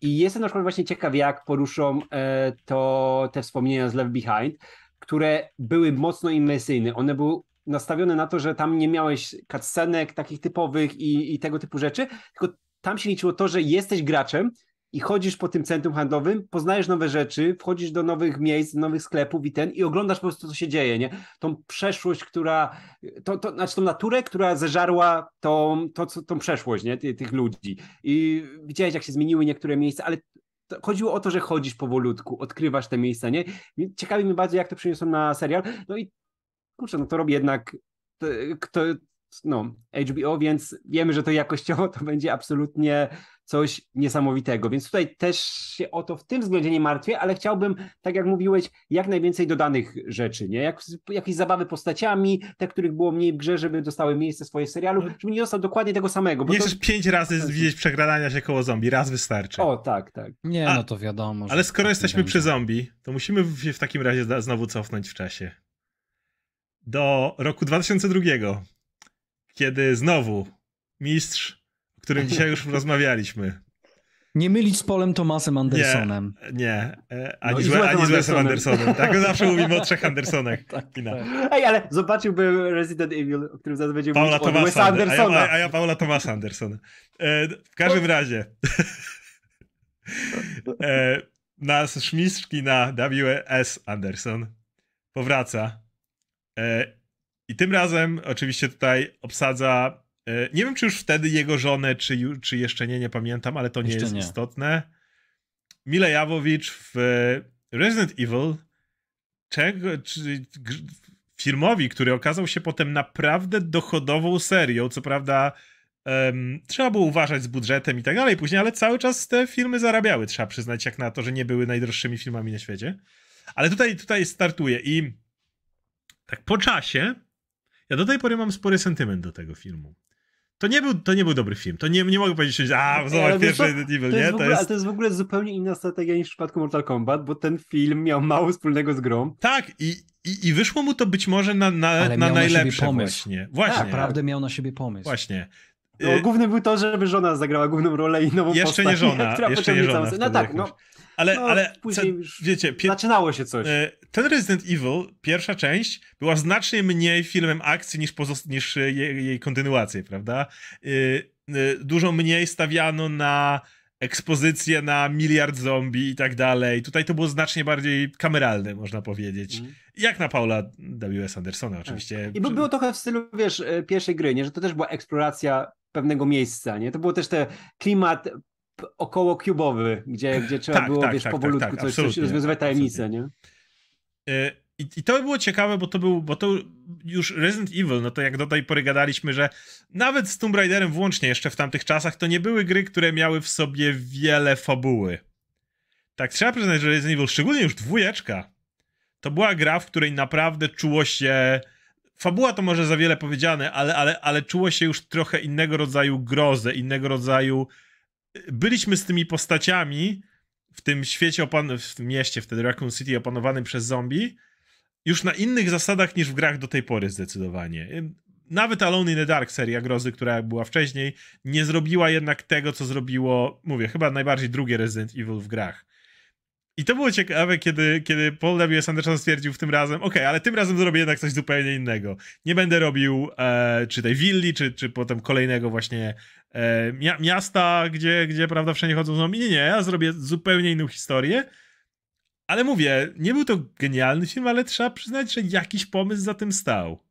i jestem na przykład właśnie ciekaw, jak poruszą e, to te wspomnienia z Left Behind, które były mocno imersyjne. One były nastawione na to, że tam nie miałeś cutscenek takich typowych i, i tego typu rzeczy, tylko tam się liczyło to, że jesteś graczem i chodzisz po tym centrum handlowym, poznajesz nowe rzeczy, wchodzisz do nowych miejsc, nowych sklepów i ten i oglądasz po prostu, co się dzieje, nie? Tą przeszłość, która, to, to, znaczy tą naturę, która zeżarła tą, to, co, tą przeszłość, nie? Ty, tych ludzi. I widziałeś, jak się zmieniły niektóre miejsca, ale chodziło o to, że chodzisz powolutku, odkrywasz te miejsca, nie? Ciekawi mnie bardzo, jak to przyniosą na serial. No i kurczę, no to robi jednak kto, no, HBO, więc wiemy, że to jakościowo to będzie absolutnie coś niesamowitego. Więc tutaj też się o to w tym względzie nie martwię, ale chciałbym, tak jak mówiłeś, jak najwięcej dodanych rzeczy, nie? Jak, jakieś zabawy postaciami, te, których było mniej w grze, żeby dostały miejsce w swoim serialu, no. żeby nie dostał dokładnie tego samego. Bo nie to... chcesz pięć razy widzieć przegradania się koło zombie, raz wystarczy. O, tak, tak. Nie, A, no to wiadomo. Ale skoro jesteśmy przy zombie, to musimy się w takim razie znowu cofnąć w czasie. Do roku 2002, kiedy znowu mistrz, o którym dzisiaj już rozmawialiśmy. Nie mylić z Polem Tomasem Andersonem. Nie, nie. Ani, no złe, ani z Wesem Andersonem. Tak, zawsze mówimy o trzech Andersonach. tak, tak. Ej, ale zobaczyłby Resident Evil, o którym zaraz będziemy Paula mówić, Wesa Andersona. A ja, a ja Paula Tomasa Andersona. E, w każdym razie. e, nasz mistrz na W.S. Anderson powraca. E, i tym razem oczywiście tutaj obsadza. E, nie wiem, czy już wtedy jego żonę, czy, czy jeszcze nie, nie pamiętam, ale to nie jeszcze jest nie. istotne. Mile Jawowicz w Resident Evil, czego, czy, filmowi, który okazał się potem naprawdę dochodową serią. Co prawda, um, trzeba było uważać z budżetem i tak dalej później, ale cały czas te filmy zarabiały, trzeba przyznać, jak na to, że nie były najdroższymi filmami na świecie. Ale tutaj, tutaj startuje i tak po czasie ja do tej pory mam spory sentyment do tego filmu. To nie był, to nie był dobry film. To nie, nie mogę powiedzieć, że a, zobacz pierwszy Resident Evil, nie? To ogóle, jest... Ale to jest w ogóle zupełnie inna strategia niż w przypadku Mortal Kombat, bo ten film miał mało wspólnego z grą. Tak, i, i, i wyszło mu to być może na, na, na najlepsze na właśnie. Właśnie. Tak, naprawdę miał na siebie pomysł. Właśnie. No, y- główny był to, żeby żona zagrała główną rolę i nową jeszcze postać. Nie żona, która jeszcze nie żona. No tak, no. Ale, no, ale później co, wiecie, zaczynało się coś. E, ten Resident Evil, pierwsza część, była znacznie mniej filmem akcji niż, niż jej, jej kontynuacje, prawda? E, e, dużo mniej stawiano na ekspozycję na miliard zombie i tak dalej. Tutaj to było znacznie bardziej kameralne, można powiedzieć. Mm. Jak na Paula W.S. Andersona oczywiście. Tak. I było trochę w stylu, wiesz, pierwszej gry, nie? że to też była eksploracja pewnego miejsca, nie? To było też ten klimat około kubowy, gdzie, gdzie trzeba tak, było, tak, wiesz, tak, powolutku tak, coś, coś rozwiązywać tajemnice, nie? E, I, I to było ciekawe, bo to był, bo to już Resident Evil, no to jak do tej pory gadaliśmy, że nawet z Tomb Raiderem włącznie jeszcze w tamtych czasach, to nie były gry, które miały w sobie wiele fabuły. Tak, trzeba przyznać, że Resident Evil, szczególnie już dwójeczka, to była gra, w której naprawdę czuło się fabuła to może za wiele powiedziane, ale, ale, ale czuło się już trochę innego rodzaju grozę, innego rodzaju byliśmy z tymi postaciami w tym świecie, opan- w tym mieście, wtedy Raccoon City opanowanym przez zombie, już na innych zasadach niż w grach do tej pory zdecydowanie. Nawet Alone in the Dark seria grozy, która była wcześniej, nie zrobiła jednak tego, co zrobiło, mówię, chyba najbardziej drugie Resident Evil w grach. I to było ciekawe, kiedy, kiedy Paul W.S. Anderson stwierdził w tym razem, ok, ale tym razem zrobię jednak coś zupełnie innego. Nie będę robił e, czy tej willi, czy, czy potem kolejnego właśnie e, miasta, gdzie, gdzie prawda wszędzie chodzą. Nie, nie, ja zrobię zupełnie inną historię. Ale mówię, nie był to genialny film, ale trzeba przyznać, że jakiś pomysł za tym stał.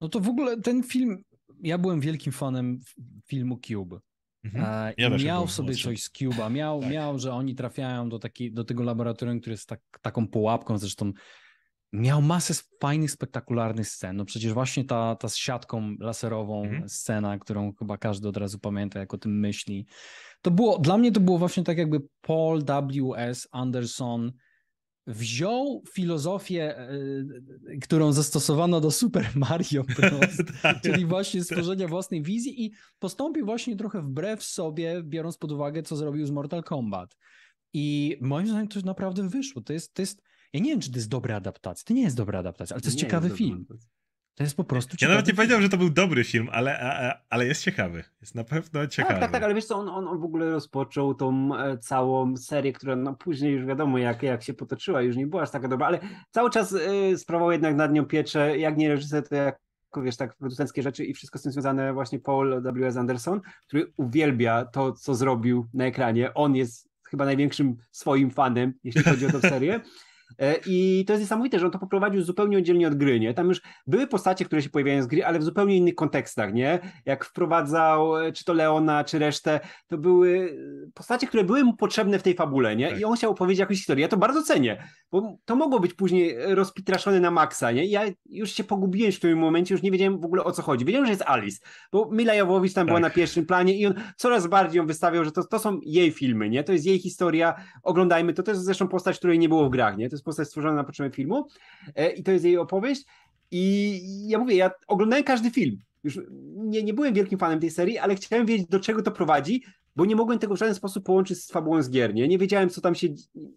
No to w ogóle ten film, ja byłem wielkim fanem filmu Cube. Mhm. E, ja miał sobie coś z Cuba, miał, tak. miał, że oni trafiają do, taki, do tego laboratorium, które jest tak, taką pułapką, zresztą miał masę fajnych, spektakularnych scen. No przecież właśnie ta, ta z siatką laserową mhm. scena, którą chyba każdy od razu pamięta, jak o tym myśli. To było, dla mnie to było właśnie tak jakby Paul W.S. Anderson wziął filozofię, e, którą zastosowano do Super Mario Bros., tak, czyli właśnie stworzenia własnej wizji i postąpił właśnie trochę wbrew sobie, biorąc pod uwagę, co zrobił z Mortal Kombat. I moim zdaniem to naprawdę wyszło. To jest, to jest ja nie wiem, czy to jest dobra adaptacja. To nie jest dobra adaptacja, ale to jest nie ciekawy jest film. To To jest po prostu Ja nawet nie powiedział, że to był dobry film, ale, ale jest ciekawy. Jest na pewno ciekawy. Tak, tak, tak, ale wiesz co, on, on, on w ogóle rozpoczął tą e, całą serię, która no później już wiadomo jak, jak się potoczyła, już nie była aż taka dobra, ale cały czas y, sprawował jednak nad nią pieczę, jak nie reżyser, to jak wiesz, tak, producenckie rzeczy i wszystko z tym związane właśnie Paul W.S. Anderson, który uwielbia to, co zrobił na ekranie. On jest chyba największym swoim fanem, jeśli chodzi o tę serię. E, I to jest niesamowite, że on to poprowadził zupełnie oddzielnie od gry, nie? Tam już były postacie, które się pojawiają z gry, ale w zupełnie innych kontekstach, nie? Jak wprowadzał e, czy to Leona, czy resztę, to były postacie, które były mu potrzebne w tej fabule, nie? Tak. I on chciał opowiedzieć jakąś historię. Ja to bardzo cenię, bo to mogło być później rozpitraszone na maksa, nie? Ja już się pogubiłem w tym momencie, już nie wiedziałem w ogóle o co chodzi. Wiedziałem, że jest Alice, bo Mila Jowowicz tam tak. była na pierwszym planie i on coraz bardziej ją wystawiał, że to, to są jej filmy, nie? To jest jej historia, oglądajmy to. To jest zresztą postać, której nie było w grach, nie? To jest postać stworzona na potrzeby filmu e, i to jest jej opowieść. I ja mówię, ja oglądałem każdy film. Już nie, nie byłem wielkim fanem tej serii, ale chciałem wiedzieć, do czego to prowadzi, bo nie mogłem tego w żaden sposób połączyć z fabułą z gier. Nie, nie wiedziałem, co tam się.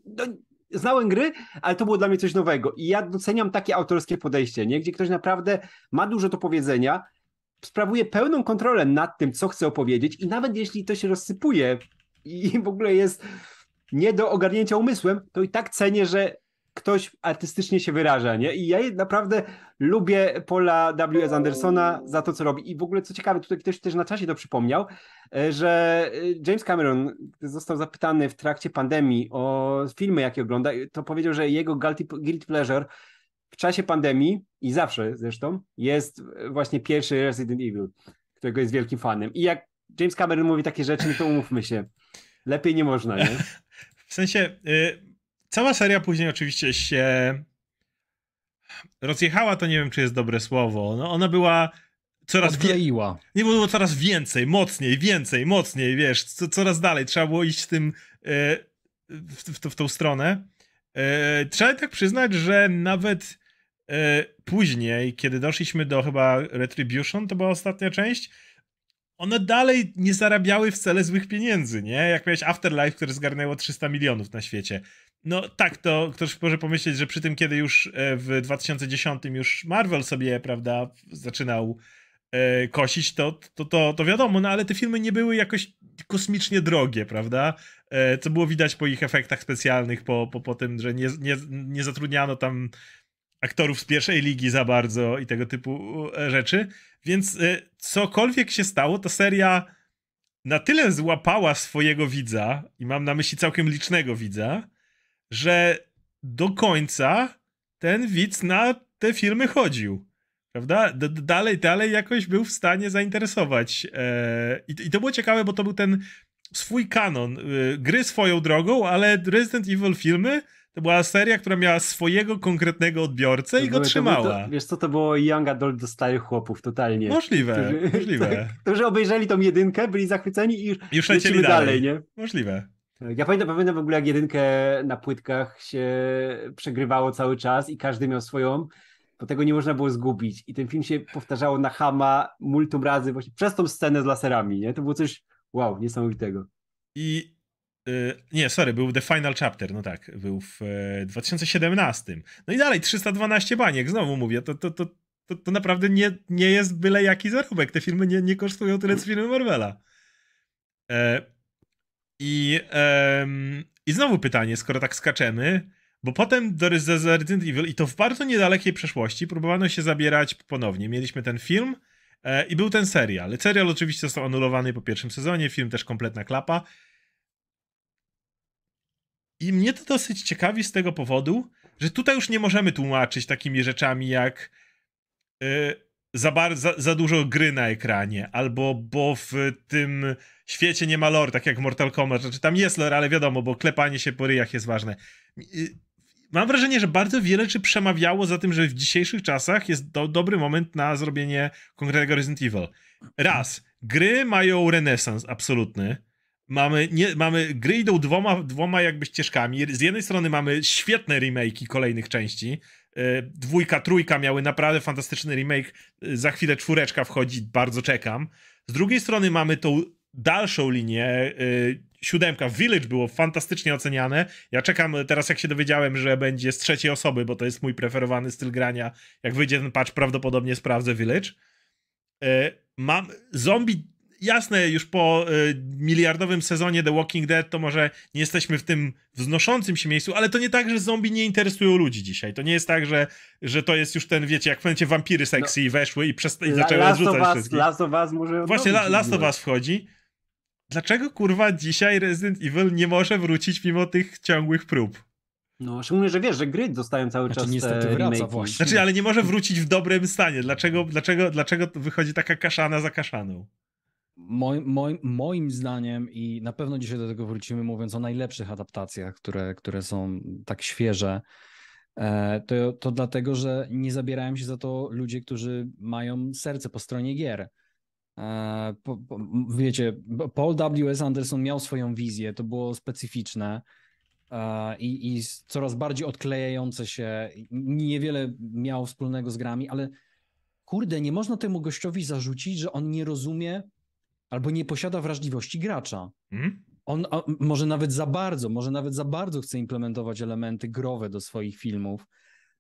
No, znałem gry, ale to było dla mnie coś nowego. I ja doceniam takie autorskie podejście, nie? gdzie ktoś naprawdę ma dużo do powiedzenia, sprawuje pełną kontrolę nad tym, co chce opowiedzieć, i nawet jeśli to się rozsypuje i w ogóle jest nie do ogarnięcia umysłem, to i tak cenię, że ktoś artystycznie się wyraża, nie? I ja naprawdę lubię Paula W.S. Andersona za to, co robi. I w ogóle, co ciekawe, tutaj ktoś też na czasie to przypomniał, e, że e, James Cameron został zapytany w trakcie pandemii o filmy, jakie ogląda, to powiedział, że jego guilty, guilty pleasure w czasie pandemii i zawsze zresztą jest właśnie pierwszy Resident Evil, którego jest wielkim fanem. I jak James Cameron mówi takie rzeczy, no to umówmy się, lepiej nie można, nie? W sensie... Y Cała seria później oczywiście się rozjechała, to nie wiem, czy jest dobre słowo. No, ona była coraz Odkleiła. Nie było coraz więcej, mocniej, więcej, mocniej, wiesz, co, coraz dalej. Trzeba było iść tym e, w, w, w, tą stronę. E, trzeba tak przyznać, że nawet e, później, kiedy doszliśmy do chyba Retribution, to była ostatnia część, one dalej nie zarabiały wcale złych pieniędzy, nie? Jak miałeś Afterlife, które zgarnęło 300 milionów na świecie. No tak, to ktoś może pomyśleć, że przy tym, kiedy już e, w 2010 już Marvel sobie, prawda, zaczynał e, kosić, to, to, to, to wiadomo, no ale te filmy nie były jakoś kosmicznie drogie, prawda? E, co było widać po ich efektach specjalnych, po, po, po tym, że nie, nie, nie zatrudniano tam aktorów z pierwszej ligi za bardzo i tego typu rzeczy. Więc cokolwiek się stało, to seria na tyle złapała swojego widza, i mam na myśli całkiem licznego widza, że do końca ten widz na te filmy chodził. Prawda? D dalej, dalej jakoś był w stanie zainteresować. E I, I, to było ciekawe, bo to był ten swój kanon. Y, gry swoją drogą, ale Resident Evil filmy to była seria, która miała swojego konkretnego odbiorcę to i go były, trzymała. To, wiesz co, to było young adult do starych chłopów, totalnie. Możliwe, którzy, możliwe. Tak, którzy obejrzeli tą jedynkę, byli zachwyceni i już, już lecieli dalej. dalej. nie? Możliwe. Ja pamiętam, pamiętam w ogóle jak jedynkę na płytkach się przegrywało cały czas i każdy miał swoją, bo tego nie można było zgubić. I ten film się powtarzało na Hama multum razy właśnie przez tą scenę z laserami, nie? To było coś, wow, niesamowitego. I yy, nie, sorry, był The Final Chapter, no tak, był w yy, 2017. No i dalej, 312 baniek, znowu mówię, to, to, to, to, naprawdę nie, nie jest byle jaki zarobek. Te filmy nie, nie kosztują tyle, co filmy Marvela. I, um, I znowu pytanie, skoro tak skaczemy, bo potem do Resident Evil i to w bardzo niedalekiej przeszłości próbowano się zabierać ponownie. Mieliśmy ten film e, i był ten serial. Serial oczywiście został anulowany po pierwszym sezonie, film też kompletna klapa. I mnie to dosyć ciekawi z tego powodu, że tutaj już nie możemy tłumaczyć takimi rzeczami jak y, za, bar, za, za, dużo gry na ekranie, albo bo w tym świecie nie ma lore, tak jak Mortal Kombat. Znaczy tam jest lore, ale wiadomo, bo klepanie się po ryjach jest ważne. Mam wrażenie, że bardzo wiele czy przemawiało za tym, że w dzisiejszych czasach jest do, dobry moment na zrobienie konkretnego Resident Evil. Raz, gry mają renesans absolutny. Mamy, nie, mamy gry idą dwoma, dwoma jakby ścieżkami. Z jednej strony mamy świetne remake'i kolejnych części, dwójka, trójka miały naprawdę fantastyczny remake. E, za chwilę czwóreczka wchodzi, bardzo czekam. Z drugiej strony mamy tą dalszą linię. Y, siódemka, Village było fantastycznie oceniane. Ja czekam teraz, jak się dowiedziałem, że będzie z trzeciej osoby, bo to jest mój preferowany styl grania. Jak wyjdzie ten patch, prawdopodobnie sprawdzę Village. Mam zombie jasne, już po y, miliardowym sezonie The Walking Dead to może nie jesteśmy w tym wznoszącym się miejscu, ale to nie tak, że zombie nie interesują ludzi dzisiaj. To nie jest tak, że, że to jest już ten, wiecie, jak w momencie wampiry sexy no, weszły i, przesta- i zaczęły Last odrzucać us, wszystkich. Last of Us może Właśnie La, Last of Us wchodzi. Dlaczego kurwa dzisiaj Resident Evil nie może wrócić mimo tych ciągłych prób? No, szczególnie, że wiesz, że gry dostają cały Znaczy, czas niestety te wraca remake'i. właśnie. Znaczy, ale nie może wrócić w dobrym stanie. Dlaczego, dlaczego, dlaczego wychodzi taka kaszana za kaszaną? Moim, moim, moim zdaniem, i na pewno dzisiaj do tego wrócimy, mówiąc o najlepszych adaptacjach, które, które są tak świeże, e, to, to dlatego, że nie zabierają się za to ludzie, którzy mają serce po stronie gier. E, po, po, wiecie, Paul W.S. Anderson miał swoją wizję, to było specyficzne e, i, i coraz bardziej odklejające się. Niewiele miało wspólnego z grami, ale kurde, nie można temu gościowi zarzucić, że on nie rozumie albo nie posiada wrażliwości gracza. Hmm? On a, może nawet za bardzo, może nawet za bardzo chce implementować elementy growe do swoich filmów,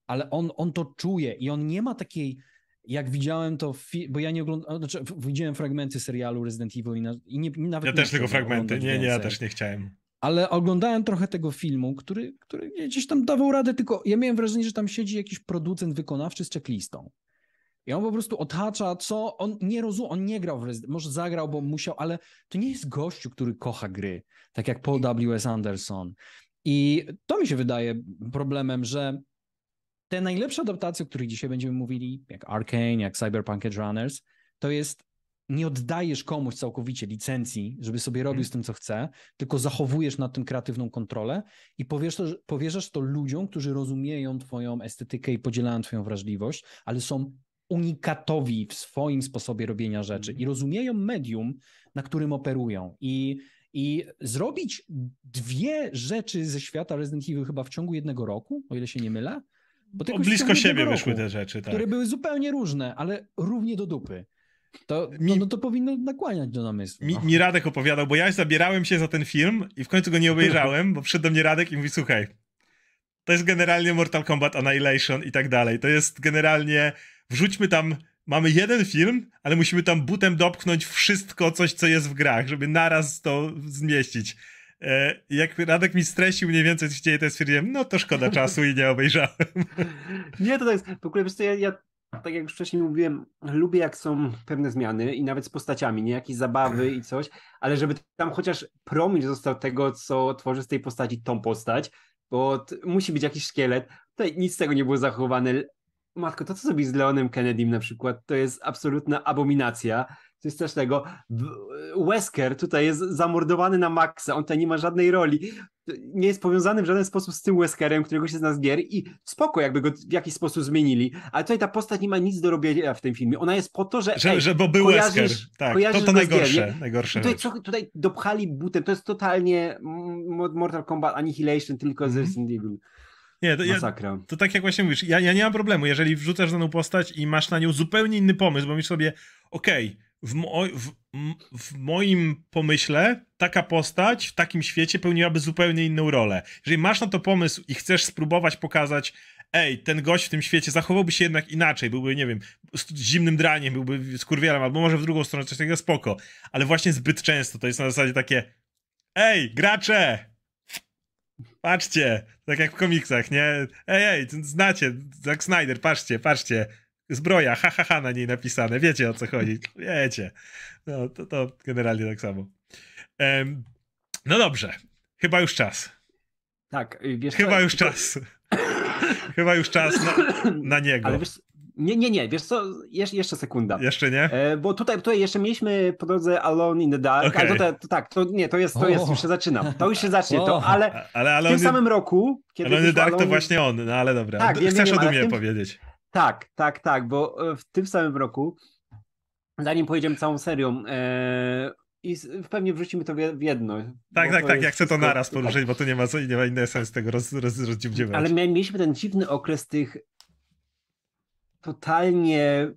ale on, on to czuje i on nie ma takiej, jak widziałem to, bo ja nie oglądałem, znaczy widziałem fragmenty serialu Resident Evil i, na, i nie, nawet Ja też tylko fragmenty. Nie, nie, ja też nie chciałem. Ale oglądałem trochę tego filmu, który, który gdzieś tam dawał radę, tylko ja miałem wrażenie, że tam siedzi jakiś producent wykonawczy z checklistą. I on po prostu odhacza, co on nie rozumie, on nie grał w Resident może zagrał, bo musiał, ale to nie jest gościu, który kocha gry, tak jak Paul W.S. Anderson. I to mi się wydaje problemem, że te najlepsze adaptacje, o których dzisiaj będziemy mówili, jak Arkane, jak Cyberpunk Edge Runners, to jest nie oddajesz komuś całkowicie licencji, żeby sobie robił z tym, co chce, tylko zachowujesz nad tym kreatywną kontrolę i że- powierzasz to ludziom, którzy rozumieją twoją estetykę i podzielają twoją wrażliwość, ale są unikatowi w swoim sposobie robienia rzeczy i rozumieją medium, na którym operują. I, i zrobić dwie rzeczy ze świata Resident Evil chyba w ciągu jednego roku, o ile się nie mylę. Bo O, tylko blisko siebie wyszły roku, te rzeczy, tak. Które były zupełnie różne, ale równie do dupy. To, Mi- no, no to powinno nakłaniać do namysłu. Mi, no. mi Radek opowiadał, bo ja zabierałem się za ten film i w końcu go nie obejrzałem, bo przyszedł do mnie Radek i mówi, słuchaj, to jest generalnie Mortal Kombat Annihilation i tak dalej. To jest generalnie, wrzućmy tam, mamy jeden film, ale musimy tam butem dopchnąć wszystko, coś, co jest w grach, żeby naraz to zmieścić. E, jak Radek mi streścił mniej więcej, co się dzieje, to stwierdziłem, no to szkoda czasu i nie obejrzałem. Nie, to jest, w ogóle wiesz co, ja, ja tak jak już wcześniej mówiłem, lubię jak są pewne zmiany i nawet z postaciami, nie jakieś zabawy i coś, ale żeby tam chociaż promil został tego, co tworzy z tej postaci tą postać, bo musi być jakiś szkielet. Tutaj nic z tego nie było zachowane. Matko, to co zrobić z Leonem Kennedym na przykład, to jest absolutna abominacja. Tego. W- Wesker tutaj jest zamordowany na maksa, on tutaj nie ma żadnej roli. Nie jest powiązany w żaden sposób z tym Weskerem, którego się zna z gier i spoko, jakby go w jakiś sposób zmienili. Ale tutaj ta postać nie ma nic do robienia w tym filmie. Ona jest po to, że. Że, ej, że bo był Wesker. Tak, to, to go z gier, najgorsze, najgorsze Tutaj, co, tutaj dopchali butem. To jest totalnie Mortal Kombat Annihilation, tylko z Mhm. Resident Evil. Nie, to ja, to tak jak właśnie mówisz, ja, ja nie mam problemu, jeżeli wrzucasz daną postać i masz na nią zupełnie inny pomysł, bo myślisz sobie, okej, w, mo w, w moim pomyśle taka postać w takim świecie pełniłaby zupełnie inną rolę. Jeżeli masz na to pomysł i chcesz spróbować pokazać, ej, ten gość w tym świecie zachowałby się jednak inaczej, byłby, nie wiem, zimnym draniem, byłby skurwielem, albo może w drugą stronę coś takiego spoko, ale właśnie zbyt często to jest na zasadzie takie, ej, gracze, Patrzcie, tak jak w komiksach, nie? Ej, ej, znacie, Zack Snyder, patrzcie, patrzcie. Zbroja, ha, ha, ha na niej napisane, wiecie o co chodzi, wiecie. No, to, to generalnie tak samo. Em, no dobrze, chyba już czas. Tak, y, wiesz Chyba co, już to- czas. chyba już czas na, na niego. Ale wiesz, nie, nie, nie, wiesz co, Jesz, jeszcze sekunda. Jeszcze nie? E, bo tutaj, tutaj jeszcze mieliśmy po drodze Alone in the Dark, Okej. ale to, to, tak, to nie, to jest, to jest, już się zaczyna, to już się zacznie, to, ale Ale, ale w tym samym roku, kiedy ale on wyszło Dark to Alone- właśnie on, no ale dobra. Tak, wiem, Chcesz wiem, o Dumie tym- powiedzieć. Tak, tak, tak, bo e, w tym samym roku, zanim pojedziemy całą serią, e, i pewnie wrzucimy to w jedno. Tak, tak, to tak, ja chcę to naraz tak. poruszyć, bo tu nie ma, nie ma innego sensu tego roz, roz. Ale mieliśmy ten dziwny okres tych totalnie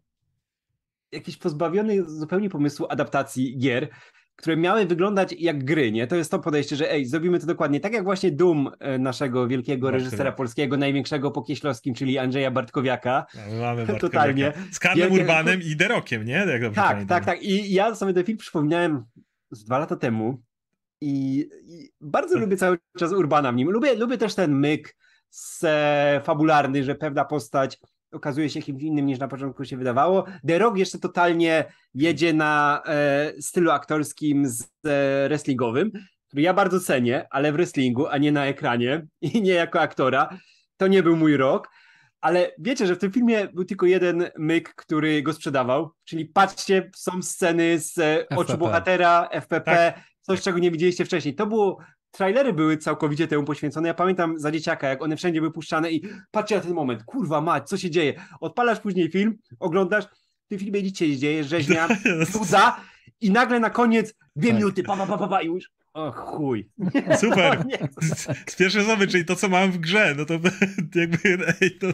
jakiś pozbawiony zupełnie pomysłu adaptacji gier. Które miały wyglądać jak gry, nie? To jest to podejście, że ej, zrobimy to dokładnie tak jak właśnie Doom e, naszego wielkiego reżysera polskiego, największego po Kieślowskim, czyli Andrzeja Bartkowiaka. No, my mamy Bartkowiaka. Totalnie. Z Karlem Wielkie- Urbanem i Derokiem, nie? Jak dobrze Tak, pamiętam. tak, tak. I ja sobie ten film przypomniałem z dwa lata temu i, i bardzo lubię cały czas Urbana w nim. Lubię, lubię też ten myk z, fabularny, że pewna postać okazuje się kimś innym niż na początku się wydawało. The Rock jeszcze totalnie jedzie na e, stylu aktorskim z e, wrestlingowym, który ja bardzo cenię, ale w wrestlingu, a nie na ekranie i nie jako aktora. To nie był mój rok. Ale wiecie, że w tym filmie był tylko jeden myk, który go sprzedawał, czyli patrzcie, są sceny z e, oczu FPP. bohatera, FPP, Tak. coś, czego nie widzieliście wcześniej. To było, trailery były całkowicie temu poświęcone. Ja pamiętam za dzieciaka, jak one wszędzie były puszczane i patrzcie na ten moment, kurwa mać, co się dzieje? Odpalasz później film, oglądasz, w tym filmie nic się nie dzieje, rzeźnia, nuda i nagle na koniec dwie Tak. minuty, pa, pa, pa, pa, pa i mówisz, o chuj. Super. Nie, Z, z pierwszej osoby, czyli to, co mam w grze, no to jakby, ej, to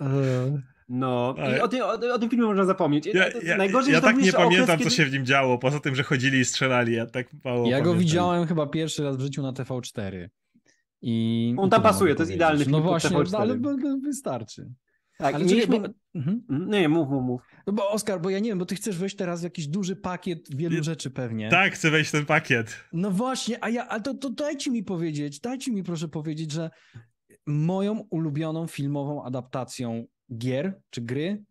E, No, i o, tym- o, o tym filmie można zapomnieć. ja, To- ja, Najgorzej, ja tak nie jeszcze okres, pamiętam, co kiedy- się w nim działo, poza tym, że chodzili i strzelali, ja tak mało Ja go pamiętam. widziałem chyba pierwszy raz w życiu na TV4. I On tam pasuje, to jest idealny film No właśnie, TV4. ale wystarczy. Tak, ale czekaj, mieliśmy... bo, mhm. Nie, nie, mów, mów, mów. no bo Oskar, bo ja nie wiem, bo ty chcesz wejść teraz w jakiś duży pakiet wielu Nie- rzeczy pewnie. Tak, chcę wejść w ten pakiet. No właśnie, a ja, a to, to dajcie mi powiedzieć, dajcie mi proszę powiedzieć, że moją ulubioną filmową adaptacją gier czy gry,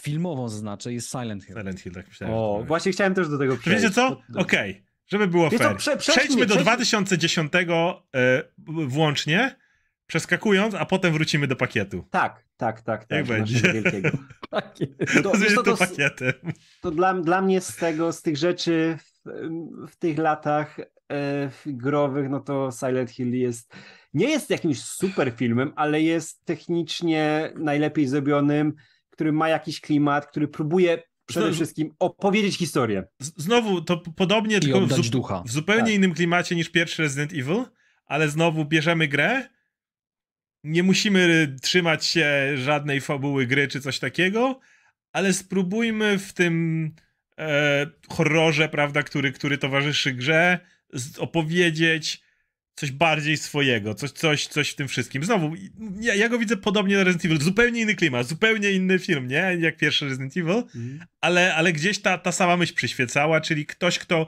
filmową zaznaczę, jest Silent Hill. Silent Hill, tak myślałem. O, właśnie chciałem też do tego przejść. Wiecie co? Okej, żeby było co, fair. prze- przejdźmy, Przejdźmy do przejdźmy. 2010 e, włącznie, przeskakując, a potem wrócimy do pakietu. Tak, tak, tak. tak Jak będzie? Wielkiego. To, To, wiesz co, to to, pakietem. to dla, dla mnie z tego, z tych rzeczy w, w tych latach e, growych, no to Silent Hill jest, nie jest jakimś super filmem, ale jest technicznie najlepiej zrobionym, który ma jakiś klimat, który próbuje przede Znowu- wszystkim opowiedzieć historię. Znowu, to podobnie, I tylko w, zu- ducha. w zupełnie Tak. innym klimacie niż pierwszy Resident Evil, ale znowu bierzemy grę, nie musimy trzymać się żadnej fabuły gry czy coś takiego, ale spróbujmy w tym e, horrorze, prawda, który, który towarzyszy grze, opowiedzieć coś bardziej swojego, coś, coś, coś w tym wszystkim. Znowu, ja, ja go widzę podobnie do Resident Evil, zupełnie inny klimat, zupełnie inny film, nie? Jak pierwszy Resident Evil, ale, ale gdzieś ta, ta sama myśl przyświecała, czyli ktoś, kto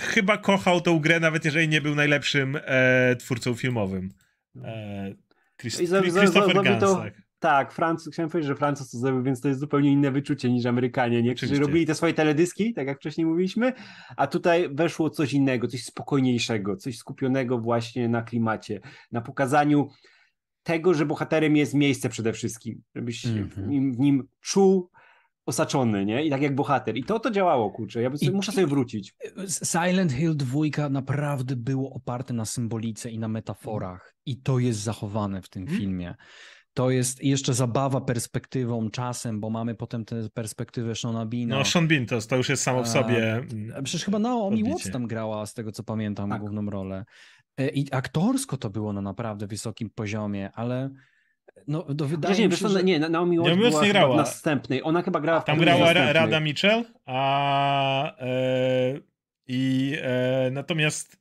chyba kochał tą grę, nawet jeżeli nie był najlepszym e, twórcą filmowym. E, Chris, I za- za- Christopher za- Gans, to- tak. Tak, Francuz, chciałem powiedzieć, że Francuz to zrobił, więc to jest zupełnie inne wyczucie niż Amerykanie, nie? którzy robili te swoje teledyski, tak jak wcześniej mówiliśmy, a tutaj weszło coś innego, coś spokojniejszego, coś skupionego właśnie na klimacie, na pokazaniu tego, że bohaterem jest miejsce przede wszystkim, żebyś w, Mhm. nim, w nim czuł osaczony, nie? I tak jak bohater. I to to działało, kurczę. Ja sobie, I- muszę sobie wrócić. Silent Hill 2 naprawdę było oparte na symbolice i na metaforach. I to jest zachowane w tym Mhm. filmie. To jest jeszcze zabawa perspektywą, czasem, bo mamy potem tę perspektywę Shona Beana. No, Sean Bean to, to już jest samo w sobie. A mm, Przecież chyba Naomi. Watts tam grała, z tego co pamiętam, Tak. główną rolę. E, I aktorsko to było na naprawdę wysokim poziomie, ale no, to wydaje Wcześniej, mi wiesz się, że... nie, Naomi Watts była nie grała. następnej. Ona chyba grała w Tam grała. Rada Mitchell, a e, i e, natomiast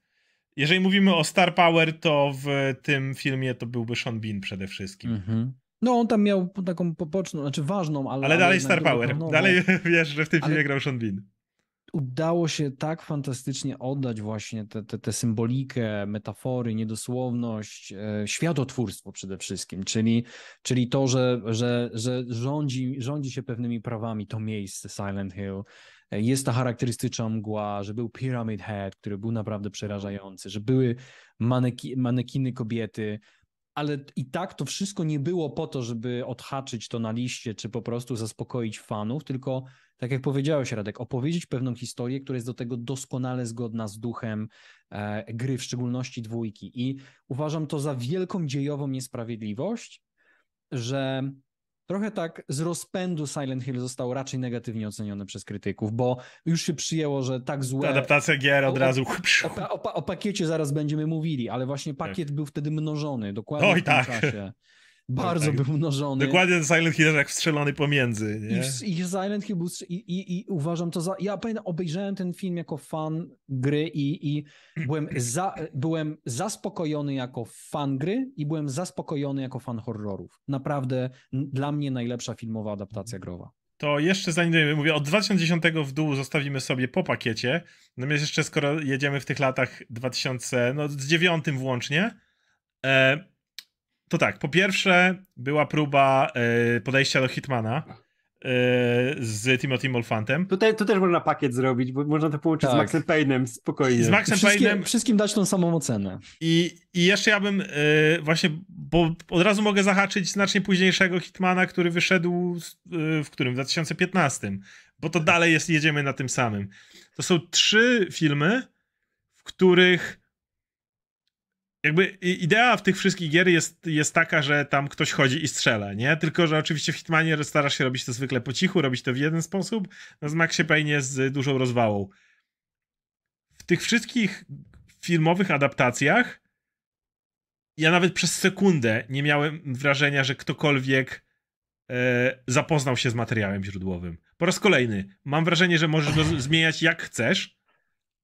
jeżeli mówimy o Star Power, to w tym filmie to byłby Sean Bean przede wszystkim. Mhm. No on tam miał taką poboczną, znaczy ważną, ale... Ale dalej Star Power. drugoplanowo. Dalej wiesz, że w tym Ale- filmie grał Sean Bean. udało się tak fantastycznie oddać właśnie tę te, te symbolikę, metafory, niedosłowność, e, światotwórstwo przede wszystkim, czyli, czyli to, że, że, że rządzi, rządzi się pewnymi prawami to miejsce Silent Hill. Jest ta charakterystyczna mgła, że był Pyramid Head, który był naprawdę przerażający, że były maneki, manekiny kobiety, ale i tak to wszystko nie było po to, żeby odhaczyć to na liście, czy po prostu zaspokoić fanów, tylko tak jak powiedziałeś, Radek, opowiedzieć pewną historię, która jest do tego doskonale zgodna z duchem e, gry, w szczególności dwójki. I uważam to za wielką dziejową niesprawiedliwość, że trochę tak z rozpędu Silent Hill został raczej negatywnie oceniony przez krytyków, bo już się przyjęło, że tak Ta złe. adaptacja gier od razu. O, o, o pakiecie zaraz będziemy mówili, ale właśnie pakiet był wtedy mnożony, dokładnie Oj, w tym tak. czasie. Bardzo tak. był mnożony. Dokładnie ten Silent Hill jak wstrzelony pomiędzy, I, nie? w- I Silent Hill był, i, i, i uważam to za. Ja pamiętam, obejrzałem ten film jako fan gry i, i byłem, za, byłem zaspokojony jako fan gry i byłem zaspokojony jako fan horrorów. Naprawdę dla mnie najlepsza filmowa adaptacja growa. To jeszcze zanim mówię, od 2010 w dół zostawimy sobie po pakiecie. Natomiast jeszcze skoro jedziemy w tych latach 2000, no z dziewiątym włącznie, e, to tak, po pierwsze była próba e, podejścia do Hitmana e, z Timothy Molfantem. Tutaj, tu też można pakiet zrobić, bo można to połączyć z Tak. Maxem Payne'em spokojnie. Z Maxem Payne'em wszystkim dać tą samą ocenę. I, I jeszcze ja bym y, właśnie, bo od razu mogę zahaczyć znacznie późniejszego Hitmana, który wyszedł z- y, w którym? W 2015. Bo to dalej jest, jedziemy na tym samym. To są trzy filmy, w których jakby idea w tych wszystkich gier jest, jest taka, że tam ktoś chodzi i strzela, nie? Tylko, że oczywiście w Hitmanie starasz się robić to zwykle po cichu, robić to w jeden sposób, no z Maxie Payne z dużą rozwałą. W tych wszystkich filmowych adaptacjach ja nawet przez sekundę nie miałem wrażenia, że ktokolwiek e, zapoznał się z materiałem źródłowym. Po raz kolejny, mam wrażenie, że możesz go zmieniać jak chcesz,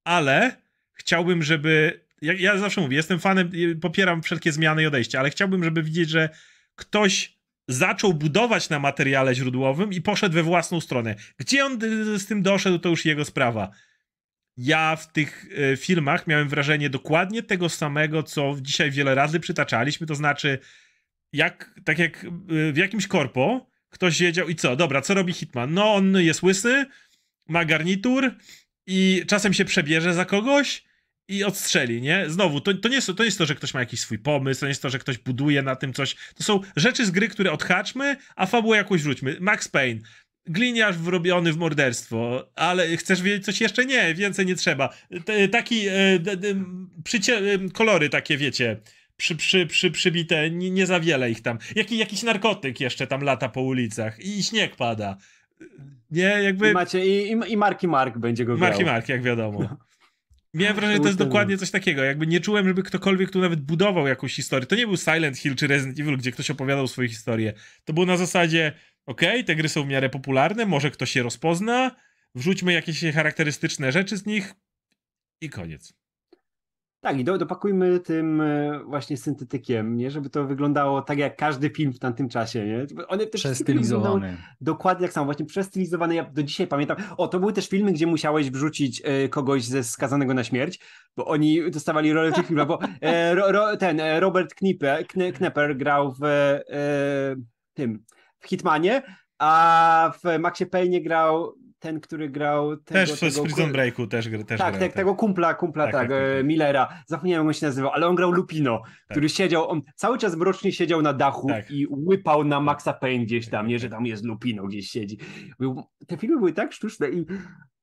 ale chciałbym, żeby. Ja, ja zawsze mówię, jestem fanem, y, popieram wszelkie zmiany i odejścia, ale chciałbym, żeby widzieć, że ktoś zaczął budować na materiale źródłowym i poszedł we własną stronę. Gdzie on y, z tym doszedł, to już jego sprawa. Ja w tych y, filmach miałem wrażenie dokładnie tego samego, co dzisiaj wiele razy przytaczaliśmy, to znaczy, jak, tak jak w jakimś korpo ktoś wiedział i co, dobra, co robi Hitman? No, on jest łysy, ma garnitur i czasem się przebierze za kogoś i odstrzeli, nie? Znowu, to, to, nie jest, to nie jest to, że ktoś ma jakiś swój pomysł, to nie jest to, że ktoś buduje na tym coś. To są rzeczy z gry, które odhaczmy, a fabułę jakąś wróćmy. Max Payne. Gliniarz wrobiony w morderstwo, ale chcesz wiedzieć coś jeszcze? Nie, więcej nie trzeba. T- taki, e, d, d, przycie, e, kolory takie, wiecie, przy, przy, przy, przybite, nie, nie za wiele ich tam. Jaki, jakiś narkotyk jeszcze tam lata po ulicach i śnieg pada. Nie, jakby... I macie, i, i, i Marki Mark będzie go Marki grał. Mark, jak wiadomo. Miałem wrażenie, że to jest ten- dokładnie coś takiego. Jakby nie czułem, żeby ktokolwiek tu nawet budował jakąś historię. To nie był Silent Hill czy Resident Evil, gdzie ktoś opowiadał swoje historie. To było na zasadzie, okej, te gry są w miarę popularne, może ktoś je rozpozna, wrzućmy jakieś charakterystyczne rzeczy z nich i koniec. Tak, i do, dopakujmy tym e, właśnie syntetykiem, nie? Żeby to wyglądało tak jak każdy film w tamtym czasie, nie? One te wszystkie filmy wyglądały Przestylizowany. Dokładnie jak samo, właśnie przestylizowane. Ja do dzisiaj pamiętam. O, to były też filmy, gdzie musiałeś wrzucić e, kogoś ze skazanego na śmierć, bo oni dostawali rolę w tych filmach, bo e, ro, ro, ten Robert Knipe, Kne, Knepper grał w e, tym, w Hitmanie, a w Maxie Payne grał ten, który grał tego, Też w tego, Prison Breaku też, też tak, grał, tak, tego kumpla, kumpla, Tak, tak, tak, tak, e, tak. Millera. Zapomniałem, jak on się nazywał, ale on grał Lupino, który siedział, on cały czas mrocznie siedział na dachu i łypał na Maxa Payne gdzieś tam, nie, że tam jest Lupino, gdzieś siedzi. Te filmy były tak sztuczne i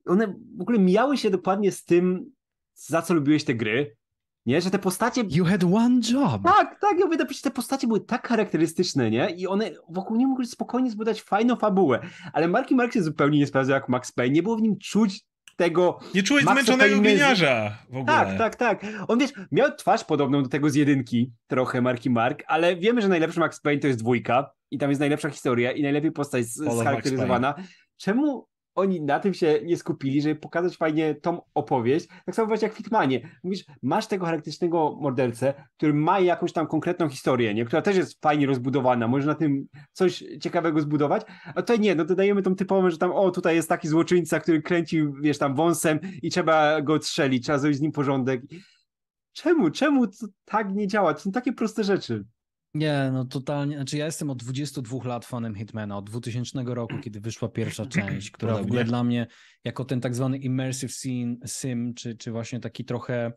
one w ogóle mijały się dokładnie z tym, za co lubiłeś te gry, nie, że te postacie... You had one job. Tak, tak, ja mówię, przecież te postacie były tak charakterystyczne, nie? I one wokół nie mogły spokojnie zbudować fajną fabułę. Ale Marki Mark się zupełnie nie sprawdzał jak Max Payne. Nie było w nim czuć tego Nie czułeś Maxa zmęczonego gliniarza w ogóle. tak, tak, tak. On wiesz, miał twarz podobną do tego z jedynki, trochę Marki Mark, ale wiemy, że najlepszy Max Payne to jest dwójka i tam jest najlepsza historia i najlepiej postać scharakteryzowana. Czemu oni na tym się nie skupili, żeby pokazać fajnie tą opowieść? Tak samo właśnie jak w Hitmanie. Mówisz, masz tego charakterystycznego mordercę, który ma jakąś tam konkretną historię, nie? która też jest fajnie rozbudowana, może na tym coś ciekawego zbudować, a tutaj nie, no dodajemy tą typową, że tam o, tutaj jest taki złoczyńca, który kręcił, wiesz, tam wąsem i trzeba go odstrzelić, trzeba zrobić z nim porządek. Czemu, czemu to tak nie działa? To są takie proste rzeczy. Nie, no totalnie. Znaczy, ja jestem od 22 lat fanem Hitmana, od 2000 roku, kiedy wyszła pierwsza część, która w ogóle dla mnie, jako ten tak zwany immersive scene, sim, czy, czy właśnie taki trochę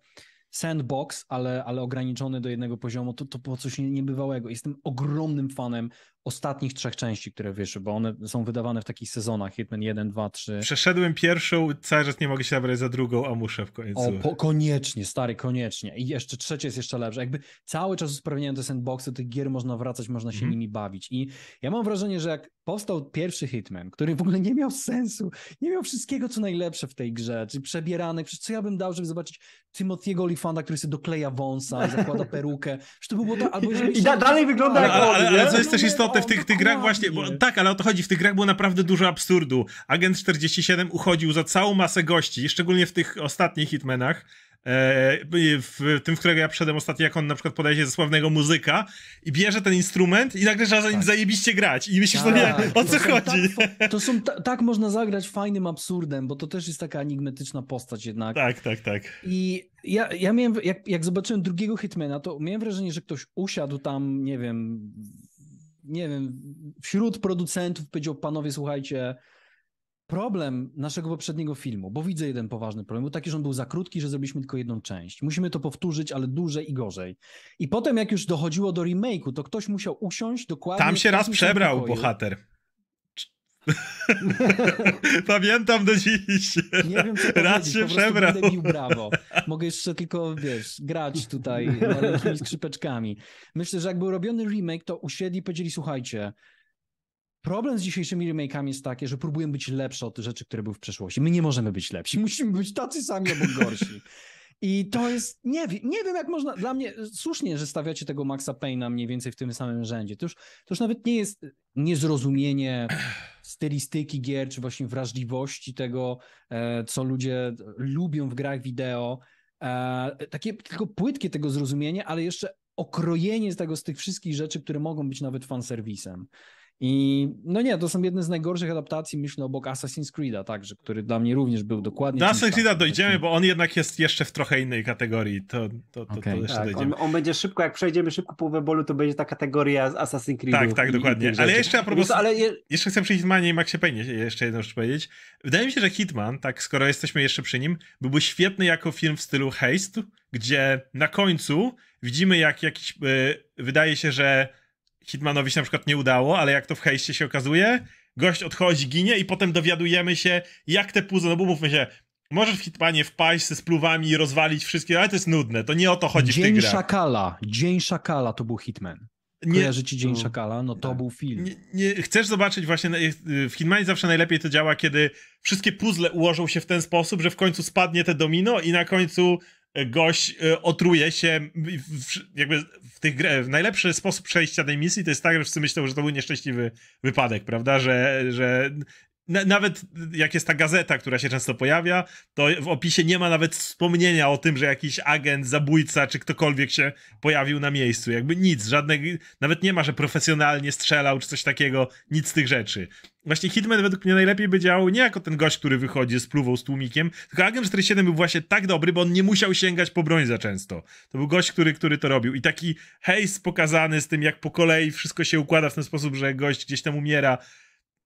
sandbox, ale, ale ograniczony do jednego poziomu, to, to było coś nie- niebywałego. Jestem ogromnym fanem ostatnich trzech części, które wyszły, bo one są wydawane w takich sezonach, Hitman 1, 2, 3. Przeszedłem pierwszą, cały czas nie mogę się nabrać za drugą, a muszę w końcu. O, po, koniecznie, stary, koniecznie. I jeszcze trzecie jest jeszcze lepsze. Jakby cały czas usprawniają te sandboxy, tych gier można wracać, można się Mhm. nimi bawić. I ja mam wrażenie, że jak powstał pierwszy Hitman, który w ogóle nie miał sensu, nie miał wszystkiego, co najlepsze w tej grze, czy przebieranych, przecież co ja bym dał, żeby zobaczyć Timothy'ego Olifanta, który sobie dokleja wąsa i zakłada perukę. Przecież to by było to, albo jeżeli I da- dalej wygląda jak ale, ale, ale co jest też No, istotne w tych, tych grach właśnie, bo, tak, ale o to chodzi, w tych grach było naprawdę dużo absurdu. Agent 47 uchodził za całą masę gości, szczególnie w tych ostatnich Hitmanach, e, w tym, w którego ja przyszedłem ostatnio, jak on na przykład podaje się ze sławnego muzyka i bierze ten instrument i nagle trzeba za nim Tak. zajebiście grać i myślisz, no Tak, nie, o co to są chodzi? Tak, to są ta, tak można zagrać fajnym absurdem, bo to też jest taka enigmatyczna postać jednak. Tak, tak, tak. I ja, ja miałem, jak, jak zobaczyłem drugiego Hitmana, to miałem wrażenie, że ktoś usiadł tam, nie wiem, nie wiem, wśród producentów powiedział, panowie, słuchajcie, problem naszego poprzedniego filmu, bo widzę jeden poważny problem, był taki, że on był za krótki, że zrobiliśmy tylko jedną część. Musimy to powtórzyć, ale dłużej i gorzej. I potem jak już dochodziło do remake'u, to ktoś musiał usiąść dokładnie... Tam się raz przebrał bohater. Pamiętam do dziś. Nie wiem, co Raz się przebrał. Bił brawo. Mogę jeszcze tylko, wiesz, grać tutaj maleńkimi skrzypeczkami. Myślę, że jak był robiony remake, to usiedli i powiedzieli, słuchajcie, problem z dzisiejszymi remake'ami jest taki, że próbują być lepsze od rzeczy, które były w przeszłości. My nie możemy być lepsi, musimy być tacy sami albo gorsi. I to jest, nie nie wiem jak można, dla mnie słusznie, że stawiacie tego Maxa Payne'a mniej więcej w tym samym rzędzie. To już, to już nawet nie jest niezrozumienie stylistyki gier, czy właśnie wrażliwości tego, e, co ludzie lubią w grach wideo. E, Takie tylko płytkie tego zrozumienie, ale jeszcze okrojenie z tego z tych wszystkich rzeczy, które mogą być nawet fanserwisem. I no nie, to są jedne z najgorszych adaptacji, myślę, obok Assassin's Creed'a, także, który dla mnie również był dokładnie. Do Assassin's Creed'a dojdziemy, bo on jednak jest jeszcze w trochę innej kategorii. To, to, to, Okej. to jeszcze Tak, dojdziemy. on, on będzie szybko, jak przejdziemy szybko połowę bolu, to będzie ta kategoria z Assassin's Creed. Tak, tak, dokładnie. Ale jeszcze a propos- Ale je, Jeszcze chcę przy Hitmanie i Maxie Payne jeszcze jedną rzecz powiedzieć. Wydaje mi się, że Hitman, tak skoro jesteśmy jeszcze przy nim, byłby świetny jako film w stylu Haste, gdzie na końcu widzimy jak jakiś, e, wydaje się, że Hitmanowi się na przykład nie udało, ale jak to w Haste się okazuje, gość odchodzi, ginie i potem dowiadujemy się, jak te puzzle, no bo mówmy się, możesz w Hitmanie wpaść ze spluwami i rozwalić wszystkie, ale to jest nudne, to nie o to chodzi w tych Dzień grach. Szakala. Dzień Szakala to był Hitman. Nie, Kojarzycie Dzień Mm. Szakala? No to Tak. był film. nie, nie, chcesz zobaczyć właśnie, y, w Hitmanie zawsze najlepiej to działa, kiedy wszystkie puzzle ułożą się w ten sposób, że w końcu spadnie te domino i na końcu gość y, otruje się w, w, jakby w tych grach. Najlepszy sposób przejścia tej misji to jest tak, że wszyscy myślą, że to był nieszczęśliwy wypadek, prawda, że, że nawet jak jest ta gazeta, która się często pojawia, to w opisie nie ma nawet wspomnienia o tym, że jakiś agent, zabójca czy ktokolwiek się pojawił na miejscu. Jakby nic, żadne, nawet nie ma, że profesjonalnie strzelał czy coś takiego, nic z tych rzeczy. Właśnie Hitman według mnie najlepiej by działał nie jako ten gość, który wychodzi z pluwą z tłumikiem, tylko Agent 47 był właśnie tak dobry, bo on nie musiał sięgać po broń za często. To był gość, który, który to robił. I taki hejs pokazany z tym, jak po kolei wszystko się układa w ten sposób, że gość gdzieś tam umiera,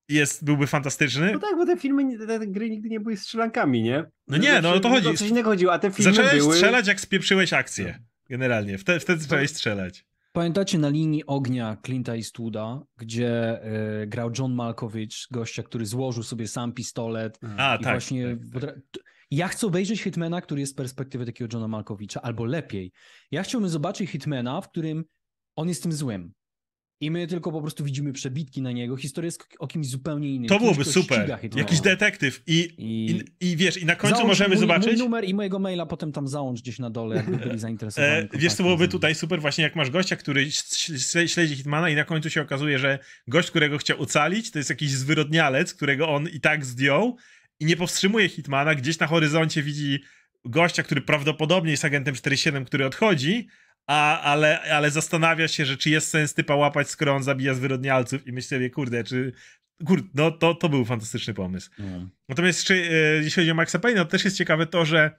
jest, byłby fantastyczny. no tak, bo te filmy, te gry nigdy nie były strzelankami, nie? No nie, no o to chodzi. O coś innego chodziło, a te filmy Zacząłeś były... strzelać, jak spieprzyłeś akcję. Generalnie. Wtedy, wtedy zacząłeś strzelać. Pamiętacie na linii ognia Clint'a Eastwooda, gdzie e, grał John Malkovich, gościa, który złożył sobie sam pistolet A, i tak. właśnie... tak, tak. Ja chcę obejrzeć Hitmana, który jest z perspektywy takiego Johna Malkovicha, albo lepiej. Ja chciałbym zobaczyć Hitmana, w którym on jest tym złym. I my tylko po prostu widzimy przebitki na niego. Historia jest o kimś zupełnie innym. To byłoby super. Jakiś detektyw i, I, i, i wiesz, i na końcu Załącz możemy mój, zobaczyć... Mój numer i mojego maila potem tam załącz gdzieś na dole, jakby byli zainteresowani. E, wiesz, kontaktem co byłoby tutaj super, właśnie jak masz gościa, który śl- śledzi Hitmana i na końcu się okazuje, że gość, którego chciał ocalić, to jest jakiś zwyrodnialec, którego on i tak zdjął i nie powstrzymuje Hitmana, gdzieś na horyzoncie widzi gościa, który prawdopodobnie jest agentem 47, który odchodzi, a, ale, ale zastanawia się, że czy jest sens typa łapać, skoro on zabija zwyrodnialców i myśli sobie, kurde, czy... Kurde, no to, to był fantastyczny pomysł. No. Natomiast czy, e, jeśli chodzi o Maxa Payne, to też jest ciekawe to, że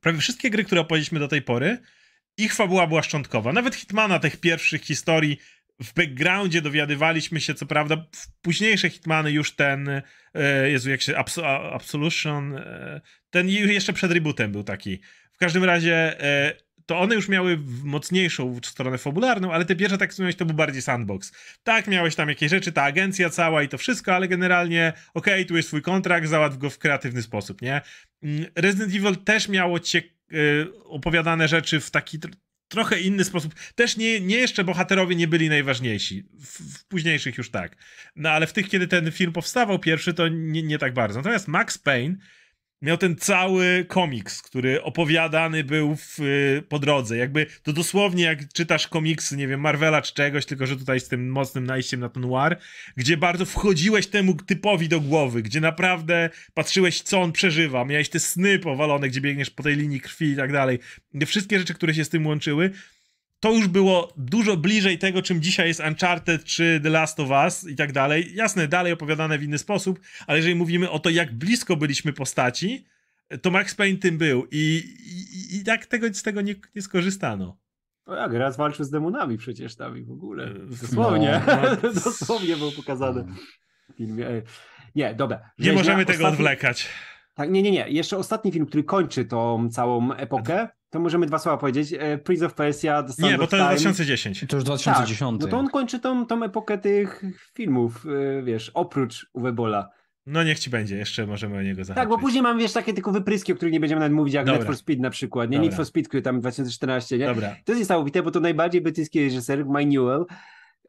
prawie wszystkie gry, które opowiedzieliśmy do tej pory, ich fabuła była szczątkowa. Nawet Hitmana, tych pierwszych historii, w backgroundzie dowiadywaliśmy się, co prawda, w późniejsze Hitmany już ten, e, Jezu, jak się, Abs- Absolution, e, ten jeszcze przed rebootem był taki. W każdym razie e, to one już miały mocniejszą stronę fabularną, ale te pierwsze, tak wspomniałeś, to był bardziej sandbox. Tak, miałeś tam jakieś rzeczy, ta agencja cała i to wszystko, ale generalnie okej, okay, tu jest twój kontrakt, załatw go w kreatywny sposób, nie? Mm, Resident Evil też miało cie, y, opowiadane rzeczy w taki trochę inny sposób. Też nie, nie jeszcze bohaterowie nie byli najważniejsi. W, w, późniejszych już tak. No ale w tych, kiedy ten film powstawał pierwszy, to nie, nie tak bardzo. Natomiast Max Payne miał ten cały komiks, który opowiadany był w, y, po drodze. Jakby to dosłownie jak czytasz komiksy, nie wiem, Marvela czy czegoś, tylko że tutaj z tym mocnym najściem na ten noir, gdzie bardzo wchodziłeś temu typowi do głowy, gdzie naprawdę patrzyłeś, co on przeżywa, miałeś te sny powalone, gdzie biegniesz po tej linii krwi i tak dalej. Wszystkie rzeczy, które się z tym łączyły, to już było dużo bliżej tego, czym dzisiaj jest Uncharted czy The Last of Us i tak dalej. Jasne, dalej opowiadane w inny sposób, ale jeżeli mówimy o to, jak blisko byliśmy postaci, to Max Payne tym był i, i, i tak tego, z tego nie, nie skorzystano. No jak, raz walczył z demonami przecież tam i w ogóle. E, dosłownie. No, no. Dosłownie było pokazane w filmie. Nie, dobra. Nie możemy tego ostatni... odwlekać. Tak, nie, nie, nie. Jeszcze ostatni film, który kończy tą całą epokę, to możemy dwa słowa powiedzieć. E, Prince of Persia, The Nie, bo to jest 2010. To już 2010. Tak, no to on kończy tą, tą epokę tych filmów, e, wiesz, oprócz Uwe Bola. No niech ci będzie, jeszcze możemy o niego zahaczyć. Tak, bo później mam, wiesz, takie tylko wypryski, o których nie będziemy nawet mówić, jak Dobra. Need for Speed na przykład, nie? Dobra. Need for Speed, który tam 2014, nie? Dobra. To jest niesamowite, bo to najbardziej brytyjski reżyser, Mike Newell,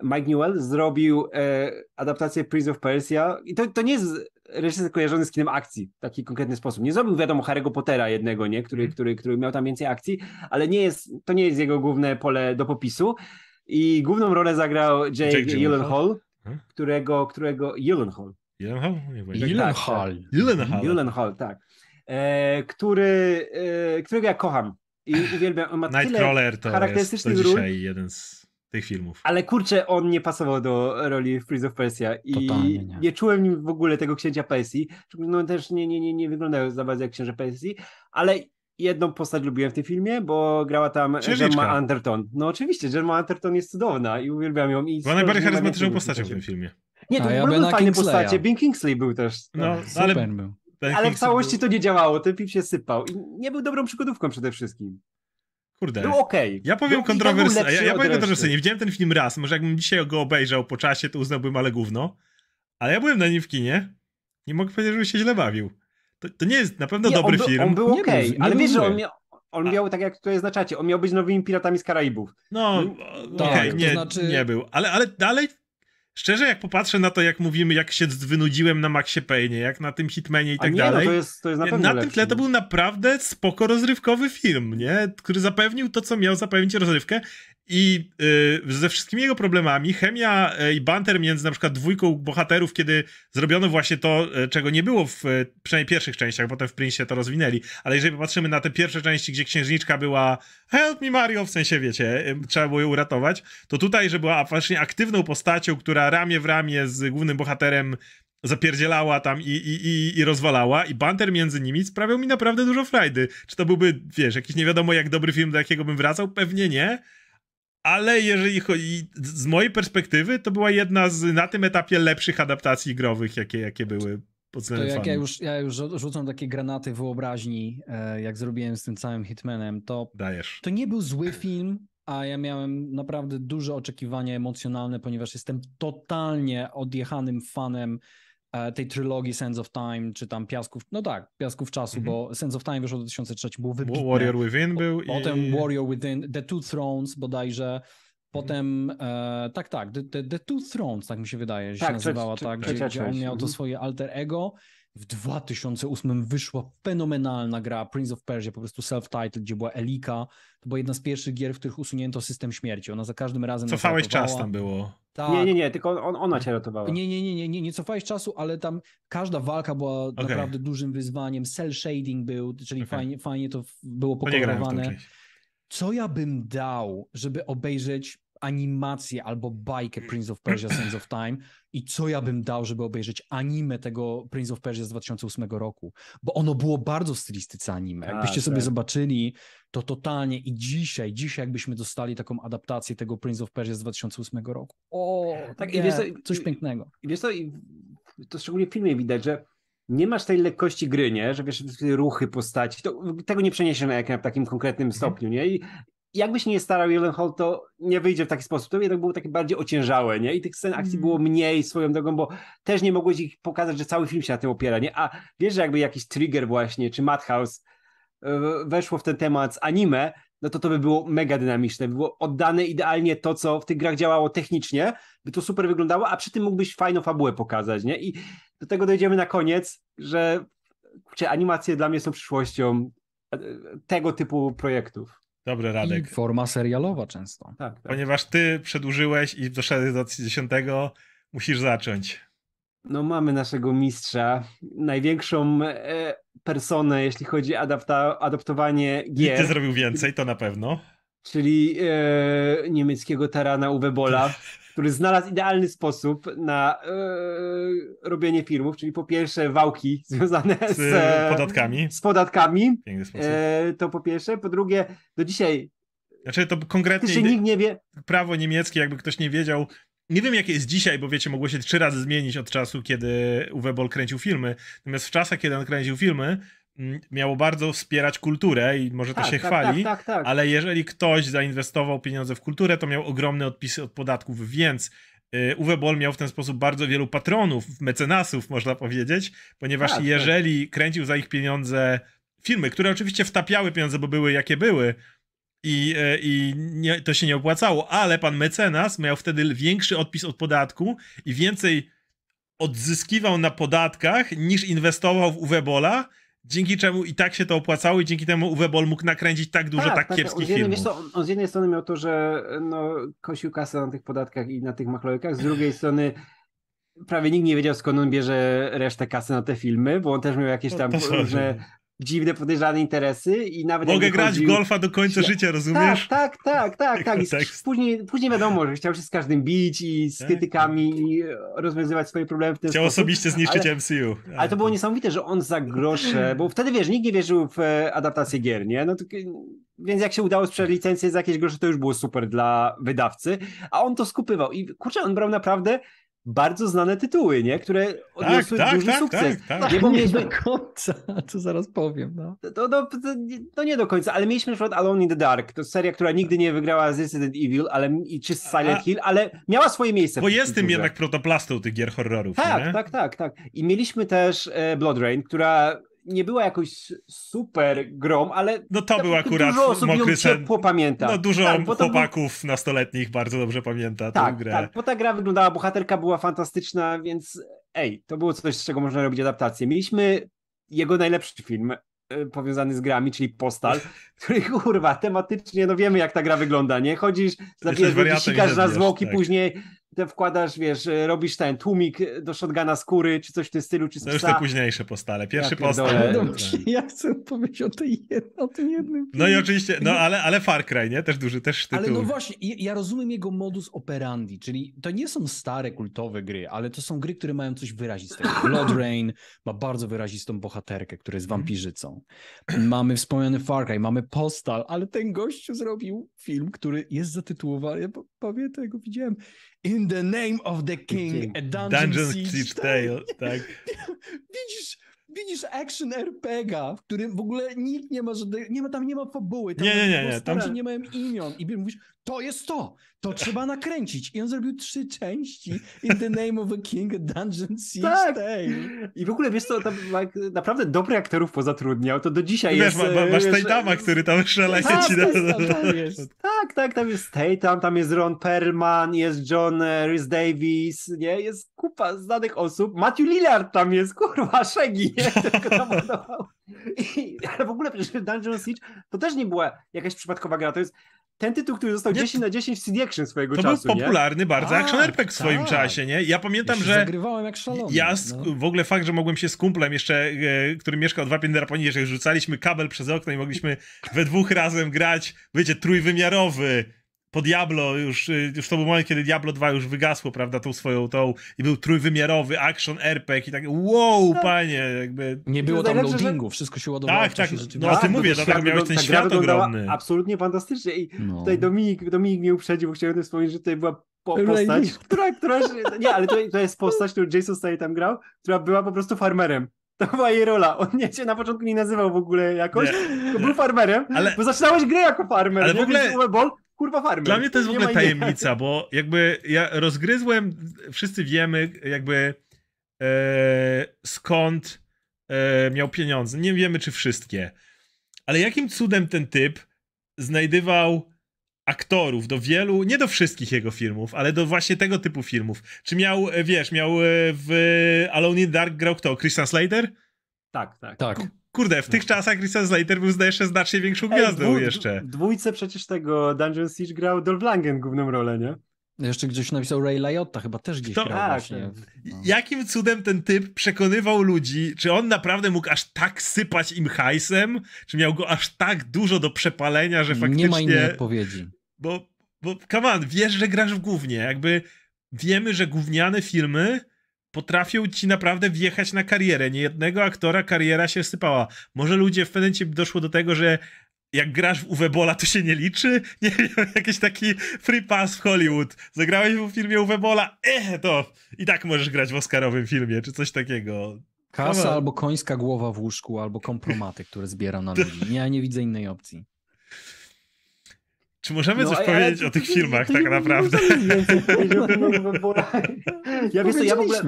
Mike Newell zrobił e, adaptację Prince of Persia i to, to nie jest reżyser kojarzony z kinem akcji w taki konkretny sposób. Nie zrobił, wiadomo, Harry'ego Pottera jednego, nie? Który, mm. który, który miał tam więcej akcji, ale nie jest, to nie jest jego główne pole do popisu. I główną rolę zagrał Jake, Jake Gyllenhaal, hmm? którego, którego Gyllenhaal. Gyllenhaal? Gyllenhaal. Gyllenhaal. Gyllenhaal, tak. E, który, e, którego ja kocham i uwielbiam. On ma Nightcrawler to jest to dzisiaj ról. jeden z tych filmów. Ale kurczę, on nie pasował do roli w Prince of Persia i nie. nie. czułem nim w ogóle tego księcia Persji. No też nie, nie, nie, nie wyglądał za bardzo jak księże Persji, ale jedną postać lubiłem w tym filmie, bo grała tam Gemma Anderton. No oczywiście, Gemma Anderton jest cudowna i uwielbiam ją. I Była najbardziej charyzmatyczną postacią w tym filmie. Nie, to ja były fajne postacie. Ben Kingsley był też. No, no ale, był. ale w całości był... to nie działało, ten film się sypał i nie był dobrą przygodówką przede wszystkim. Kurde. Był okej. Okay. Ja powiem kontrowersyjnie. Ja, ja powiem kontrowersyjnie. Widziałem ten film raz. Może jakbym dzisiaj go obejrzał po czasie, to uznałbym ale gówno. Ale ja byłem na nim w kinie. Nie mogę powiedzieć, żebym się źle bawił. To, to nie jest na pewno nie, dobry on film. On był okej, okay, ale wiesz, że on miał, on miał, tak jak tutaj znacie, on miał być nowymi piratami z Karaibów. No, no okej, okay, tak, nie, znaczy... nie był. Ale, ale dalej Szczerze, jak popatrzę na to, jak mówimy, jak się wynudziłem na Maxie Payne, jak na tym Hitmanie i tak nie, dalej. No to jest, to jest na na tym tle to był naprawdę spoko rozrywkowy film, nie? Który zapewnił to, co miał zapewnić rozrywkę. I yy, ze wszystkimi jego problemami, chemia yy, i banter między na przykład dwójką bohaterów, kiedy zrobiono właśnie to, yy, czego nie było w y, przynajmniej pierwszych częściach, potem w Prince to rozwinęli, ale jeżeli popatrzymy na te pierwsze części, gdzie księżniczka była help me Mario, w sensie wiecie, y, trzeba było ją uratować, to tutaj, że była właśnie aktywną postacią, która ramię w ramię z głównym bohaterem zapierdzielała tam i, i, i, i rozwalała i banter między nimi sprawiał mi naprawdę dużo frajdy. Czy to byłby, wiesz, jakiś nie wiadomo jak dobry film, do jakiego bym wracał? Pewnie nie, ale jeżeli chodzi, z mojej perspektywy, to była jedna z na tym etapie lepszych adaptacji growych, jakie, jakie były pod względem To jak ja już, ja już rzucam takie granaty wyobraźni, e, jak zrobiłem z tym całym Hitmanem, to, Dajesz. to nie był zły film, a ja miałem naprawdę duże oczekiwania emocjonalne, ponieważ jestem totalnie odjechanym fanem tej trylogii Sense of Time, czy tam Piasków, no tak, Piasków Czasu, mm -hmm. bo Sense of Time wyszło w 2003, był wybitny. Warrior Within był Potem i... Warrior Within, The Two Thrones bodajże, Potem, e, tak, tak, the, the, the, Two Thrones, tak mi się wydaje, że tak, się nazywała, tak, gdzie, gdzie, on miał to mhm. swoje alter ego. W 2008 wyszła fenomenalna gra Prince of Persia, po prostu self-titled, gdzie była Elika. To była jedna z pierwszych gier, w których usunięto system śmierci. Ona za każdym razem. Cofałeś czas tam było. Tak. Nie, nie, nie, tylko on, ona cię ratowała. Nie, nie, nie, nie, nie, nie cofałeś czasu, ale tam każda walka była okay. naprawdę dużym wyzwaniem. Cell shading był, czyli okay. fajnie, fajnie to było pokolorowane. Co ja bym dał, żeby obejrzeć animację albo bajkę Prince of Persia Sands of Time i co ja bym dał, żeby obejrzeć anime tego Prince of Persia z 2008 roku, bo ono było bardzo w stylistyce anime. Jakbyście tak, sobie tak. zobaczyli, to totalnie i dzisiaj, dzisiaj jakbyśmy dostali taką adaptację tego Prince of Persia z 2008 roku. O, tak, nie, i wiesz, coś pięknego. I wiesz co, to szczególnie w filmie widać, że nie masz tej lekkości gry, nie? Że wiesz, ruchy postaci, to, tego nie przeniesiesz na w takim konkretnym Mhm. stopniu, nie? I jakbyś nie starał Hall, to nie wyjdzie w taki sposób. To jednak było takie bardziej ociężałe, nie? I tych scen akcji Mm. było mniej swoją drogą, bo też nie mogłeś ich pokazać, że cały film się na tym opiera, nie? A wiesz, że jakby jakiś trigger właśnie, czy Madhouse e, weszło w ten temat z anime, no to to by było mega dynamiczne, by było oddane idealnie to, co w tych grach działało technicznie, by to super wyglądało, a przy tym mógłbyś fajną fabułę pokazać, nie? I do tego dojdziemy na koniec, że czy animacje dla mnie są przyszłością e, tego typu projektów. Dobry I Radek. forma serialowa często. Tak, tak. Ponieważ ty przedłużyłeś i doszedłeś do 10, musisz zacząć. No mamy naszego mistrza, największą e, personę, jeśli chodzi o adapta- adaptowanie Nikt nie gier, zrobił więcej, to na pewno. czyli e, niemieckiego tarana Uwe Bolla, który znalazł idealny sposób na e, robienie filmów, czyli po pierwsze wałki związane z, Z podatkami. z podatkami, Piękny sposób. e, to po pierwsze, po drugie, do dzisiaj Znaczy to konkretnie jeszcze nikt nie wie, prawo niemieckie, jakby ktoś nie wiedział. Nie wiem, jakie jest dzisiaj, bo wiecie, mogło się trzy razy zmienić od czasu, kiedy Uwe Boll kręcił filmy. Natomiast w czasach, kiedy on kręcił filmy, miało bardzo wspierać kulturę i może to tak, się tak, chwali, tak, tak, tak. ale jeżeli ktoś zainwestował pieniądze w kulturę, to miał ogromne odpisy od podatków, więc y, Uwe Boll miał w ten sposób bardzo wielu patronów, mecenasów, można powiedzieć, ponieważ Tak, jeżeli kręcił za ich pieniądze filmy, które oczywiście wtapiały pieniądze, bo były jakie były, i, e, i nie, to się nie opłacało, ale pan mecenas miał wtedy większy odpis od podatku i więcej odzyskiwał na podatkach niż inwestował w Uwebola, dzięki czemu i tak się to opłacało i dzięki temu Uwebol mógł nakręcić tak dużo tak, on kiepskich z jednej, filmów. wiesz on, on z jednej strony miał to, że no, kosił kasę na tych podatkach i na tych machlojkach, z drugiej strony prawie nikt nie wiedział skąd on bierze resztę kasy na te filmy, bo on też miał jakieś tam różne dziwne, podejrzane interesy i nawet Mogę grać wychodził... w golfa do końca życia, rozumiesz? Tak, tak, tak, tak, tak. Później, później wiadomo, że chciał się z każdym bić i z Tak, krytykami i rozwiązywać swoje problemy w ten Chciał sposób. osobiście zniszczyć ale- MCU. Ale to było niesamowite, że on za grosze, bo wtedy wiesz, nikt nie wierzył w e, adaptację gier, nie? No to, więc jak się udało sprzedać licencję za jakieś grosze, to już było super dla wydawcy, a on to skupywał i kurczę, on brał naprawdę bardzo znane tytuły, nie? Które Tak, odniosły tak, duży tak, sukces. tak, tak. Nie, bo nie mieliśmy, do końca, to zaraz powiem. No. to, to, to, to nie do końca, ale mieliśmy na przykład Alone in the Dark, to seria, która nigdy nie wygrała z Resident Evil, ale, i, czy z Silent A- Hill, ale miała swoje miejsce. Bo w jest tym kulturze. jednak protoplastą tych gier horrorów, nie? Tak, tak, tak, tak. I mieliśmy też e, Blood Rain, która nie była jakoś super grą, ale No to był akurat dużo osób ją mokry sen. ciepło pamięta. No dużo tak, to był- chłopaków nastoletnich bardzo dobrze pamięta tę Tak, grę. tak, bo ta gra wyglądała, bohaterka była fantastyczna, więc ej, to było coś, z czego można robić adaptację. Mieliśmy jego najlepszy film e, powiązany z grami, czyli Postal, który kurwa, tematycznie, no wiemy jak ta gra wygląda, nie? Chodzisz, zabijesz ludzi, wariatem i sikasz na zabijasz, zwłoki, tak. później wkładasz, wiesz, e, robisz ten tłumik do shotguna skóry, czy coś w tym stylu, czy z To już psa. te późniejsze postale. Pierwszy Ja postal. No, ja chcę powiedzieć o, tej o tym jednym No i oczywiście, no ale, ale Far Cry, nie? Też duży, też tytuł. Ale no właśnie, ja rozumiem jego modus operandi, czyli to nie są stare, kultowe gry, ale to są gry, które mają coś wyrazistego. Blood Rain ma bardzo wyrazistą bohaterkę, która jest wampirzycą. Mamy wspomniany Far Cry, mamy Postal, ale ten gościu zrobił film, który jest zatytułowany, ja pamiętam, ja go widziałem, In the Name of the King, a Dungeon, Dungeon Siege, Siege Tale. Tak. Widzisz, widzisz action RPG, w którym w ogóle nikt nie ma żadnej, nie ma, tam nie ma fabuły, tam Nie, nie, nie, nie, tam- nie mają imion i mówisz, to jest to, to trzeba nakręcić i on zrobił trzy części In the Name of a King, Dungeon Siege Tak. Tale. I w ogóle, wiesz co, tam naprawdę dobrych aktorów pozatrudniał, to do dzisiaj Wiesz, jest... ma, ma, masz e, Taitama, wiesz, który tam szaleje Tak, ci tak, na... tak, tak jest. Tak, tak, tam jest Tatum, tam jest Ron Perlman, jest John e, Rhys Davis, nie? Jest kupa znanych osób. Matthew Lillard tam jest, kurwa, Shaggy, nie? Tylko tam. I, ale w ogóle przecież Dungeon Siege to też nie była jakaś przypadkowa gra, to jest ten tytuł, który został Nie, 10 na 10 w CD Action swojego To był czasu, nie? popularny bardzo Tak, action RPG w swoim tak. czasie, nie? Ja pamiętam, Ja się że zagrywałem jak szalony. ja z, no. w ogóle fakt, że mogłem się z kumplem jeszcze, e, który mieszkał dwa piętra poniżej, że rzucaliśmy kabel przez okno i mogliśmy we dwóch razem grać, wiecie, trójwymiarowy, po Diablo już, y, już to był moment, kiedy Diablo 2 już wygasło, prawda, tą swoją tą i był trójwymiarowy action RPG i tak wow, Tak. panie, jakby Nie było tam najlepsze, że- loadingu, wszystko się ładowało Tak, tak, rzeczywistym. no o tym bo mówię, to dlatego miałeś ten świat ogromny. Absolutnie fantastycznie i No. tutaj Dominik, Dominik mnie uprzedził, bo chciałem wspomnieć, że tutaj była po, postać, która, która, nie, ale to, to jest postać, którą Jason Statham grał, która była po prostu farmerem. To była jej rola. On nie się na początku nie nazywał w ogóle jakoś, Nie, to był farmerem, Ale- bo zaczynałeś grę jako farmer. Ale nie? w ogóle- Boll, kurwa farmer. Dla mnie to jest w ogóle tajemnica, bo jakby ja rozgryzłem, wszyscy wiemy jakby e, skąd e, miał pieniądze. Nie wiemy, czy wszystkie. Ale jakim cudem ten typ znajdywał aktorów do wielu, nie do wszystkich jego filmów, ale do właśnie tego typu filmów. Czy miał, e, wiesz, miał e, w Alone in Dark grał kto? Christian Slater? Tak, tak. Tak. Kurde, w tych czasach Christian Slater był zdaje się znacznie większą Ej, gwiazdą dwu- jeszcze. W dwójce przecież tego Dungeon Siege grał Dolph Lundgren główną rolę, nie? Jeszcze gdzieś napisał Ray Liotta, chyba też gdzieś Kto? grał Tak, właśnie. tak. No. Jakim cudem ten typ przekonywał ludzi, czy on naprawdę mógł aż tak sypać im hajsem, czy miał go aż tak dużo do przepalenia, że faktycznie... Nie ma innej odpowiedzi. Bo, bo come on, wiesz, że grasz w głównie, jakby wiemy, że gówniane filmy potrafią ci naprawdę wjechać na karierę. Niejednego aktora kariera się sypała. Może ludzie w pewnym doszło do tego, że jak grasz w Uwe Bola, to się nie liczy? Nie wiem, jakiś taki free pass w Hollywood. Zagrałeś w filmie Uwe Bola, eh, to i tak możesz grać w Oscarowym filmie, czy coś takiego. Kasa albo końska głowa w łóżku, albo kompromaty, które zbieram na ludzi. Nie, ja nie widzę innej opcji. Czy możemy No, coś powiedzieć o tych filmach tak nie- naprawdę? nie możemy więcej powiedzieć o filmach Uwe Bolla. Ja wiesz co, ja w ogóle,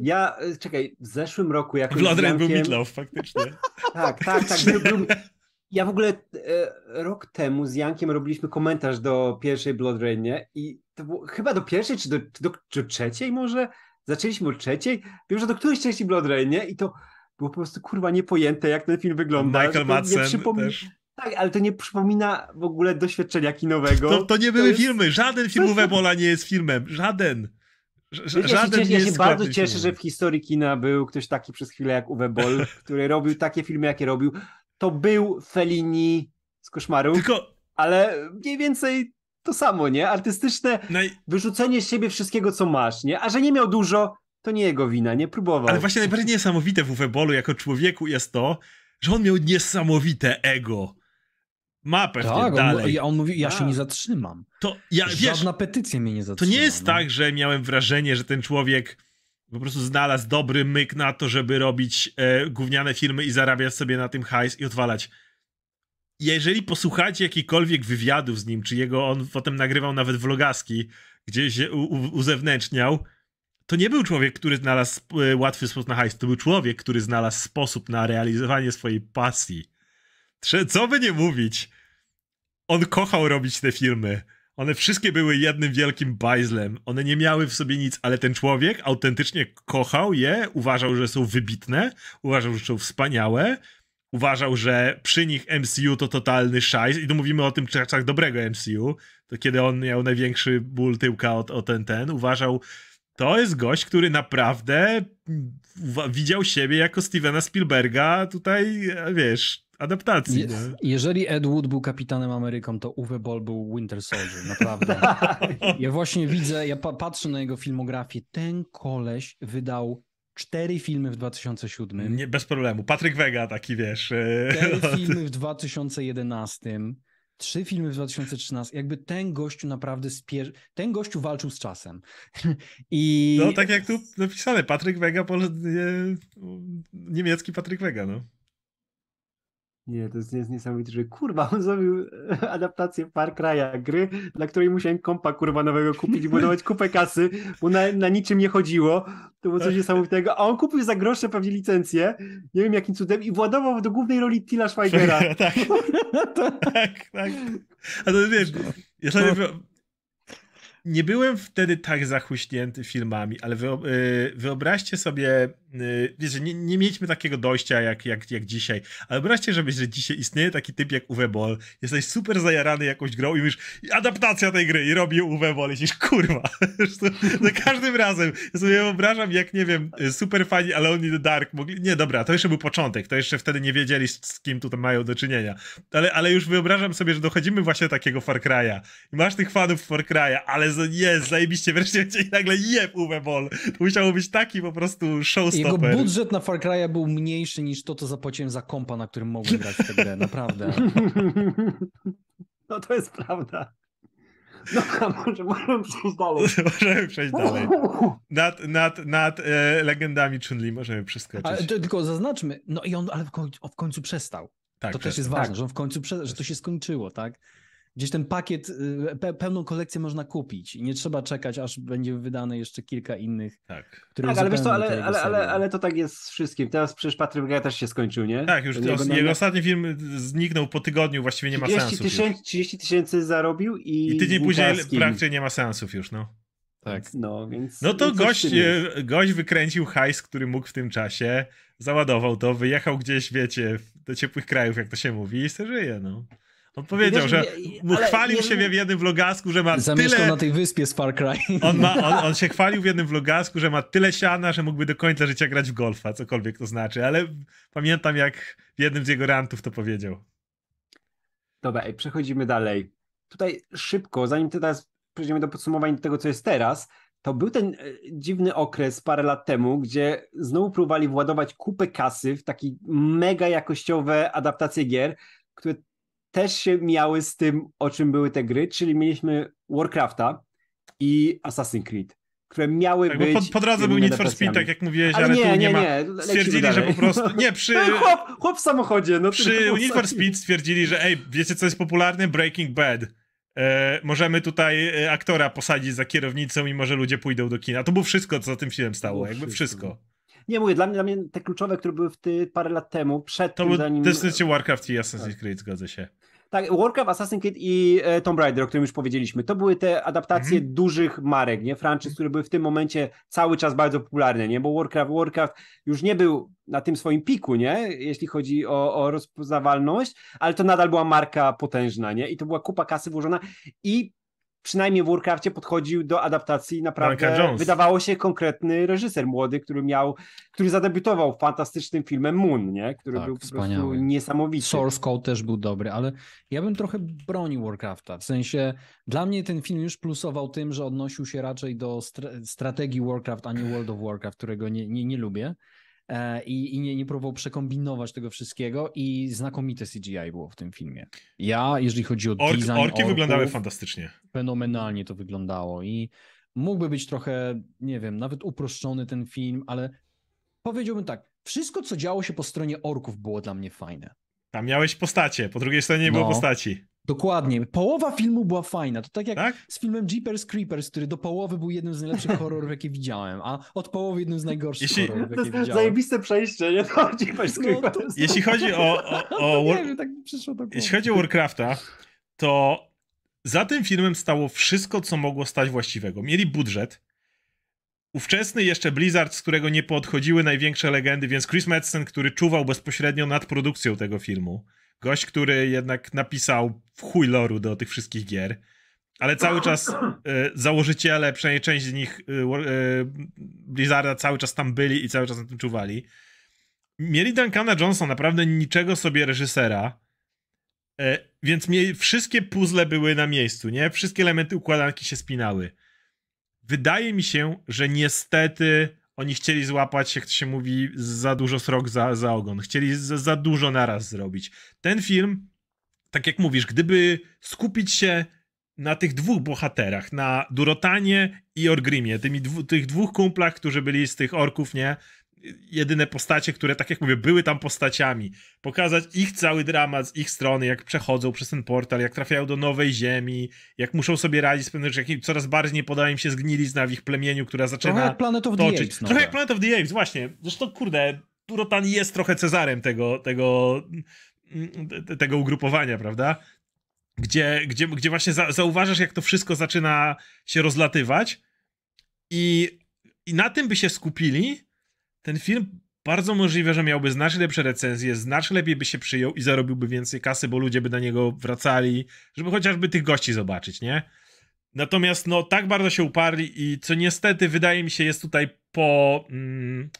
ja, e, czekaj, w zeszłym roku jakoś Blood z Rain był Jankiem- Meatloaf, faktycznie. Tak, tak, tak. Był, był, ja w ogóle e, rok temu z Jankiem robiliśmy komentarz do pierwszej Blood Rain, nie? I to było chyba do pierwszej, czy do, czy do, trzeciej może? Zaczęliśmy od trzeciej. Wiem, że do którejś części Blood Rain, nie? I to było po prostu kurwa niepojęte, jak ten film wygląda. Michael nie Madsen przypomina- też. Tak, ale to nie przypomina w ogóle doświadczenia kinowego. To, to nie były jest- filmy. Żaden film Uwe Bola nie jest filmem. Żaden. Ż- ja się, żaden cieszę, ja się bardzo cieszę, że filmem. w historii kina był ktoś taki przez chwilę jak Uwe Boll, który robił takie filmy, jakie robił. To był Fellini z koszmaru, Tylko ale mniej więcej to samo, nie? Artystyczne naj... wyrzucenie z siebie wszystkiego, co masz, nie? A że nie miał dużo, to nie jego wina, nie próbował. Ale właśnie najbardziej niesamowite w Uwe Bolu jako człowieku jest to, że on miał niesamowite ego. Ma pewnie Tak, on, dalej. on mówi, ja się Tak. nie zatrzymam. To ja, wiesz, Żadna petycja mnie nie To zatrzyma. nie jest no. tak, że miałem wrażenie, że ten człowiek po prostu znalazł dobry myk na to, żeby robić e, gówniane filmy i zarabiać sobie na tym hajs i odwalać. Jeżeli posłuchacie jakikolwiek wywiadów z nim, czy jego on potem nagrywał nawet vlogaski, gdzie się u, u, uzewnętrzniał, to nie był człowiek, który znalazł e, łatwy sposób na hajs. To był człowiek, który znalazł sposób na realizowanie swojej pasji. Co by nie mówić, on kochał robić te filmy. One wszystkie były jednym wielkim bajzlem. One nie miały w sobie nic, ale ten człowiek autentycznie kochał je, uważał, że są wybitne, uważał, że są wspaniałe, uważał, że przy nich MCU to totalny szajs i tu mówimy o tym czasach dobrego MCU, to kiedy on miał największy ból tyłka o, o ten, ten, uważał, to jest gość, który naprawdę widział siebie jako Stevena Spielberga tutaj, wiesz, adaptacji. Je, nie? jeżeli Ed Wood był kapitanem Ameryką, to Uwe Boll był Winter Soldier, naprawdę. Ja właśnie widzę, ja pa patrzę na jego filmografię. Ten koleś wydał cztery filmy w 2007, Nie, bez problemu. Patryk Wega taki, wiesz. e, cztery filmy w 2011, trzy filmy w 2013. Jakby ten gościu naprawdę spier... Ten gościu walczył z czasem. I No tak jak tu napisane, Patryk Wega, niemiecki Patryk Wega, no. Nie, to jest, jest niesamowite, że kurwa, on zrobił adaptację Far Cry'a, gry, dla której musiałem kompa kurwa nowego kupić, budować kupę kasy, bo na, na niczym nie chodziło. To było coś niesamowitego. A on kupił za grosze pewnie licencję, nie wiem jakim cudem, i władował do głównej roli Tila Schweigera. tak, tak, tak. A to wiesz, ja sobie No. Nie byłem wtedy tak zachuśnięty filmami, ale y, wyobraźcie sobie, y, wiecie, nie, nie mieliśmy takiego dojścia jak, jak, jak dzisiaj, ale wyobraźcie sobie, że dzisiaj istnieje taki typ jak Uwe Boll, jesteś super zajarany jakąś grą i mówisz, adaptacja tej gry i robi Uwe Boll. I myślisz, kurwa, za każdym razem, ja sobie wyobrażam jak, nie wiem, y, super fani Alone in the Dark mogli, nie dobra, to jeszcze był początek, to jeszcze wtedy nie wiedzieli z kim tutaj mają do czynienia, ale, ale już wyobrażam sobie, że dochodzimy właśnie do takiego Far Cry'a. I masz tych fanów Far Cry'a, ale za- jest, zajebiście, wreszcie będzie i nagle jeb Uwe Boll. To musiało być taki po prostu Jego showstopper. budżet na Far Cry'a był mniejszy niż to, co zapłaciłem za kompa, na którym mogłem grać w tę grę, naprawdę. No to jest prawda. No, a może możemy przejść dalej. możemy przejść dalej. Nad, nad, nad e, legendami Chun-Li możemy przeskoczyć. Ale to, tylko zaznaczmy, no i on ale w końcu, w końcu przestał. tak, to też jest ważne, że on w końcu, prze, że to się skończyło, tak? Gdzieś ten pakiet, y, pe, pełną kolekcję można kupić i nie trzeba czekać, aż będzie wydane jeszcze kilka innych, Tak. które Tak, ale wiesz co, ale, ale, ale, ale to tak jest z wszystkim. Teraz przecież Patryk Wega też się skończył, nie? Tak, już jego jego, ostatni film zniknął po tygodniu, właściwie nie ma 30 seansów już. tysięcy, 30 tysięcy zarobił i, I tydzień później praktycznie nie ma seansów już, no. Tak. No, więc, No to gość, e, gość wykręcił hajs, który mógł w tym czasie, załadował to, wyjechał gdzieś, wiecie, do ciepłych krajów, jak to się mówi, i se żyje, no. On powiedział, Wiesz, że nie- mu chwalił nie- się w jednym vlogasku, że ma Zamieszkał tyle... na tej wyspie z Far Cry. On, ma, on, on się chwalił w jednym vlogasku, że ma tyle siana, że mógłby do końca życia grać w golfa, cokolwiek to znaczy, ale pamiętam jak w jednym z jego rantów to powiedział. Dobra, przechodzimy dalej. Tutaj szybko, zanim teraz przejdziemy do podsumowania tego, co jest teraz, to był ten e, dziwny okres parę lat temu, gdzie znowu próbowali władować kupę kasy w takie mega jakościowe adaptacje gier, które też się miały z tym, o czym były te gry, czyli mieliśmy Warcrafta i Assassin's Creed, które miały Tak, być... po, po drodze był Need for Speed, tak jak mówiłeś, Ale, ale, nie, tu nie, nie, ma... Stwierdzili, że dalej. po prostu... Nie, przy... No, chłop, chłop w samochodzie, no Przy Need for Speed stwierdzili, że ej, wiecie co jest popularne? Breaking Bad. E, możemy tutaj e, aktora posadzić za kierownicą i może ludzie pójdą do kina. To było wszystko, co za tym filmem stało, jakby wszystko. wszystko. Nie mówię, dla mnie, dla mnie te kluczowe, które były w ty parę lat temu, przed To tym, był zanim... Destiny Warcraft i Assassin's Tak. Creed, zgodzę się. Tak, Warcraft, Assassin's Creed i e, Tomb Raider, o którym już powiedzieliśmy. To były te adaptacje Mhm. dużych marek, nie? Franczyz, które były w tym momencie cały czas bardzo popularne, nie? Bo Warcraft, Warcraft już nie był na tym swoim piku, nie? Jeśli chodzi o, o rozpoznawalność, ale to nadal była marka potężna, nie? I to była kupa kasy włożona i przynajmniej w Warcraftie podchodził do adaptacji naprawdę, wydawało się, konkretny reżyser młody, który miał, który zadebiutował fantastycznym filmem Moon, nie? Który Tak, był po wspaniały. prostu niesamowity. Source Code też był dobry, ale ja bym trochę bronił Warcrafta. W sensie dla mnie ten film już plusował tym, że odnosił się raczej do stra strategii Warcraft, a nie World of Warcraft, którego nie, nie, nie lubię. E, I, i nie, nie próbował przekombinować tego wszystkiego i znakomite CGI było w tym filmie. Ja, jeżeli chodzi o Ork, design orki orków, wyglądały fantastycznie. fenomenalnie to wyglądało i mógłby być trochę, nie wiem, nawet uproszczony ten film, ale powiedziałbym tak, wszystko co działo się po stronie orków było dla mnie fajne. Tam miałeś postacie, po drugiej stronie nie było No. postaci. Dokładnie. Połowa filmu była fajna. To tak jak Tak? z filmem Jeepers Creepers, który do połowy był jednym z najlepszych horrorów, jakie widziałem, a od połowy jednym z najgorszych Jeśli- horrorów, To jakie jest widziałem. zajebiste przejście, nie? To Jeepers No, Creepers. to- Jeśli chodzi o, o, To o, nie wiem, tak przyszło do jeśli chodzi o Warcrafta, to za tym filmem stało wszystko, co mogło stać właściwego. Mieli budżet. Ówczesny jeszcze Blizzard, z którego nie podchodziły największe legendy, więc Chris Madsen, który czuwał bezpośrednio nad produkcją tego filmu. Gość, który jednak napisał w chuj loru do tych wszystkich gier. Ale cały czas e, założyciele, przynajmniej część z nich War- e, Blizzarda cały czas tam byli i cały czas na tym czuwali. Mieli Duncana Johnson, naprawdę niczego sobie reżysera. E, więc mieli, wszystkie puzzle były na miejscu, nie? Wszystkie elementy układanki się spinały. Wydaje mi się, że niestety oni chcieli złapać, jak to się mówi, za dużo srok za, za ogon. Chcieli za, za dużo naraz zrobić. Ten film, tak jak mówisz, gdyby skupić się na tych dwóch bohaterach, na Durotanie i Orgrimie, tymi dwu, tych dwóch kumplach, którzy byli z tych orków, nie? Jedyne postacie, które, tak jak mówię, były tam postaciami. Pokazać ich cały dramat z ich strony, jak przechodzą przez ten portal, jak trafiają do nowej ziemi, jak muszą sobie radzić z pewnymi rzeczami, coraz bardziej podaje im się zgnilizna w ich plemieniu, która Trochę zaczyna jak Planet of the toczyć. Apes. Trochę nowe. jak Planet of the Apes, właśnie. Zresztą, kurde, Durotan jest trochę Cezarem tego, tego, mm, te- tego ugrupowania, prawda? Gdzie, gdzie, gdzie właśnie za, zauważasz, jak to wszystko zaczyna się rozlatywać i, i na tym by się skupili, ten film bardzo możliwe, że miałby znacznie lepsze recenzje, znacznie lepiej by się przyjął i zarobiłby więcej kasy, bo ludzie by na niego wracali, żeby chociażby tych gości zobaczyć, nie? Natomiast no tak bardzo się uparli i co niestety wydaje mi się jest tutaj po mm,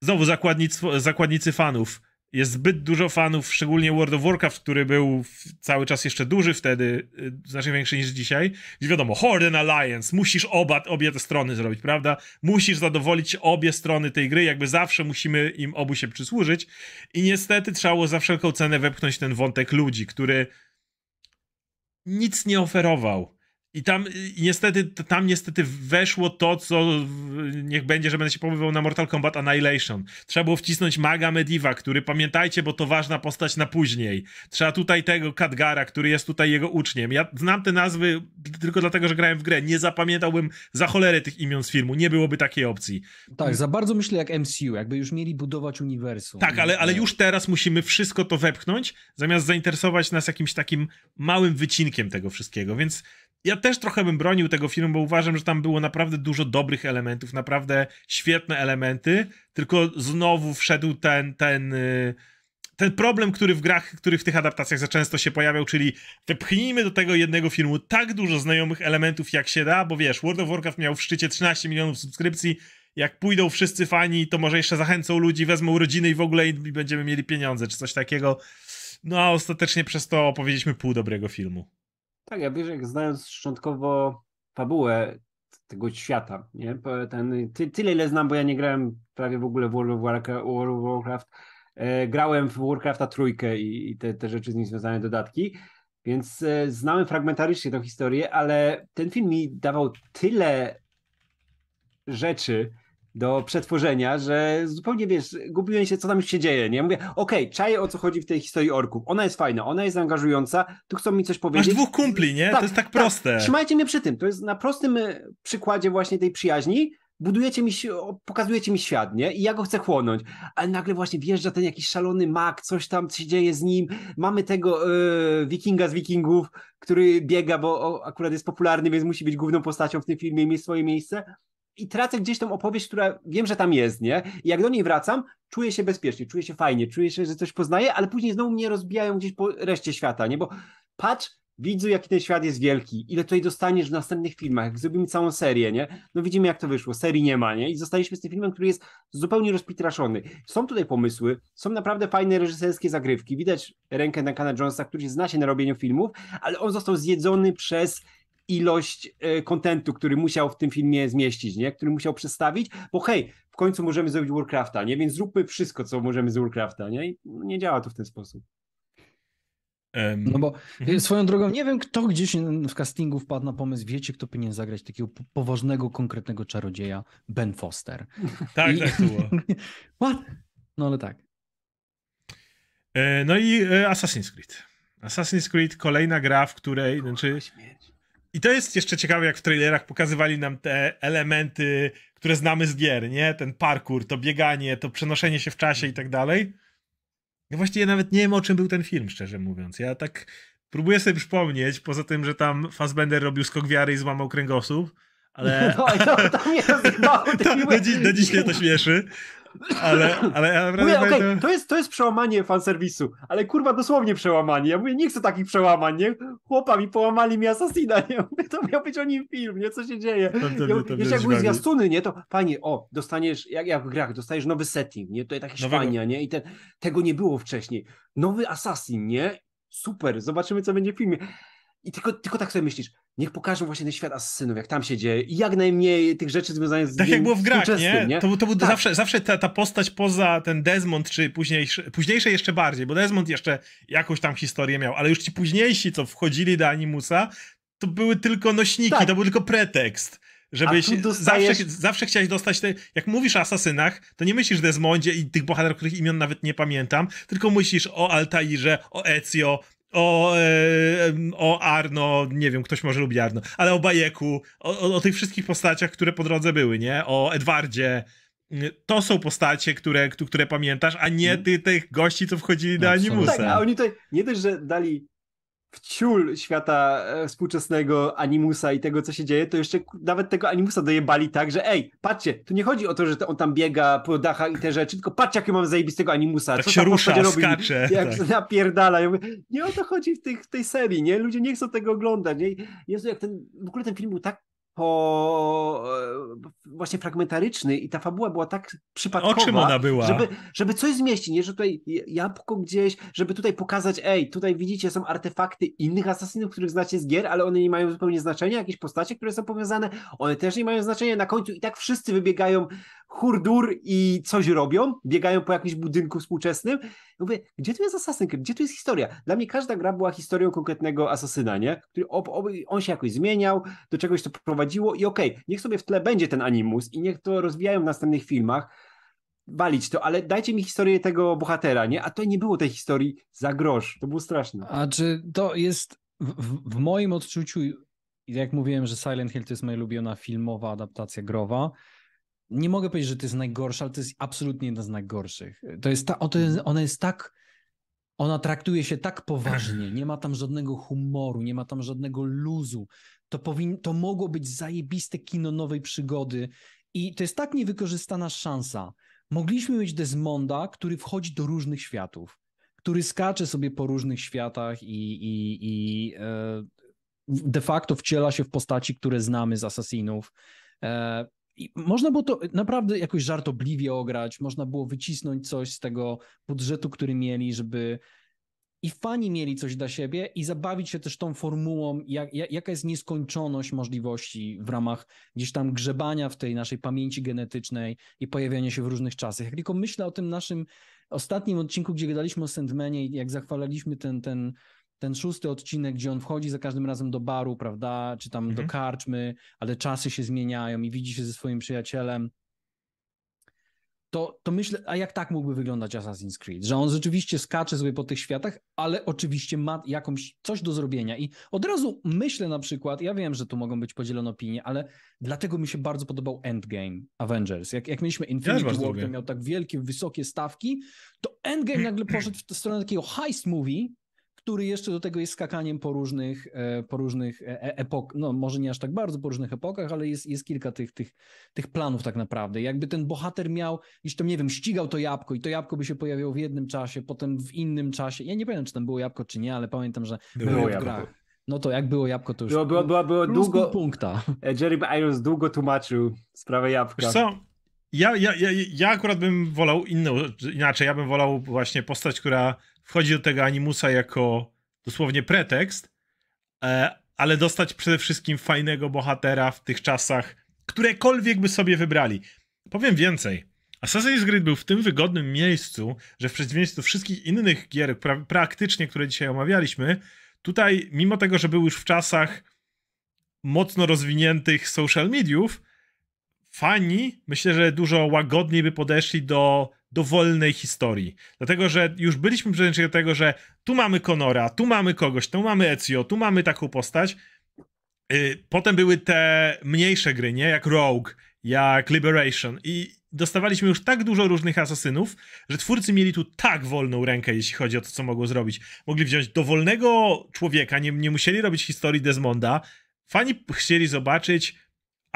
znowu zakładnictwo, zakładnicy fanów. Jest zbyt dużo fanów, szczególnie World of Warcraft, który był cały czas jeszcze duży wtedy, y, znacznie większy niż dzisiaj. Gdzie wiadomo, Horde and Alliance, musisz oba, obie te strony zrobić, prawda? Musisz zadowolić obie strony tej gry, jakby zawsze musimy im obu się przysłużyć. I niestety trzeba było za wszelką cenę wepchnąć ten wątek ludzi, który nic nie oferował. I tam i niestety, tam niestety weszło to, co niech będzie, że będę się powoływał na Mortal Kombat Annihilation. Trzeba było wcisnąć Maga Mediva, który pamiętajcie, bo to ważna postać na później. Trzeba tutaj tego Kadgara, który jest tutaj jego uczniem. Ja znam te nazwy tylko dlatego, że grałem w grę. Nie zapamiętałbym za cholerę tych imion z filmu. Nie byłoby takiej opcji. Tak, za bardzo myślę jak MCU, jakby już mieli budować uniwersum. Tak, ale, ale już teraz musimy wszystko to wepchnąć, zamiast zainteresować nas jakimś takim małym wycinkiem tego wszystkiego, więc ja też trochę bym bronił tego filmu, bo uważam, że tam było naprawdę dużo dobrych elementów, naprawdę świetne elementy, tylko znowu wszedł ten, ten, y, ten problem, który w grach, który w tych adaptacjach za często się pojawiał, czyli wepchnijmy do tego jednego filmu tak dużo znajomych elementów, jak się da, bo wiesz, World of Warcraft miał w szczycie 13 milionów subskrypcji, jak pójdą wszyscy fani, to może jeszcze zachęcą ludzi, wezmą rodziny i w ogóle i będziemy mieli pieniądze, czy coś takiego. No a ostatecznie przez to opowiedzieliśmy pół dobrego filmu. Tak, ja wiesz, jak znając szczątkowo fabułę tego świata, nie? Ten, ty, tyle ile znam, bo ja nie grałem prawie w ogóle w World of Warcraft, Warcraft. E, grałem w Warcrafta trójkę i, i te, te rzeczy z nim związane dodatki, więc e, znałem fragmentarycznie tą historię, ale ten film mi dawał tyle rzeczy, do przetworzenia, że zupełnie wiesz, gubiłem się, co tam się dzieje, nie? Mówię, okej, okay, czaję o co chodzi w tej historii orków. Ona jest fajna, ona jest angażująca, tu chcą mi coś powiedzieć. Masz dwóch kumpli, nie? Tak, to jest tak, tak proste. Trzymajcie mnie przy tym. To jest na prostym e, przykładzie właśnie tej przyjaźni. Budujecie mi, pokazujecie mi świat, nie? I ja go chcę chłonąć. Ale nagle właśnie wjeżdża ten jakiś szalony mak, coś tam się dzieje z nim. Mamy tego yy, wikinga z wikingów, który biega, bo o, akurat jest popularny, więc musi być główną postacią w tym filmie i mieć swoje miejsce i tracę gdzieś tą opowieść, która wiem, że tam jest, nie? I jak do niej wracam, czuję się bezpiecznie, czuję się fajnie, czuję się, że coś poznaję, ale później znowu mnie rozbijają gdzieś po reszcie świata, nie? Bo patrz, widzu, jaki ten świat jest wielki, ile tutaj dostaniesz w następnych filmach, jak zrobimy całą serię, nie? No widzimy, jak to wyszło, serii nie ma, nie? I zostaliśmy z tym filmem, który jest zupełnie rozpitraszony. Są tutaj pomysły, są naprawdę fajne reżyserskie zagrywki, widać rękę Duncana Jonesa, który zna się na robieniu filmów, ale on został zjedzony przez ilość e, kontentu, który musiał w tym filmie zmieścić, nie? który musiał przedstawić, bo hej, w końcu możemy zrobić Warcrafta, nie? Więc zróbmy wszystko, co możemy z Warcrafta, nie? I nie działa to w ten sposób. No bo mhm. swoją drogą, nie wiem, kto gdzieś w castingu wpadł na pomysł, wiecie, kto powinien zagrać takiego poważnego, konkretnego czarodzieja? Ben Foster. Tak, I... tak było. What? No ale tak. E, no i e, Assassin's Creed. Assassin's Creed, kolejna gra, w której... Znaczy, i to jest jeszcze ciekawe, jak w trailerach pokazywali nam te elementy, które znamy z gier, nie? Ten parkour, to bieganie, to przenoszenie się w czasie i tak dalej. Ja właściwie nawet nie wiem, o czym był ten film, szczerze mówiąc. Ja tak próbuję sobie przypomnieć, poza tym, że tam Fassbender robił skok wiary i złamał kręgosłup, ale... No, to, to mnie rozjebało. to, do, dziś, do dziś mnie to śmieszy. Ale, ale ja mówię, okay, to, jest, to jest przełamanie fanserwisu, ale kurwa dosłownie przełamanie. Ja mówię, nie chcę takich przełamań, nie? Chłopami połamali mi Assassina, nie? Mówię, to miał być o nim film, nie? Co się dzieje? To, to, ja, to, jeszcze jak były zwiastuny, nie? To fajnie, o, dostaniesz, jak, jak w grach, dostajesz nowy setting, nie? Tutaj takie szwania, nie? I ten, tego nie było wcześniej. Nowy Assassin, nie? Super, zobaczymy co będzie w filmie. I tylko, tylko tak sobie myślisz, niech pokażą właśnie ten świat asesynów, jak tam się dzieje i jak najmniej tych rzeczy związanych z Tak jak było w grach, nie? nie? To, to był tak. zawsze, zawsze ta, ta postać poza ten Desmond, czy późniejszy, późniejsze jeszcze bardziej, bo Desmond jeszcze jakąś tam historię miał, ale już ci późniejsi, co wchodzili do Animusa, to były tylko nośniki, tak. to był tylko pretekst. Żebyś dostajesz... zawsze, zawsze chciałeś dostać te. Jak mówisz o asasynach, to nie myślisz o Desmondzie i tych bohaterów, których imion nawet nie pamiętam, tylko myślisz o Altairze, o Ezio, o, e, o Arno, nie wiem, ktoś może lubi Arno, ale o Bajeku, o, o, o tych wszystkich postaciach, które po drodze były, nie? O Edwardzie. To są postacie, które, które pamiętasz, a nie ty, tych gości, co wchodzili do Animusa. Tak, a oni tutaj nie też, że dali w ciul świata e, współczesnego animusa i tego, co się dzieje, to jeszcze nawet tego animusa dojebali tak, że ej, patrzcie, tu nie chodzi o to, że on tam biega po dachach i te rzeczy, tylko patrzcie, jakie mam zajebistego animusa. Tak co się rusza, robi, skacze. Jak tak. napierdala. Ja mówię, nie o to chodzi w, tych, w tej serii, nie? Ludzie nie chcą tego oglądać, nie? Jezu, jak ten, w ogóle ten film był tak po e, właśnie fragmentaryczny i ta fabuła była tak przypadkowa, o czym ona była? Żeby, żeby coś zmieścić, nie? Że tutaj jabłko gdzieś, żeby tutaj pokazać, ej, tutaj widzicie, są artefakty innych asasynów, których znacie z gier, ale one nie mają zupełnie znaczenia, jakieś postacie, które są powiązane, one też nie mają znaczenia na końcu i tak wszyscy wybiegają hurdur i coś robią, biegają po jakimś budynku współczesnym. Mówię, gdzie tu jest Assassin's Creed? Gdzie tu jest historia? Dla mnie każda gra była historią konkretnego asasyna, nie? Który ob, ob, on się jakoś zmieniał, do czegoś to prowadziło i okej, okay, niech sobie w tle będzie ten animus i niech to rozwijają w następnych filmach, walić to, ale dajcie mi historię tego bohatera, nie? A to nie było tej historii za grosz. To było straszne. A czy to jest w, w moim odczuciu, jak mówiłem, że Silent Hill to jest moja ulubiona filmowa adaptacja growa, nie mogę powiedzieć, że to jest najgorsza, ale to jest absolutnie jedna z najgorszych. To jest ta, jest, ona jest tak, ona traktuje się tak poważnie, nie ma tam żadnego humoru, nie ma tam żadnego luzu. To, powin, to mogło być zajebiste kino nowej przygody i to jest tak niewykorzystana szansa. Mogliśmy mieć Desmonda, który wchodzi do różnych światów, który skacze sobie po różnych światach i, i, i e, de facto wciela się w postaci, które znamy z Assassinów. I można było to naprawdę jakoś żartobliwie ograć, można było wycisnąć coś z tego budżetu, który mieli, żeby i fani mieli coś dla siebie i zabawić się też tą formułą, jak, jaka jest nieskończoność możliwości w ramach gdzieś tam grzebania w tej naszej pamięci genetycznej i pojawiania się w różnych czasach. Jak tylko myślę o tym naszym ostatnim odcinku, gdzie gadaliśmy o Sandmanie i jak zachwalaliśmy ten, ten, ten szósty odcinek, gdzie on wchodzi za każdym razem do baru, prawda, czy tam mhm. do karczmy, ale czasy się zmieniają i widzi się ze swoim przyjacielem, to, to myślę, a jak tak mógłby wyglądać Assassin's Creed? Że on rzeczywiście skacze sobie po tych światach, ale oczywiście ma jakąś coś do zrobienia. I od razu myślę na przykład, ja wiem, że tu mogą być podzielone opinie, ale dlatego mi się bardzo podobał Endgame Avengers. Jak, jak mieliśmy Infinity ja War, który miał tak wielkie, wysokie stawki, to Endgame nagle poszedł w stronę takiego heist movie, który jeszcze do tego jest skakaniem po różnych, e, po różnych e, e, epok, no może nie aż tak bardzo po różnych epokach, ale jest, jest kilka tych, tych, tych planów tak naprawdę. Jakby ten bohater miał, iż to nie wiem, ścigał to jabłko i to jabłko by się pojawiało w jednym czasie, potem w innym czasie. Ja nie pamiętam, czy tam było jabłko, czy nie, ale pamiętam, że było, było w grach. No to jak było jabłko, to już było, było, było, było długo, punkta. Jeremy Irons długo tłumaczył sprawę jabłka. Wiesz co? Ja, ja, ja, ja akurat bym wolał inną, inaczej, ja bym wolał właśnie postać, która wchodzi do tego animusa jako dosłownie pretekst, e, ale dostać przede wszystkim fajnego bohatera w tych czasach, którekolwiek by sobie wybrali. Powiem więcej. Assassin's Creed był w tym wygodnym miejscu, że w przeciwieństwie do wszystkich innych gier pra praktycznie, które dzisiaj omawialiśmy, tutaj, mimo tego, że był już w czasach mocno rozwiniętych social mediów, fani myślę, że dużo łagodniej by podeszli do dowolnej historii. Dlatego, że już byliśmy przyzwyczajeni do tego, że tu mamy Konora, tu mamy kogoś, tu mamy Ezio, tu mamy taką postać. Y, potem były te mniejsze gry, nie? Jak Rogue, jak Liberation i dostawaliśmy już tak dużo różnych asasynów, że twórcy mieli tu tak wolną rękę, jeśli chodzi o to, co mogło zrobić. Mogli wziąć dowolnego człowieka, nie, nie musieli robić historii Desmonda. Fani chcieli zobaczyć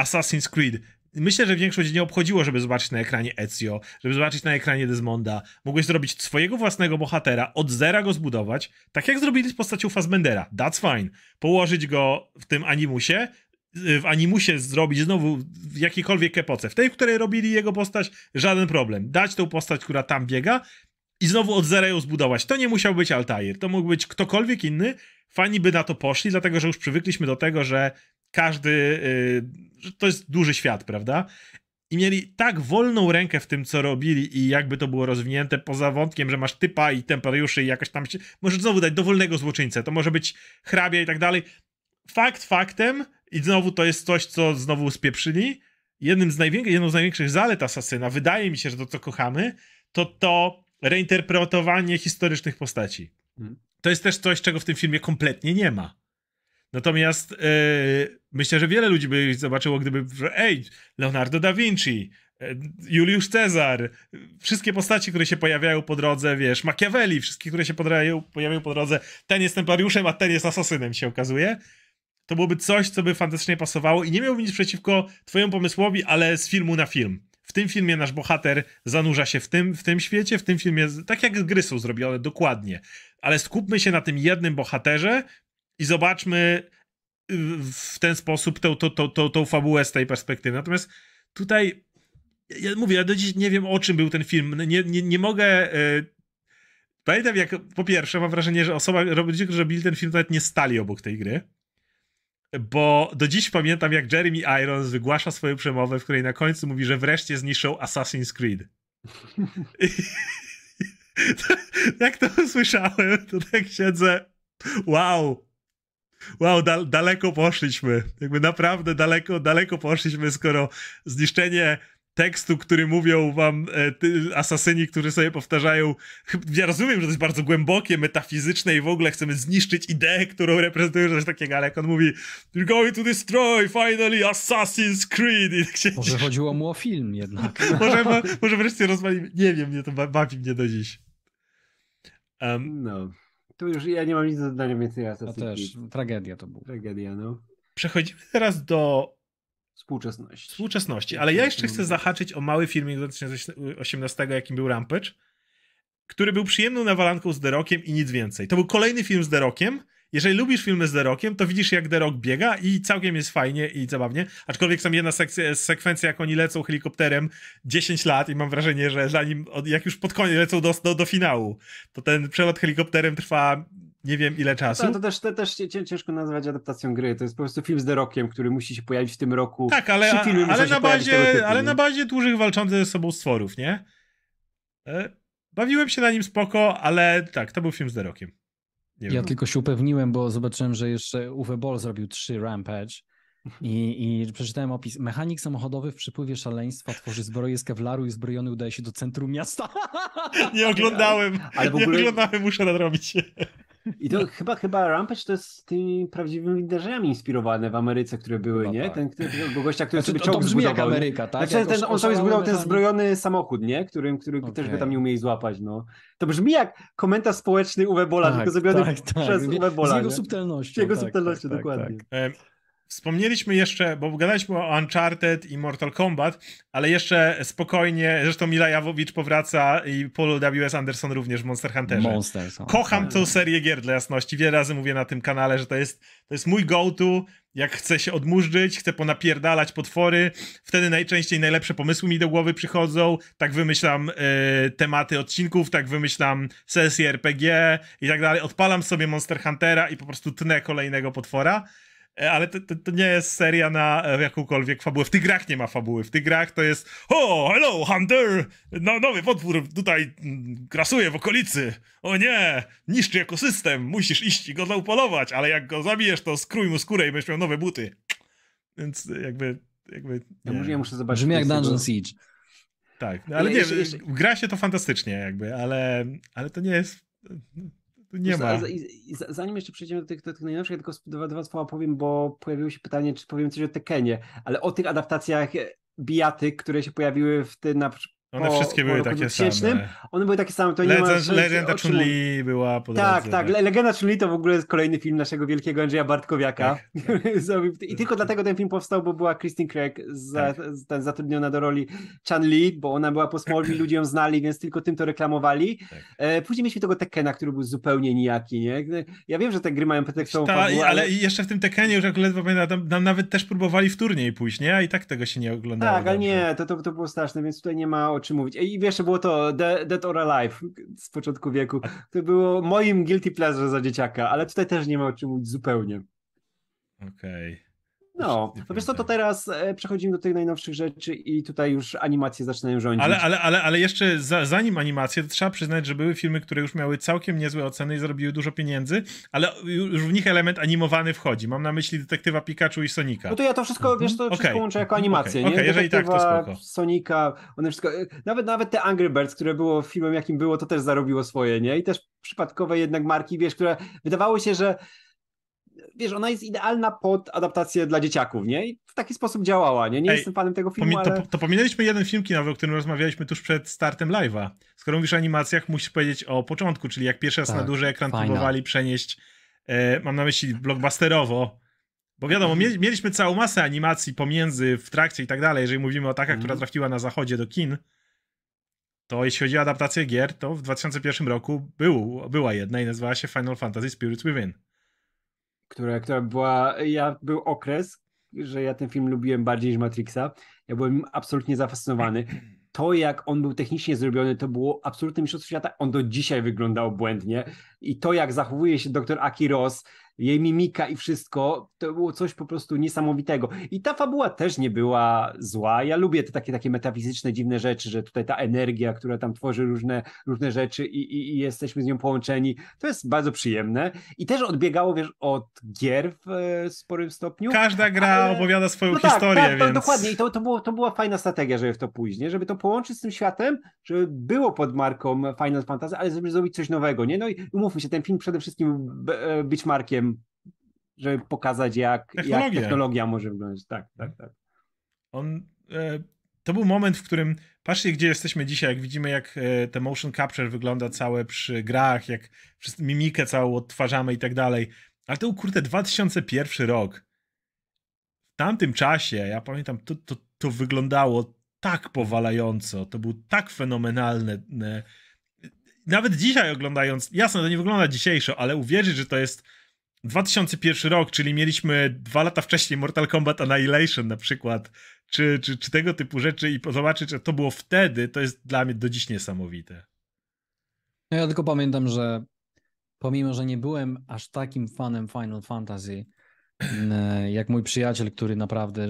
Assassin's Creed myślę, że większość nie obchodziło, żeby zobaczyć na ekranie Ezio, żeby zobaczyć na ekranie Desmonda. Mogłeś zrobić swojego własnego bohatera, od zera go zbudować, tak jak zrobili z postacią Fassbendera. That's fine. Położyć go w tym animusie, w animusie zrobić znowu w jakiejkolwiek epoce. W tej, w której robili jego postać, żaden problem. Dać tą postać, która tam biega i znowu od zera ją zbudować. To nie musiał być Altair, to mógł być ktokolwiek inny. Fani by na to poszli, dlatego że już przywykliśmy do tego, że każdy, yy, że to jest duży świat, prawda? I mieli tak wolną rękę w tym, co robili i jakby to było rozwinięte, poza wątkiem, że masz typa i temperariuszy i jakoś tam się... Możesz znowu dać dowolnego złoczyńcę, to może być hrabia i tak dalej. Fakt faktem i znowu to jest coś, co znowu spieprzyli. Jednym z największych, jedną z największych zalet Asasyna, wydaje mi się, że to, co kochamy, to to reinterpretowanie historycznych postaci. Hmm. To jest też coś, czego w tym filmie kompletnie nie ma. Natomiast yy, myślę, że wiele ludzi by zobaczyło, gdyby, ej, Leonardo da Vinci, e, Juliusz Cezar, wszystkie postaci, które się pojawiają po drodze, wiesz, Machiavelli, wszystkie, które się pojawiają, pojawiają po drodze, ten jest templariuszem, a ten jest asasynem, się okazuje. To byłoby coś, co by fantastycznie pasowało i nie miałbym nic przeciwko twojemu pomysłowi, ale z filmu na film. W tym filmie nasz bohater zanurza się w tym, w tym świecie, w tym filmie, tak jak gry są zrobione, dokładnie. Ale skupmy się na tym jednym bohaterze, i zobaczmy y, w ten sposób tą, tą, tą, tą, tą fabułę z tej perspektywy. Natomiast tutaj, ja mówię, ja do dziś nie wiem o czym był ten film. Nie, nie, nie mogę. Yy, pamiętam, jak po pierwsze, mam wrażenie, że osoba, ludzie, którzy robili ten film, nawet nie stali obok tej gry. bo do dziś pamiętam, jak Jeremy Irons wygłasza swoją przemowę, w której na końcu mówi, że wreszcie zniszczą Assassin's Creed. jak to usłyszałem, to tak siedzę. Wow. Wow, da daleko poszliśmy. Jakby naprawdę daleko, daleko poszliśmy, skoro zniszczenie tekstu, który mówią wam e, ty, asasyni, którzy sobie powtarzają. Ja rozumiem, że to jest bardzo głębokie, metafizyczne i w ogóle chcemy zniszczyć ideę, którą reprezentują, że coś takiego, ale jak on mówi You're going to destroy finally Assassin's Creed. I tak się... Może chodziło mu o film jednak. może, może wreszcie rozwalimy. Nie wiem, mnie to bawi mnie do dziś. Um, no. Tu już ja nie mam nic do dodania więcej Assassin's To też, tragedia to była. Tragedia, no. Przechodzimy teraz do Współczesności. Współczesności, ale ja jeszcze chcę zahaczyć o mały filmik z 2018, jakim był Rampage, który był przyjemną nawalanką z Derokiem i nic więcej. To był kolejny film z Derokiem. Jeżeli lubisz filmy z Derokiem, to widzisz jak Derok biega i całkiem jest fajnie i zabawnie, aczkolwiek tam jedna sekcja, sekwencja, jak oni lecą helikopterem 10 lat i mam wrażenie, że zanim, jak już pod koniec lecą do, do, do finału, to ten przelot helikopterem trwa nie wiem ile czasu. To, to, też, to też ciężko nazwać adaptacją gry. To jest po prostu film z The Rockiem, który musi się pojawić w tym roku. Tak, ale, ale, na, bazie, ale na bazie dużych walczących ze sobą stworów, nie? E, bawiłem się na nim spoko, ale tak, to był film z The Rockiem. Nie ja wiem. tylko się upewniłem, bo zobaczyłem, że jeszcze Uwe Boll zrobił trzy Rampage i, I przeczytałem opis. Mechanik samochodowy w przypływie szaleństwa tworzy zbroję z kewlaru i zbrojony udaje się do centrum miasta. Nie oglądałem. Ale w ogóle... Nie oglądałem, muszę nadrobić. I to chyba, chyba Rampage to jest tymi prawdziwymi wydarzeniami inspirowane w Ameryce, które były, chyba nie? Tak. Ten, ten gościa, który znaczy, sobie czołg zbudował. Jak Ameryka, tak? Znaczy, ten, on sobie zbudował ten zbrojony samochód, nie? Którym, który okay. też by tam nie umieli złapać, no. To brzmi jak komentarz społeczny Uwe Bola, tak, tylko zrobiony tak, tak. przez Uwe Bola. Z jego subtelnością. Z jego tak, subtelnością, tak, dokładnie. Wspomnieliśmy jeszcze, bo gadaliśmy o Uncharted i Mortal Kombat, ale jeszcze spokojnie, zresztą Mila Jawowicz powraca i Paul W.S. Anderson również w Monster Hunterze. Monsters, Kocham tę serię gier dla jasności. Wiele razy mówię na tym kanale, że to jest, to jest mój go-to. Jak chcę się odmurzyć, chcę ponapierdalać potwory, wtedy najczęściej najlepsze pomysły mi do głowy przychodzą. Tak wymyślam y, tematy odcinków, tak wymyślam sesje RPG i tak dalej. Odpalam sobie Monster Huntera i po prostu tnę kolejnego potwora. E, ale to, to, to, nie jest seria na e, jakąkolwiek fabułę. W tych grach nie ma fabuły. W tych grach to jest o, hello, Hunter! No, nowy potwór tutaj mm, grasuje w okolicy. O nie, niszczy ekosystem, musisz iść i go upolować, ale jak go zabijesz, to skrój mu skórę i będziesz miał nowe buty. Więc jakby... jakby ja, muszę, ja muszę zobaczyć. Brzmi jak Dungeon Siege. Tak, no, ale nie, jeszcze, jeszcze... gra się to fantastycznie jakby, ale, ale to nie jest nie ma. Zanim jeszcze przejdziemy do tych, do tych najnowszych, ja tylko dwa, dwa słowa powiem, bo pojawiło się pytanie, czy powiem coś o Tekenie, ale o tych adaptacjach bijatyk, które się pojawiły w tym na one po, wszystkie były takie same. One były takie same. To Legend, nie ma Legenda Chun-Li była po Tak, tak. Legenda Chun-Li to w ogóle jest kolejny film naszego wielkiego Andrzeja Bartkowiaka. Tak, tak. I tylko dlatego ten film powstał, bo była Christine Craig za, tak. zatrudniona do roli Chan-Li, bo ona była po Smallville, ludzie ją znali, więc tylko tym to reklamowali. Tak. E, później mieliśmy tego Tekena, który był zupełnie nijaki, nie? Ja wiem, że te gry mają pretekstową Ta, fabułę, ale... ale... jeszcze w tym Tekenie, już jak ledwo pamiętam, tam nawet też próbowali w turniej pójść, nie? A i tak tego się nie oglądało. Tak, ale nie, to, to, to było straszne, więc tutaj nie ma o czym mówić. I wiesz, było to Dead or Alive z początku wieku. To było moim guilty pleasure za dzieciaka, ale tutaj też nie ma o czym mówić zupełnie. Okej. Okay. No, to wiesz co, to teraz e, przechodzimy do tych najnowszych rzeczy i tutaj już animacje zaczynają rządzić. Ale, ale, ale, ale jeszcze za, zanim animacje, to trzeba przyznać, że były filmy, które już miały całkiem niezłe oceny i zarobiły dużo pieniędzy, ale już w nich element animowany wchodzi. Mam na myśli detektywa Pikachu i Sonika. No to ja to wszystko, wiesz, to wszystko okay. łączę jako animację, okay. nie? Okay, jeżeli tak, to spoko. Sonika, one wszystko, e, nawet, nawet te Angry Birds, które było filmem jakim było, to też zarobiło swoje, nie? I też przypadkowe jednak marki, wiesz, które wydawało się, że wiesz, ona jest idealna pod adaptację dla dzieciaków, nie? I w taki sposób działała, nie? Nie Ej, jestem fanem tego filmu, ale... to, to pominęliśmy jeden film kinowy, o którym rozmawialiśmy tuż przed startem live'a. Skoro mówisz o animacjach, musisz powiedzieć o początku, czyli jak pierwszy raz tak, na duży ekran fajna. próbowali przenieść, e, mam na myśli blockbusterowo, bo wiadomo, mieliśmy całą masę animacji pomiędzy, w trakcie i tak dalej, jeżeli mówimy o taka, mm. która trafiła na zachodzie do kin, to jeśli chodzi o adaptację gier, to w 2001 roku był, była jedna i nazywała się Final Fantasy Spirits Within która, która była, ja był okres, że ja ten film lubiłem bardziej niż Matrixa. Ja byłem absolutnie zafascynowany. To, jak on był technicznie zrobiony, to było absolutne mistrzostwo świata. On do dzisiaj wyglądał błędnie. I to, jak zachowuje się dr Aki Ross, jej mimika i wszystko, to było coś po prostu niesamowitego. I ta fabuła też nie była zła. Ja lubię te takie, takie metafizyczne, dziwne rzeczy, że tutaj ta energia, która tam tworzy różne, różne rzeczy i, i, i jesteśmy z nią połączeni, to jest bardzo przyjemne. I też odbiegało, wiesz, od gier w e, sporym stopniu. Każda gra ale... opowiada swoją no tak, historię, tak, więc... Dokładnie i to, to, było, to była fajna strategia, żeby w to pójść, nie? żeby to połączyć z tym światem, żeby było pod marką Final Fantasy, ale żeby zrobić coś nowego, nie? No i umówmy się, ten film przede wszystkim e, być markiem żeby pokazać, jak technologia, jak technologia może wyglądać. Tak, tak, tak. On, e, to był moment, w którym patrzcie, gdzie jesteśmy dzisiaj, jak widzimy, jak e, te motion capture wygląda całe przy grach, jak mimikę całą odtwarzamy i tak dalej. Ale to był, kurde, 2001 rok. W tamtym czasie, ja pamiętam, to, to, to wyglądało tak powalająco, to był tak fenomenalne. Nawet dzisiaj oglądając, jasne, to nie wygląda dzisiejszo, ale uwierzyć, że to jest 2001 rok, czyli mieliśmy dwa lata wcześniej Mortal Kombat Annihilation na przykład, czy, czy, czy tego typu rzeczy i zobaczyć, że to było wtedy, to jest dla mnie do dziś niesamowite. No ja tylko pamiętam, że pomimo, że nie byłem aż takim fanem Final Fantasy, e, jak mój przyjaciel, który naprawdę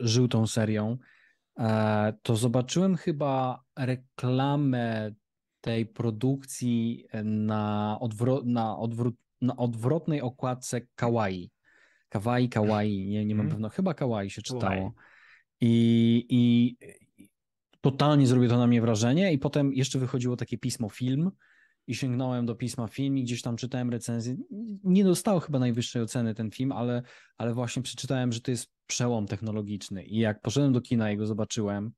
żył tą serią, e, to zobaczyłem chyba reklamę tej produkcji na, odwro na odwrót na odwrotnej okładce kawaii. Kawaii, kawaii, nie, nie mam mm. pewno, chyba kawaii się czytało. I, I totalnie zrobiło to na mnie wrażenie i potem jeszcze wychodziło takie pismo film i sięgnąłem do pisma film i gdzieś tam czytałem recenzję. Nie dostało chyba najwyższej oceny ten film, ale, ale właśnie przeczytałem, że to jest przełom technologiczny i jak poszedłem do kina i go zobaczyłem,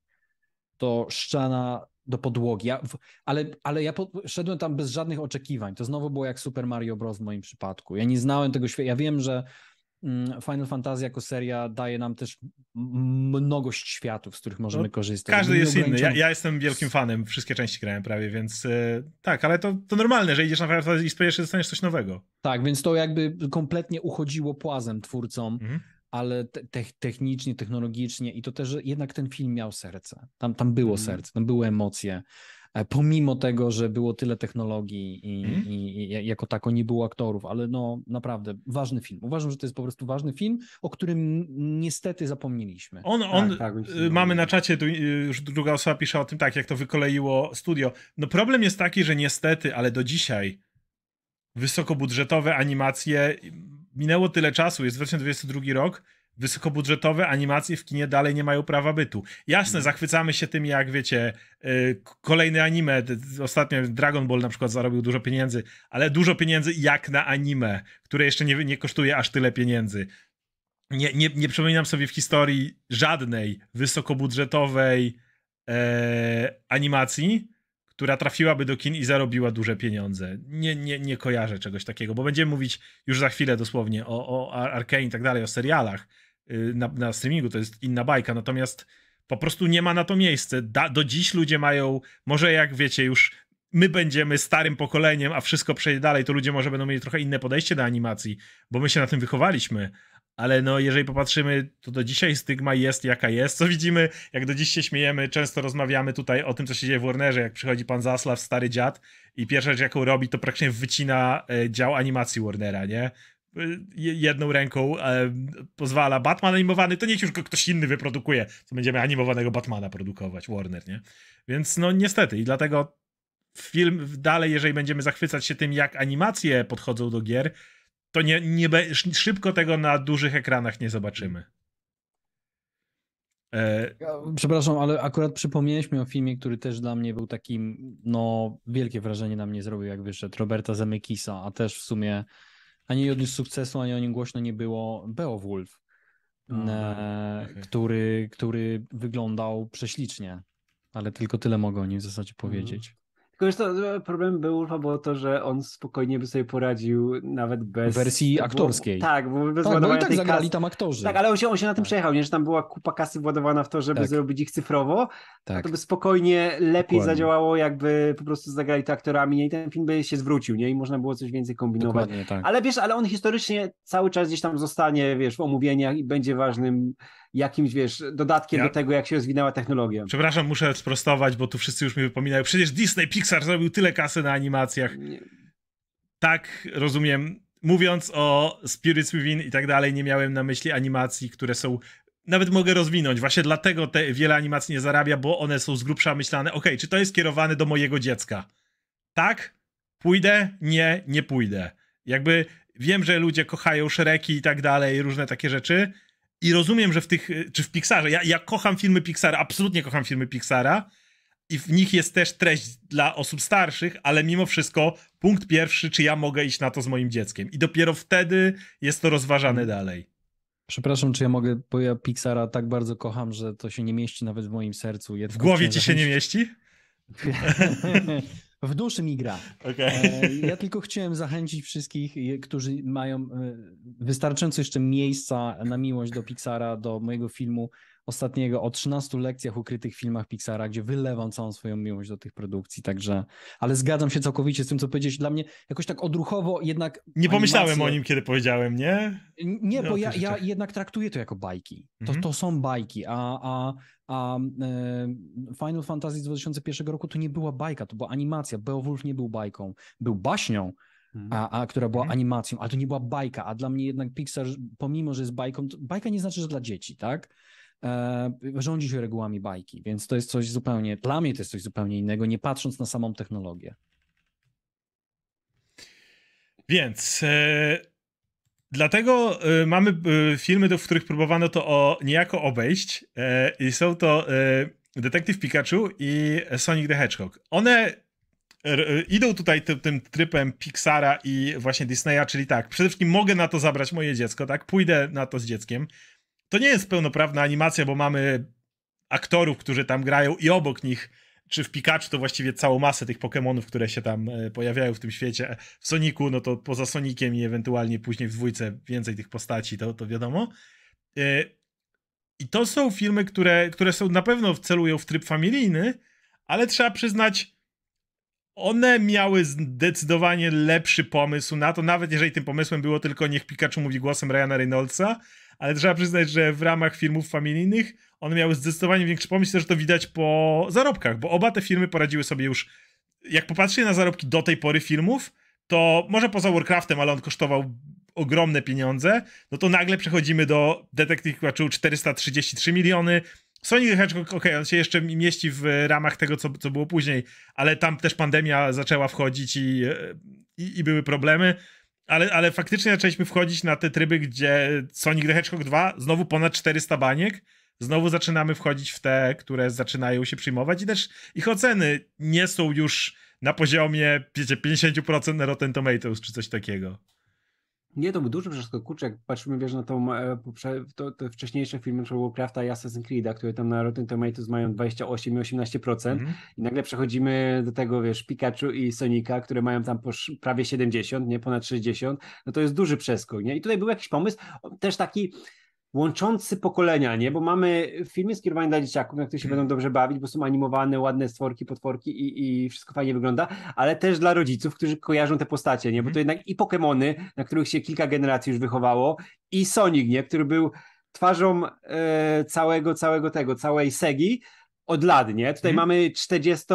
to szczana do podłogi. Ja, ale, ale ja szedłem tam bez żadnych oczekiwań. To znowu było jak Super Mario Bros. w moim przypadku. Ja nie znałem tego świata. Ja wiem, że mm, Final Fantasy jako seria daje nam też mnogość światów, z których możemy no, korzystać. Każdy jest inny. Ja, ja, jestem wielkim fanem, wszystkie części grałem prawie, więc yy, tak, ale to, to normalne, że idziesz na Final Fantasy i spodziewasz się, że dostaniesz coś nowego. Tak, więc to jakby kompletnie uchodziło płazem twórcom. Mhm ale te technicznie, technologicznie i to też jednak ten film miał serce. Tam, tam było mm. serce, tam były emocje. E, pomimo tego, że było tyle technologii i, mm. i, i, jako tako nie było aktorów, ale no naprawdę ważny film. Uważam, że to jest po prostu ważny film, o którym niestety zapomnieliśmy. On, on tak, tak, y, mamy na czacie, tu y, już druga osoba pisze o tym, tak, jak to wykoleiło studio. No problem jest taki, że niestety, ale do dzisiaj wysokobudżetowe animacje minęło tyle czasu, jest 2022 rok, wysokobudżetowe animacje w kinie dalej nie mają prawa bytu. Jasne, mhm. zachwycamy się tym, jak wiecie, yy, kolejny anime, ostatnio Dragon Ball na przykład zarobił dużo pieniędzy, ale dużo pieniędzy jak na anime, które jeszcze nie, nie kosztuje aż tyle pieniędzy. Nie, nie, nie przypominam sobie w historii żadnej wysokobudżetowej e, animacji, która trafiłaby do kin i zarobiła duże pieniądze. Nie, nie, nie kojarzę czegoś takiego, bo będziemy mówić już za chwilę dosłownie o, o Arkane i tak dalej, o serialach y, na, na streamingu, to jest inna bajka, natomiast po prostu nie ma na to miejsce. Da, do dziś ludzie mają, może jak wiecie, już my będziemy starym pokoleniem, a wszystko przejdzie dalej, to ludzie może będą mieli trochę inne podejście do animacji, bo my się na tym wychowaliśmy, ale no jeżeli popatrzymy, to do dzisiaj stygma jest jaka jest. Co widzimy, jak do dziś się śmiejemy, często rozmawiamy tutaj o tym, co się dzieje w Warnerze, jak przychodzi pan Zaslaw, stary dziad i pierwsza rzecz, jaką robi, to praktycznie wycina e, dział animacji Warnera, nie? Jedną ręką e, pozwala Batman animowany, to niech już go ktoś inny wyprodukuje, co będziemy animowanego Batmana produkować, Warner, nie? Więc no niestety i dlatego film dalej, jeżeli będziemy zachwycać się tym, jak animacje podchodzą do gier, to nie, nie szybko tego na dużych ekranach nie zobaczymy. E... Przepraszam, ale akurat przypomniałeś mi o filmie, który też dla mnie był takim, no, wielkie wrażenie na mnie zrobił, jak wyszedł, Roberta Zemekisa, a też w sumie ani odniósł sukcesu, ani o nim głośno nie było, Beowulf, e, okay. który, który wyglądał prześlicznie, ale tylko tyle mogę o nim w zasadzie mhm. powiedzieć. Tylko wiesz, to problem Beowulfa było to, że on spokojnie by sobie poradził nawet bez... Wersji aktorskiej. Bo, tak, bo bez tak, bo i tak zagrali tam aktorzy. Tak, ale on się, on się na tym tak. przejechał, nie? że tam była kupa kasy władowana w to, żeby tak. zrobić ich cyfrowo, tak. to by spokojnie lepiej Dokładnie. zadziałało, jakby po prostu zagrali to aktorami nie? i ten film by się zwrócił, nie? I można było coś więcej kombinować. Tak. Ale wiesz, ale on historycznie cały czas gdzieś tam zostanie, wiesz, w omówieniach i będzie ważnym jakimś, wiesz, dodatkiem ja... do tego, jak się rozwinęła technologia. Przepraszam, muszę sprostować, bo tu wszyscy już mi wypominają. Przecież Disney Pixar zrobił tyle kasy na animacjach. Nie. Tak, rozumiem. mówiąc o Spirits Within i tak dalej, nie miałem na myśli animacji, które są nawet mogę rozwinąć. Właśnie dlatego te wiele animacji nie zarabia, bo one są z grubsza myślane. Ok, czy to jest skierowane do mojego dziecka? Tak? Pójdę? Nie, nie pójdę. Jakby wiem, że ludzie kochają szereki i tak dalej, różne takie rzeczy. I rozumiem, że w tych, czy w Pixarze, ja, ja kocham filmy Pixara, absolutnie kocham filmy Pixara i w nich jest też treść dla osób starszych, ale mimo wszystko punkt pierwszy, czy ja mogę iść na to z moim dzieckiem. I dopiero wtedy jest to rozważane hmm. dalej. Przepraszam, czy ja mogę, bo ja Pixara tak bardzo kocham, że to się nie mieści nawet w moim sercu. Ja w głowie ci się nie mieści? w duszy mi gra. Okay. E, ja tylko chciałem zachęcić wszystkich, którzy mają e, wystarczająco jeszcze miejsca na miłość do Pixara, do mojego filmu, ostatniego o 13 lekcjach ukrytych w filmach Pixara, gdzie wylewam całą swoją miłość do tych produkcji, także, ale zgadzam się całkowicie z tym, co powiedziałeś. Dla mnie jakoś tak odruchowo jednak... Nie pomyślałem animacje... o nim, kiedy powiedziałem, nie? Nie, bo ja, ja jednak traktuję to jako bajki. To, mhm. to są bajki, a, a, a e, Final Fantasy z 2001 roku to nie była bajka, to była animacja. Beowulf nie był bajką, był baśnią, mhm. a, a, która była mhm. animacją, ale to nie była bajka, a dla mnie jednak Pixar, pomimo, że jest bajką, bajka nie znaczy, że dla dzieci, tak? E, rządzi się regułami bajki, więc to jest coś zupełnie, dla mnie to jest coś zupełnie innego, nie patrząc na samą technologię. Więc e, dlatego e, mamy e, filmy, do, w których próbowano to o, niejako obejść e, i są to e, Detective Pikachu i Sonic the Hedgehog. One idą tutaj tym, trypem Pixara i właśnie Disneya, czyli tak, przede wszystkim mogę na to zabrać moje dziecko, tak, pójdę na to z dzieckiem, to nie jest pełnoprawna animacja, bo mamy aktorów, którzy tam grają i obok nich, czy w Pikachu to właściwie całą masę tych Pokémonów, które się tam e, pojawiają w tym świecie. W Soniku, no to poza Sonikiem i ewentualnie później w dwójce więcej tych postaci, to, to wiadomo. E, I to są filmy, które, które są na pewno celują w tryb familijny, ale trzeba przyznać, one miały zdecydowanie lepszy pomysł na to, nawet jeżeli tym pomysłem było tylko niech Pikachu mówi głosem Ryana Reynoldsa, ale trzeba przyznać, że w ramach filmów familijnych one miały zdecydowanie większy pomysł, też to widać po zarobkach, bo oba te filmy poradziły sobie już, jak popatrzcie na zarobki do tej pory filmów, to może poza Warcraftem, ale on kosztował ogromne pieniądze, no to nagle przechodzimy do Detective Pikachu 433 miliony, Sonic the Hedgehog, okay, on się jeszcze mieści w ramach tego, co, co było później, ale tam też pandemia zaczęła wchodzić i, i, i były problemy. Ale, ale faktycznie zaczęliśmy wchodzić na te tryby, gdzie Sonic the Hedgehog 2 znowu ponad 400 baniek. Znowu zaczynamy wchodzić w te, które zaczynają się przyjmować i też ich oceny nie są już na poziomie, wiecie, 50% na Rotten Tomatoes czy coś takiego. Nie, to był duży przeskok. Jak patrzymy, wiesz, na tą, e, to, te wcześniejsze filmy np. Warcrafta i Assassin's Creed'a, które tam na Rotten Tomatoes mają 28 i 18% mm. i nagle przechodzimy do tego, wiesz, Pikachu i Sonika, które mają tam prawie 70, nie, ponad 60, no to jest duży przeskok, nie? I tutaj był jakiś pomysł, też taki łączący pokolenia, nie? Bo mamy filmy skierowane dla dzieciaków, na których się będą dobrze bawić, bo są animowane, ładne stworki, potworki i, i wszystko fajnie wygląda, ale też dla rodziców, którzy kojarzą te postacie, nie? Bo to mhm. jednak i Pokémony, na których się kilka generacji już wychowało, i Sonic, nie? Który był twarzą e, całego, całego tego, całej Segi, od lat, nie? Tutaj hmm. mamy 40,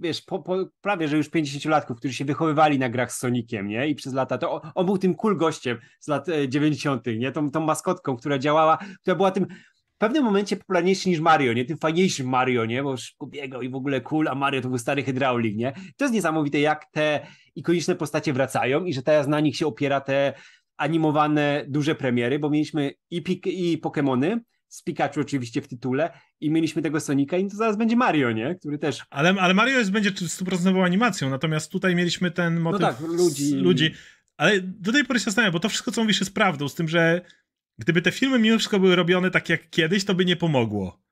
wiesz, po, po, prawie, że już 50-latków, którzy się wychowywali na grach z Soniciem, nie? I przez lata, to on, był tym cool gościem z lat 90., e, nie? Tą, tą maskotką, która działała, która była tym w pewnym momencie popularniejszy niż Mario, nie? Tym fajniejszym Mario, nie? Bo szybko biegał i w ogóle cool, a Mario to był stary hydraulik, nie? To jest niesamowite, jak te ikoniczne postacie wracają i że teraz na nich się opiera te animowane duże premiery, bo mieliśmy i, Pik i Pokémony, z Pikachu oczywiście w tytule i mieliśmy tego Sonika i to zaraz będzie Mario, nie? Który też... Ale, ale Mario jest, będzie stuprocentową animacją, natomiast tutaj mieliśmy ten no motyw no tak, ludzi. ludzi. Ale do tej pory się zastanawiam, bo to wszystko, co mówisz, jest prawdą, z tym, że gdyby te filmy mimo wszystko były robione tak jak kiedyś, to by nie pomogło.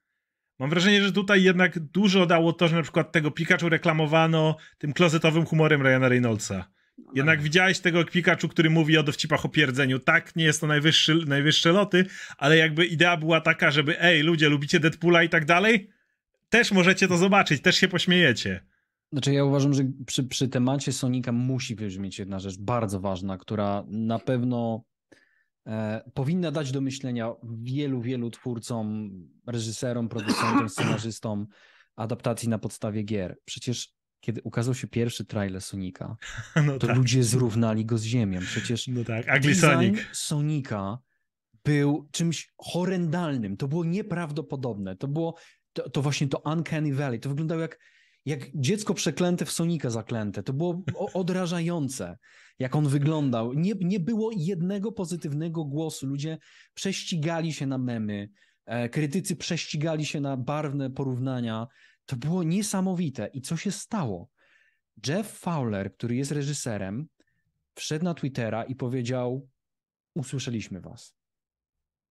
Mam wrażenie, że tutaj jednak dużo dało to, że na przykład tego Pikachu reklamowano tym klozetowym humorem Ryana Reynoldsa. Jednak widziałeś tego Pikachu, który mówi o dowcipach o pierdzeniu. Tak, nie jest to najwyższy, najwyższe loty, ale jakby idea była taka, żeby ej, ludzie, lubicie Deadpoola i tak dalej? Też możecie to zobaczyć, też się pośmiejecie. Znaczy ja uważam, że przy, przy temacie Sonika musi wybrzmieć jedna rzecz bardzo ważna, która na pewno e, powinna dać do myślenia wielu, wielu twórcom, reżyserom, producentom, scenarzystom adaptacji na podstawie gier. Przecież kiedy ukazał się pierwszy trailer Sonika, No to tak. ludzie zrównali go z ziemią. Przecież No tak, Ugly Sonic. Sonika był czymś horrendalnym. To było nieprawdopodobne. To było to, to właśnie to Uncanny Valley. To wyglądało jak, jak dziecko przeklęte w Sonika zaklęte. To było odrażające, jak on wyglądał. Nie, nie było jednego pozytywnego głosu. Ludzie prześcigali się na memy. E, krytycy prześcigali się na barwne porównania. To było niesamowite. I co się stało? Jeff Fowler, który jest reżyserem, wszedł na Twittera i powiedział: Usłyszeliśmy was.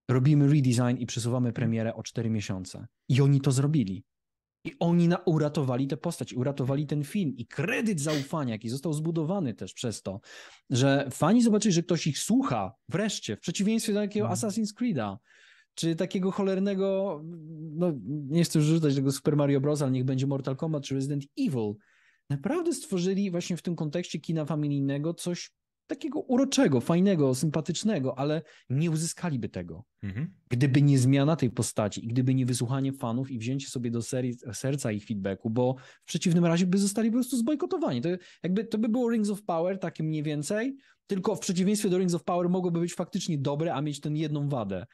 Robimy redesign i przesuwamy premierę o 4 miesiące. I oni to zrobili. I oni na, uratowali tę postać, uratowali ten film i kredyt zaufania, jaki został zbudowany też przez to, że fani zobaczyli, że ktoś ich słucha, wreszcie, w przeciwieństwie do takiego Mhm. Assassin's Creed'a, czy takiego cholernego, no nie chcę już rzucać tego Super Mario Bros., ale niech będzie Mortal Kombat czy Resident Evil. Naprawdę stworzyli właśnie w tym kontekście kina familijnego coś takiego uroczego, fajnego, sympatycznego, ale nie uzyskaliby tego. Mhm. Gdyby nie zmiana tej postaci i gdyby nie wysłuchanie fanów i wzięcie sobie do serii, serca ich feedbacku, bo w przeciwnym razie by zostali po prostu zbojkotowani. To, jakby, to by było Rings of Power, takie mniej więcej, tylko w przeciwieństwie do Rings of Power mogłoby być faktycznie dobre, a mieć tę jedną wadę.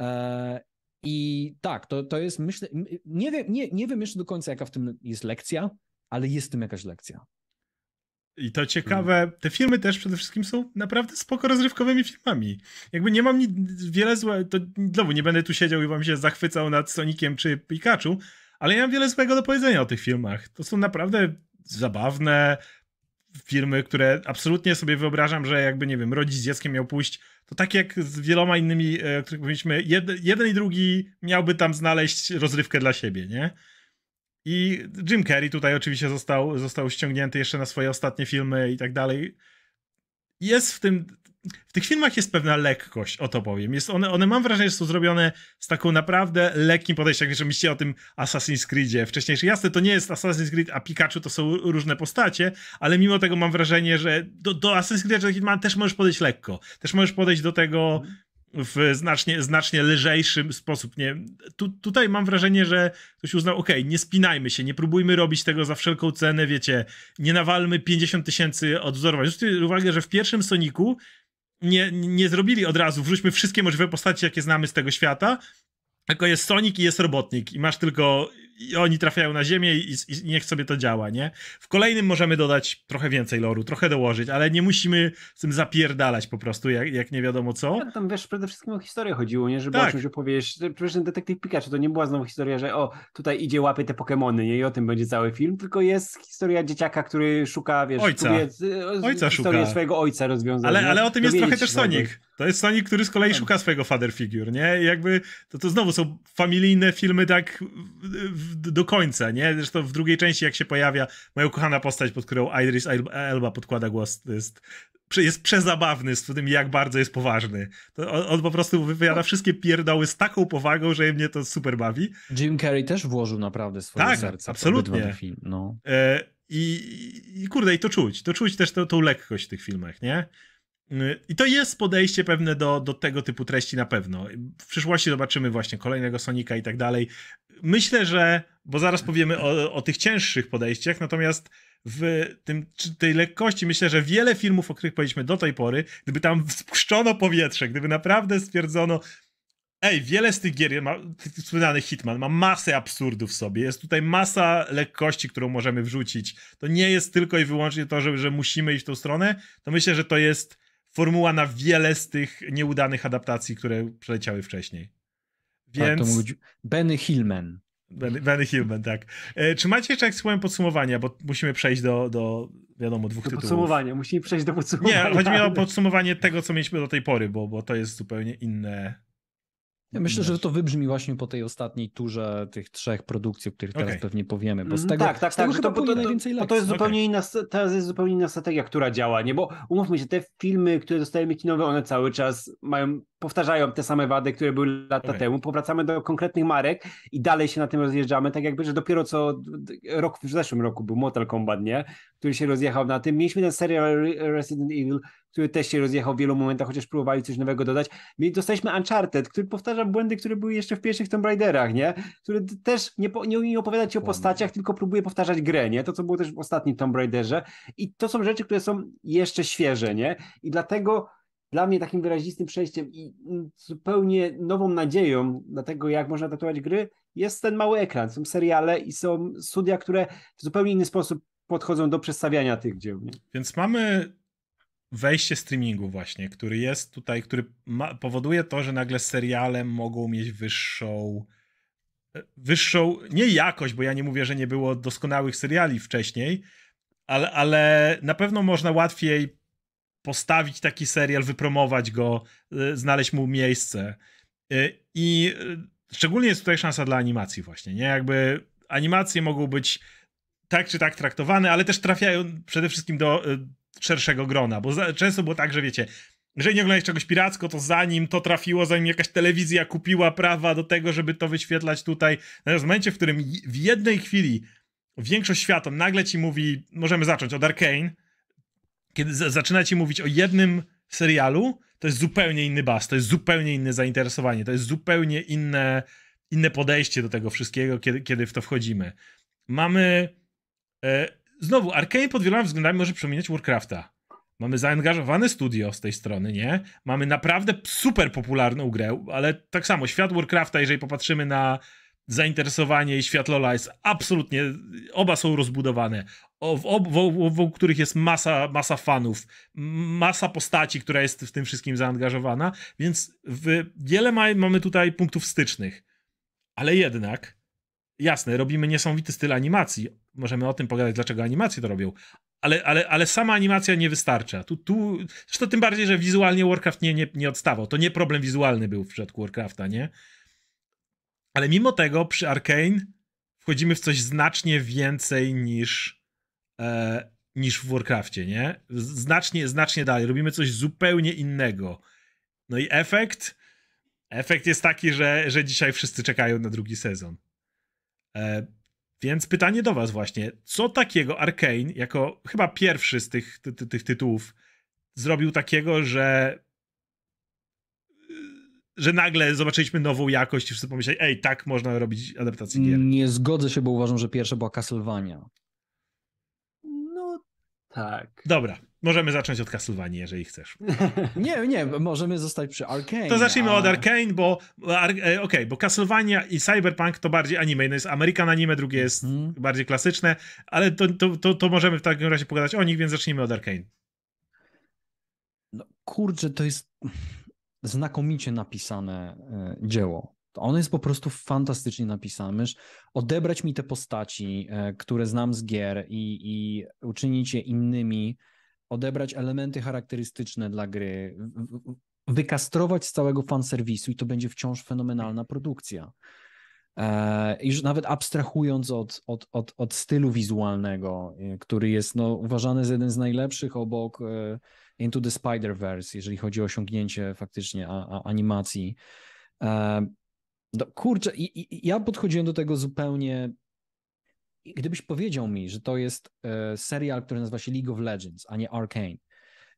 Eee, I tak, to, to jest, myślę, nie wiem, nie, nie wiem jeszcze do końca, jaka w tym jest lekcja, ale jest w tym jakaś lekcja. I to ciekawe, te filmy też przede wszystkim są naprawdę spoko rozrywkowymi filmami. Jakby nie mam nic, wiele złego, to znowu nie będę tu siedział i wam się zachwycał nad Soniciem czy Pikachu, ale ja mam wiele złego do powiedzenia o tych filmach. To są naprawdę zabawne filmy, które absolutnie sobie wyobrażam, że jakby, nie wiem, rodzic z dzieckiem miał pójść, to tak jak z wieloma innymi, e, o których mówiliśmy, jed, jeden i drugi miałby tam znaleźć rozrywkę dla siebie, nie? I Jim Carrey tutaj oczywiście został, został ściągnięty jeszcze na swoje ostatnie filmy i tak dalej. Jest w tym. W tych filmach jest pewna lekkość, o to powiem. Jest one, one mam wrażenie, że są zrobione z taką naprawdę lekkim podejściem. Jak myślicie o tym Assassin's Creedzie wcześniejszy. Jasne, to nie jest Assassin's Creed, a Pikachu to są różne postacie, ale mimo tego mam wrażenie, że do, do Assassin's Creed też możesz podejść lekko. Też możesz podejść do tego w znacznie, znacznie lżejszy sposób. Nie? Tu, tutaj mam wrażenie, że ktoś uznał, ok, nie spinajmy się, nie próbujmy robić tego za wszelką cenę, wiecie, nie nawalmy 50 tysięcy odwzorowań. Zwróćcie uwagę, że w pierwszym Soniku nie, nie zrobili od razu, wrzućmy wszystkie możliwe postacie, jakie znamy z tego świata, tylko jest Sonic i jest Robotnik. I masz tylko, i oni trafiają na ziemię i, i niech sobie to działa, nie? W kolejnym możemy dodać trochę więcej loru, trochę dołożyć, ale nie musimy z tym zapierdalać po prostu, jak, jak nie wiadomo co. Ja, tam wiesz, przede wszystkim o historię chodziło, nie? Żeby Tak. o czymś opowiedzieć. Przecież ten detektyw Pikachu to nie była znowu historia, że o, tutaj idzie, łapie te Pokemony, nie? I o tym będzie cały film, tylko jest historia dzieciaka, który szuka, wiesz, Ojca. próbuje, z- Ojca historię szuka. swojego ojca rozwiązać. Ale, ale o tym jest trochę też. Sonic. To jest Sonic, który z kolei szuka swojego father figure, nie? I jakby to, to znowu są familijne filmy tak w, do końca, nie? Zresztą w drugiej części, jak się pojawia moja ukochana postać, pod którą Idris Elba podkłada głos, to jest, jest przezabawny z tym, jak bardzo jest poważny. To on, on po prostu wypowiada wszystkie pierdoły z taką powagą, że mnie to super bawi. Jim Carrey też włożył naprawdę swoje Tak, serce absolutnie. film. No. E, I, I kurde, i to czuć. To czuć też tą, tą lekkość w tych filmach, nie? Y, I to jest podejście pewne do, do tego typu treści na pewno. W przyszłości zobaczymy właśnie kolejnego Sonika i tak dalej. Myślę, że, bo zaraz powiemy o, o tych cięższych podejściach, natomiast w tym, tej lekkości myślę, że wiele filmów, o których powiedzieliśmy do tej pory, gdyby tam spuszczono powietrze, gdyby naprawdę stwierdzono, Ej, wiele z tych gier, ma, tych wspomnianych Hitman, ma masę absurdów w sobie. Jest tutaj masa lekkości, którą możemy wrzucić. To nie jest tylko i wyłącznie to, że, że musimy iść w tą stronę. To myślę, że to jest formuła na wiele z tych nieudanych adaptacji, które przeleciały wcześniej. Tak, Więc. to mógł być Benny Hillman. Benny, Benny Hillman, tak. E, czy macie jeszcze jak słowem podsumowania, bo musimy przejść do, do wiadomo, dwóch Do tytułów. podsumowania, musimy przejść do podsumowania. Nie, chodzi mi o podsumowanie tego, co mieliśmy do tej pory, bo, bo to jest zupełnie inne. Ja myślę, że to wybrzmi właśnie po tej ostatniej turze tych trzech produkcji, o których teraz Okej. pewnie powiemy, bo z Mhm, tego, tak, tak, z tego tak. chyba to, to, to, najwięcej to, to jest lekcji. zupełnie inna, teraz jest zupełnie inna strategia, która działa, nie? Bo umówmy się, te filmy, które dostajemy kinowe, one cały czas mają powtarzają te same wady, które były lata Okej. temu. Powracamy do konkretnych marek i dalej się na tym rozjeżdżamy. Tak jakby, że dopiero co rok, w zeszłym roku był Mortal Kombat, nie? Który się rozjechał na tym. Mieliśmy ten serial Re- Resident Evil, który też się rozjechał w wielu momentach, chociaż próbowali coś nowego dodać. Dostaliśmy Uncharted, który powtarza błędy, które były jeszcze w pierwszych Tomb Raiderach, nie? Który też nie, po, nie, nie opowiada ci o postaciach, tylko próbuje powtarzać grę, nie? To, co było też w ostatnim Tomb Raiderze. I to są rzeczy, które są jeszcze świeże, nie? I dlatego dla mnie takim wyrazistym przejściem i mm, zupełnie nową nadzieją na tego, jak można tatuować gry, jest ten mały ekran. Są seriale i są studia, które w zupełnie inny sposób podchodzą do przedstawiania tych dzieł. Nie? Więc mamy wejście streamingu właśnie, który jest tutaj, który ma, powoduje to, że nagle seriale mogą mieć wyższą wyższą, nie jakość, bo ja nie mówię, że nie było doskonałych seriali wcześniej, ale, ale na pewno można łatwiej postawić taki serial, wypromować go, y, znaleźć mu miejsce. Y, I y, szczególnie jest tutaj szansa dla animacji właśnie, nie? Jakby animacje mogą być tak czy tak traktowane, ale też trafiają przede wszystkim do szerszego grona, bo często było tak, że wiecie, jeżeli nie oglądałeś czegoś piracko, to zanim to trafiło, zanim jakaś telewizja kupiła prawa do tego, żeby to wyświetlać tutaj, natomiast w momencie, w którym w jednej chwili większość świata nagle ci mówi, możemy zacząć od Arkane, kiedy z- zaczyna ci mówić o jednym serialu, to jest zupełnie inny bas, to jest zupełnie inne zainteresowanie, to jest zupełnie inne, inne podejście do tego wszystkiego, kiedy, kiedy w to wchodzimy. Mamy e, znowu, Arkane pod wieloma względami może przypominać Warcrafta. Mamy zaangażowane studio z tej strony, nie? Mamy naprawdę super popularną grę, ale tak samo świat Warcrafta, jeżeli popatrzymy na zainteresowanie i świat Lola jest absolutnie, oba są rozbudowane, w, wokół wokół których jest masa, masa fanów, masa postaci, która jest w tym wszystkim zaangażowana, więc w, wiele ma, mamy tutaj punktów stycznych, ale jednak, jasne, robimy niesamowity styl animacji, możemy o tym pogadać, dlaczego animacje to robią, ale, ale, ale sama animacja nie wystarcza. Tu, tu, zresztą tym bardziej, że wizualnie Warcraft nie, nie, nie odstawał. To nie problem wizualny był w przypadku Warcrafta, nie? Ale mimo tego przy Arkane wchodzimy w coś znacznie więcej niż, e, niż w Warcrafcie, nie? Znacznie, znacznie dalej. Robimy coś zupełnie innego. No i efekt? Efekt jest taki, że, że dzisiaj wszyscy czekają na drugi sezon. E, więc pytanie do was właśnie. Co takiego Arkane, jako chyba pierwszy z tych, ty, ty, tych tytułów, zrobił takiego, że że nagle zobaczyliśmy nową jakość i wszyscy pomyśleli, ej, tak można robić adaptację gier. Nie zgodzę się, bo uważam, że pierwsza była Castlevania. Tak. Dobra, możemy zacząć od Castlevanii, jeżeli chcesz. Nie, nie, możemy zostać przy Arkane. To zacznijmy a- od Arkane, bo ar, e, okej, bo Castlevania i Cyberpunk to bardziej anime. Jedno jest American anime, drugie jest Mhm. bardziej klasyczne, ale to, to, to, to możemy w takim razie pogadać o nich, więc zacznijmy od Arkane. No, kurczę, to jest znakomicie napisane e, dzieło. Ono jest po prostu fantastycznie napisane. Możesz odebrać mi te postaci, e, które znam z gier i, i uczynić je innymi, odebrać elementy charakterystyczne dla gry, wykastrować z całego fanserwisu i to będzie wciąż fenomenalna produkcja. E, Już nawet abstrahując od, od, od, od stylu wizualnego, e, który jest no, uważany za jeden z najlepszych obok Into the Spider-Verse, jeżeli chodzi o osiągnięcie faktycznie a, a, animacji. No, kurczę, i, i, ja podchodziłem do tego zupełnie. Gdybyś powiedział mi, że to jest e, serial, który nazywa się League of Legends, a nie Arcane,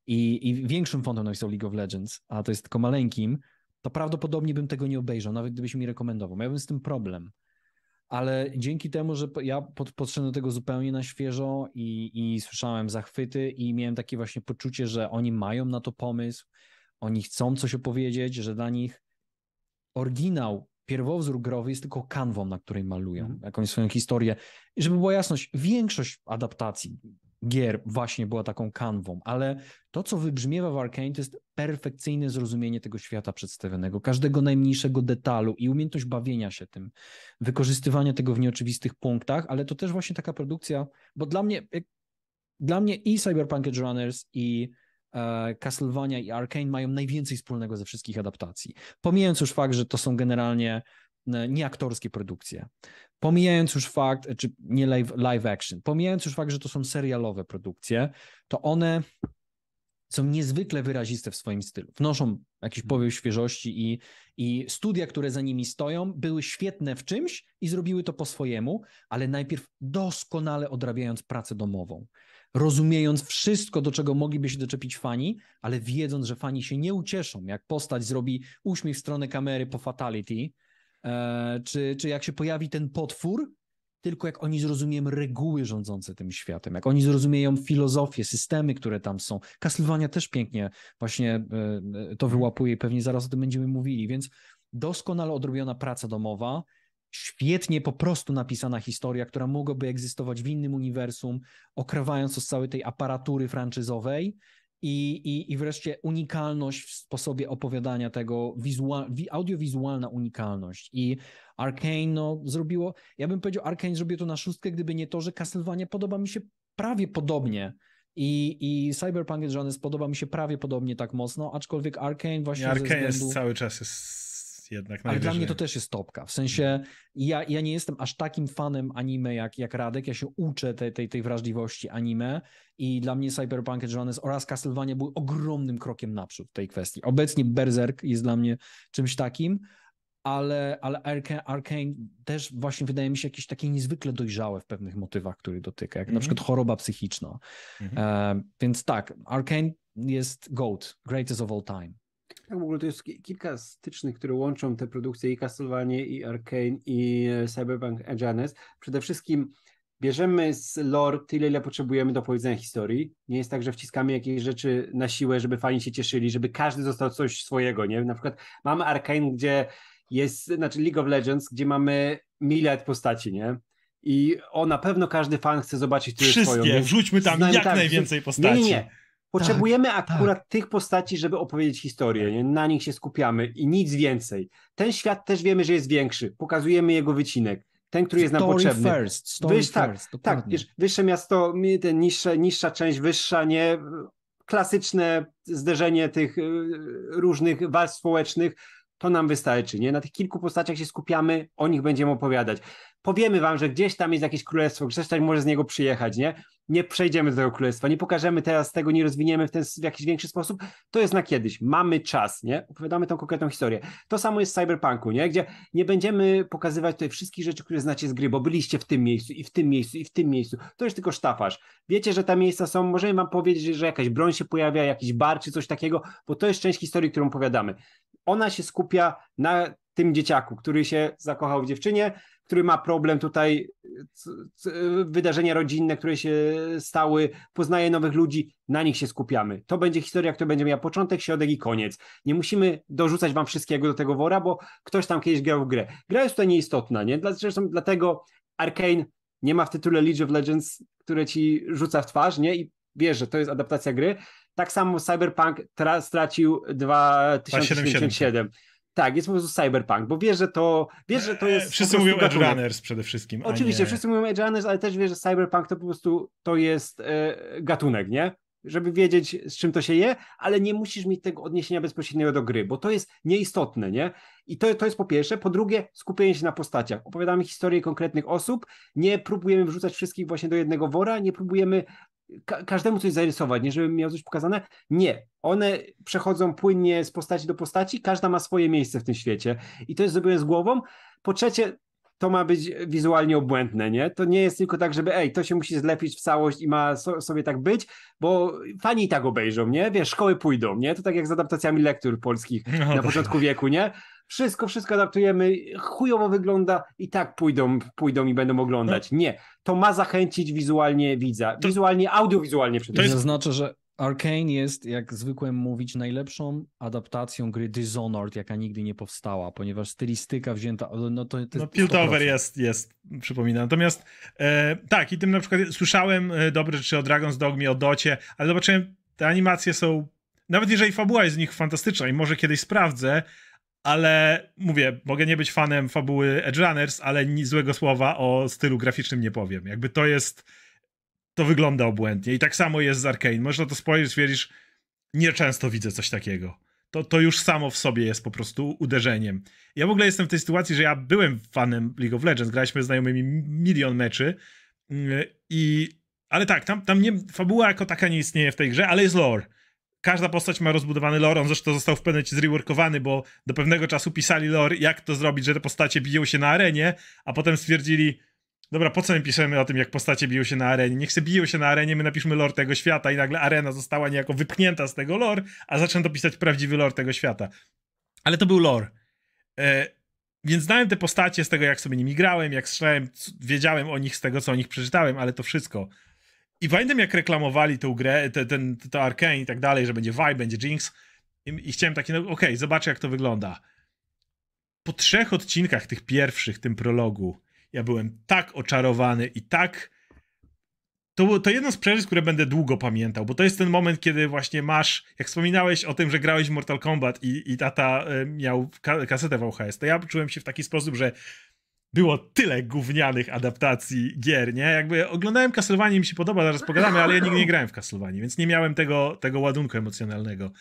i, i większym fontem napisał League of Legends, a to jest tylko maleńkim, to prawdopodobnie bym tego nie obejrzał, nawet gdybyś mi rekomendował. Miałbym z tym problem. Ale dzięki temu, że ja pod, podszedłem do tego zupełnie na świeżo i, i słyszałem zachwyty i miałem takie właśnie poczucie, że oni mają na to pomysł, oni chcą coś opowiedzieć, że dla nich oryginał, pierwowzór growy jest tylko kanwą, na której malują Mhm. jakąś swoją historię. I żeby była jasność, większość adaptacji gier właśnie była taką kanwą, ale to, co wybrzmiewa w Arkane, to jest perfekcyjne zrozumienie tego świata przedstawionego, każdego najmniejszego detalu i umiejętność bawienia się tym, wykorzystywania tego w nieoczywistych punktach, ale to też właśnie taka produkcja, bo dla mnie, dla mnie i Cyberpunk Edge Runners i Castlevania i Arkane mają najwięcej wspólnego ze wszystkich adaptacji. Pomijając już fakt, że to są generalnie e, nieaktorskie produkcje. Pomijając już fakt, czy nie live, live action, pomijając już fakt, że to są serialowe produkcje, to one są niezwykle wyraziste w swoim stylu. Wnoszą jakiś powiew świeżości i, i studia, które za nimi stoją, były świetne w czymś i zrobiły to po swojemu, ale najpierw doskonale odrabiając pracę domową. Rozumiejąc wszystko, do czego mogliby się doczepić fani, ale wiedząc, że fani się nie ucieszą, jak postać zrobi uśmiech w stronę kamery po fatality, e, czy, czy jak się pojawi ten potwór, tylko jak oni zrozumieją reguły rządzące tym światem, jak oni zrozumieją filozofię, systemy, które tam są. Castlevania też pięknie właśnie e, e, to wyłapuje i pewnie zaraz o tym będziemy mówili, więc doskonale odrobiona praca domowa, świetnie po prostu napisana historia, która mogłaby egzystować w innym uniwersum, okrawając z całej tej aparatury franczyzowej, i, i, i wreszcie unikalność w sposobie opowiadania tego, wizual, audiowizualna unikalność. I Arkane no, zrobiło, ja bym powiedział, Arkane zrobił to na szóstkę, gdyby nie to, że Castlevania podoba mi się prawie podobnie. I, I Cyberpunk Edgerunners podoba mi się prawie podobnie tak mocno, aczkolwiek Arkane właśnie. Arkane względu... jest cały czas jest jednak Ale dla mnie to też jest topka. W sensie ja, ja nie jestem aż takim fanem anime jak, jak Radek. Ja się uczę tej, tej, tej wrażliwości anime i dla mnie Cyberpunk Edgerunners oraz Castlevania były ogromnym krokiem naprzód w tej kwestii. Obecnie Berserk jest dla mnie czymś takim, ale, ale Arkane, też właśnie wydaje mi się jakieś takie niezwykle dojrzałe w pewnych motywach, których dotyka, jak mm -hmm. na mhm. przykład choroba psychiczna. Mm -hmm. e, więc tak, Arkane jest GOAT, greatest of all time. Tak, w ogóle to jest kilka stycznych, które łączą te produkcje i Castlevania, i Arkane, i e, Cyberpunk Edgerunners. Przede wszystkim bierzemy z lore tyle, ile potrzebujemy do powiedzenia historii. Nie jest tak, że wciskamy jakieś rzeczy na siłę, żeby fani się cieszyli, żeby każdy został coś swojego, nie? Na przykład mamy Arkane, gdzie jest, znaczy League of Legends, gdzie mamy miliard postaci, nie? I o, na pewno każdy fan chce zobaczyć tyle Wszystkie, swoją. Wszystkie, wrzućmy tam jak tak, najwięcej postaci. Nie, nie, nie. Potrzebujemy tak, akurat tak. tych postaci, żeby opowiedzieć historię, nie? na nich się skupiamy i nic więcej. Ten świat też wiemy, że jest większy. Pokazujemy jego wycinek. Ten, który jest nam potrzebny. First, story Wyż, tak, first, tak, wiesz, wyższe miasto, ten niższe, niższa część, wyższa, nie? Klasyczne zderzenie tych y, różnych warstw społecznych, to nam wystarczy, nie? Na tych kilku postaciach się skupiamy, o nich będziemy opowiadać. Powiemy wam, że gdzieś tam jest jakieś królestwo, gdzieś tam może z niego przyjechać, nie? nie przejdziemy do tego królestwa, nie pokażemy teraz tego, nie rozwiniemy w, ten, w jakiś większy sposób, to jest na kiedyś. Mamy czas, nie? Opowiadamy tą konkretną historię. To samo jest w Cyberpunku, nie? Gdzie nie będziemy pokazywać tutaj wszystkich rzeczy, które znacie z gry, bo byliście w tym miejscu i w tym miejscu i w tym miejscu. To jest tylko sztafasz. Wiecie, że te miejsca są, możemy wam powiedzieć, że jakaś broń się pojawia, jakiś bar czy coś takiego, bo to jest część historii, którą opowiadamy. Ona się skupia na tym dzieciaku, który się zakochał w dziewczynie, który ma problem tutaj, wydarzenia rodzinne, które się stały, poznaje nowych ludzi, na nich się skupiamy. To będzie historia, która będzie miała początek, środek i koniec. Nie musimy dorzucać wam wszystkiego do tego wora, bo ktoś tam kiedyś grał w grę. Gra jest tutaj nieistotna, nie? Zresztą dlatego Arkane nie ma w tytule League of Legends, które ci rzuca w twarz, nie? I wiesz, że to jest adaptacja gry. Tak samo Cyberpunk stracił 2077. Tak, jest po prostu cyberpunk, bo wiesz, że to, wiesz, że to jest... Wszyscy mówią Edge Runners przede wszystkim. Oczywiście, nie... wszyscy mówią Edge Runners, ale też wiesz, że cyberpunk to po prostu to jest e, gatunek, nie? Żeby wiedzieć, z czym to się je, ale nie musisz mieć tego odniesienia bezpośredniego do gry, bo to jest nieistotne, nie? I to, to jest po pierwsze. Po drugie, skupienie się na postaciach. Opowiadamy historię konkretnych osób, nie próbujemy wrzucać wszystkich właśnie do jednego wora, nie próbujemy ka każdemu coś zarysować, nie żeby miał coś pokazane. Nie. One przechodzą płynnie z postaci do postaci, każda ma swoje miejsce w tym świecie i to jest zrobione z głową. Po trzecie, to ma być wizualnie obłędne, nie? To nie jest tylko tak, żeby ej, to się musi zlepić w całość i ma so, sobie tak być, bo fani i tak obejrzą, nie? Wiesz, szkoły pójdą, nie? To tak jak z adaptacjami lektur polskich no, na tak. początku wieku, nie? Wszystko, wszystko adaptujemy, chujowo wygląda i tak pójdą, pójdą i będą oglądać. No. Nie, to ma zachęcić wizualnie widza, to, wizualnie, audiowizualnie przede wszystkim. To jest... znaczy, że Arkane jest, jak zwykłem mówić, najlepszą adaptacją gry Dishonored, jaka nigdy nie powstała, ponieważ stylistyka wzięta, no to, to No Piltover jest, jest, przypominam. Natomiast e, tak, i tym na przykład słyszałem e, dobre rzeczy o Dragon's Dogmie, o Docie, ale zobaczyłem, te animacje są, nawet jeżeli fabuła jest z nich fantastyczna i może kiedyś sprawdzę, ale mówię, mogę nie być fanem fabuły Edge Runners, ale nic złego słowa o stylu graficznym nie powiem. Jakby to jest to wygląda obłędnie. I tak samo jest z Arkane. Można to spojrzeć, stwierdzisz, nieczęsto widzę coś takiego. To, to już samo w sobie jest po prostu uderzeniem. Ja w ogóle jestem w tej sytuacji, że ja byłem fanem League of Legends, graliśmy z znajomymi milion meczy mm, i... Ale tak, tam, tam nie, fabuła jako taka nie istnieje w tej grze, ale jest lore. każda postać ma rozbudowany lore, on zresztą został w pewnym zreworkowany, bo do pewnego czasu pisali lore, jak to zrobić, że te postacie biją się na arenie, a potem stwierdzili, dobra, po co my piszemy o tym, jak postacie biją się na arenie? Niech się biją się na arenie, my napiszmy lore tego świata i nagle arena została niejako wypchnięta z tego lore, a zaczęto pisać prawdziwy lore tego świata. Ale to był lore. E, więc znałem te postacie z tego, jak sobie nimi grałem, jak strzelałem, wiedziałem o nich z tego, co o nich przeczytałem, ale to wszystko. I pamiętam, jak reklamowali tę grę, te, ten, to Arkane i tak dalej, że będzie Vi, będzie Jinx. I, i chciałem takie, no okej, okay, zobaczę, jak to wygląda. Po trzech odcinkach, tych pierwszych, tym prologu, ja byłem tak oczarowany i tak. To, to jedno z przeżyć, które będę długo pamiętał, bo to jest ten moment, kiedy właśnie masz, jak wspominałeś o tym, że grałeś w Mortal Kombat i, i tata y, miał kasetę VHS, to ja czułem się w taki sposób, że było tyle gównianych adaptacji gier, nie? Jakby oglądałem Castlevania, mi się podoba, zaraz pogadamy, ale ja nigdy nie grałem w Castlevania, więc nie miałem tego, tego ładunku emocjonalnego.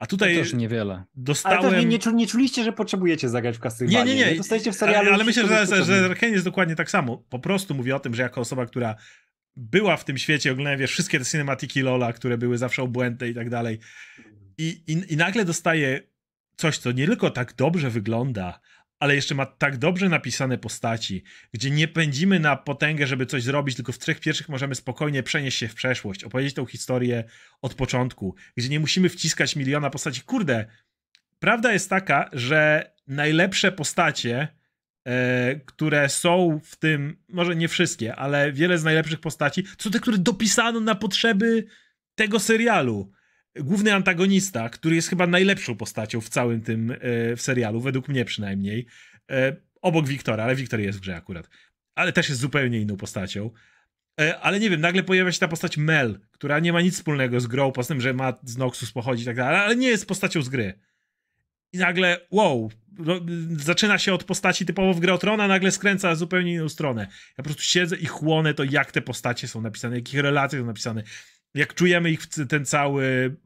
A tutaj to też niewiele. Dostałem... Ale to nie, nie, nie, czuliście, że potrzebujecie zagrać w Castlevania. Nie, nie, nie. Dostajecie w serialu. Ale, ale myślę, że, że, że Arkane jest dokładnie tak samo. Po prostu mówię o tym, że jako osoba, która była w tym świecie, oglądałem wiesz, wszystkie te cinematiki Lola, które były zawsze obłędne i tak dalej. I, i, I nagle dostaję coś, co nie tylko tak dobrze wygląda, ale jeszcze ma tak dobrze napisane postaci, gdzie nie pędzimy na potęgę, żeby coś zrobić, tylko w trzech pierwszych możemy spokojnie przenieść się w przeszłość, opowiedzieć tą historię od początku, gdzie nie musimy wciskać miliona postaci. Kurde, prawda jest taka, że najlepsze postacie, e, które są w tym, może nie wszystkie, ale wiele z najlepszych postaci, to są te, które dopisano na potrzeby tego serialu główny antagonista, który jest chyba najlepszą postacią w całym tym e, w serialu, według mnie przynajmniej, e, obok Wiktora, ale Wiktor jest w grze akurat, ale też jest zupełnie inną postacią. E, ale nie wiem, nagle pojawia się ta postać Mel, która nie ma nic wspólnego z grą, poza tym, że ma z Noxus pochodzić i tak dalej, ale nie jest postacią z gry. I nagle, wow, zaczyna się od postaci typowo w grę o Trona, nagle skręca zupełnie inną stronę. Ja po prostu siedzę i chłonę to, jak te postacie są napisane, jakich relacje są napisane jak czujemy ich ten cały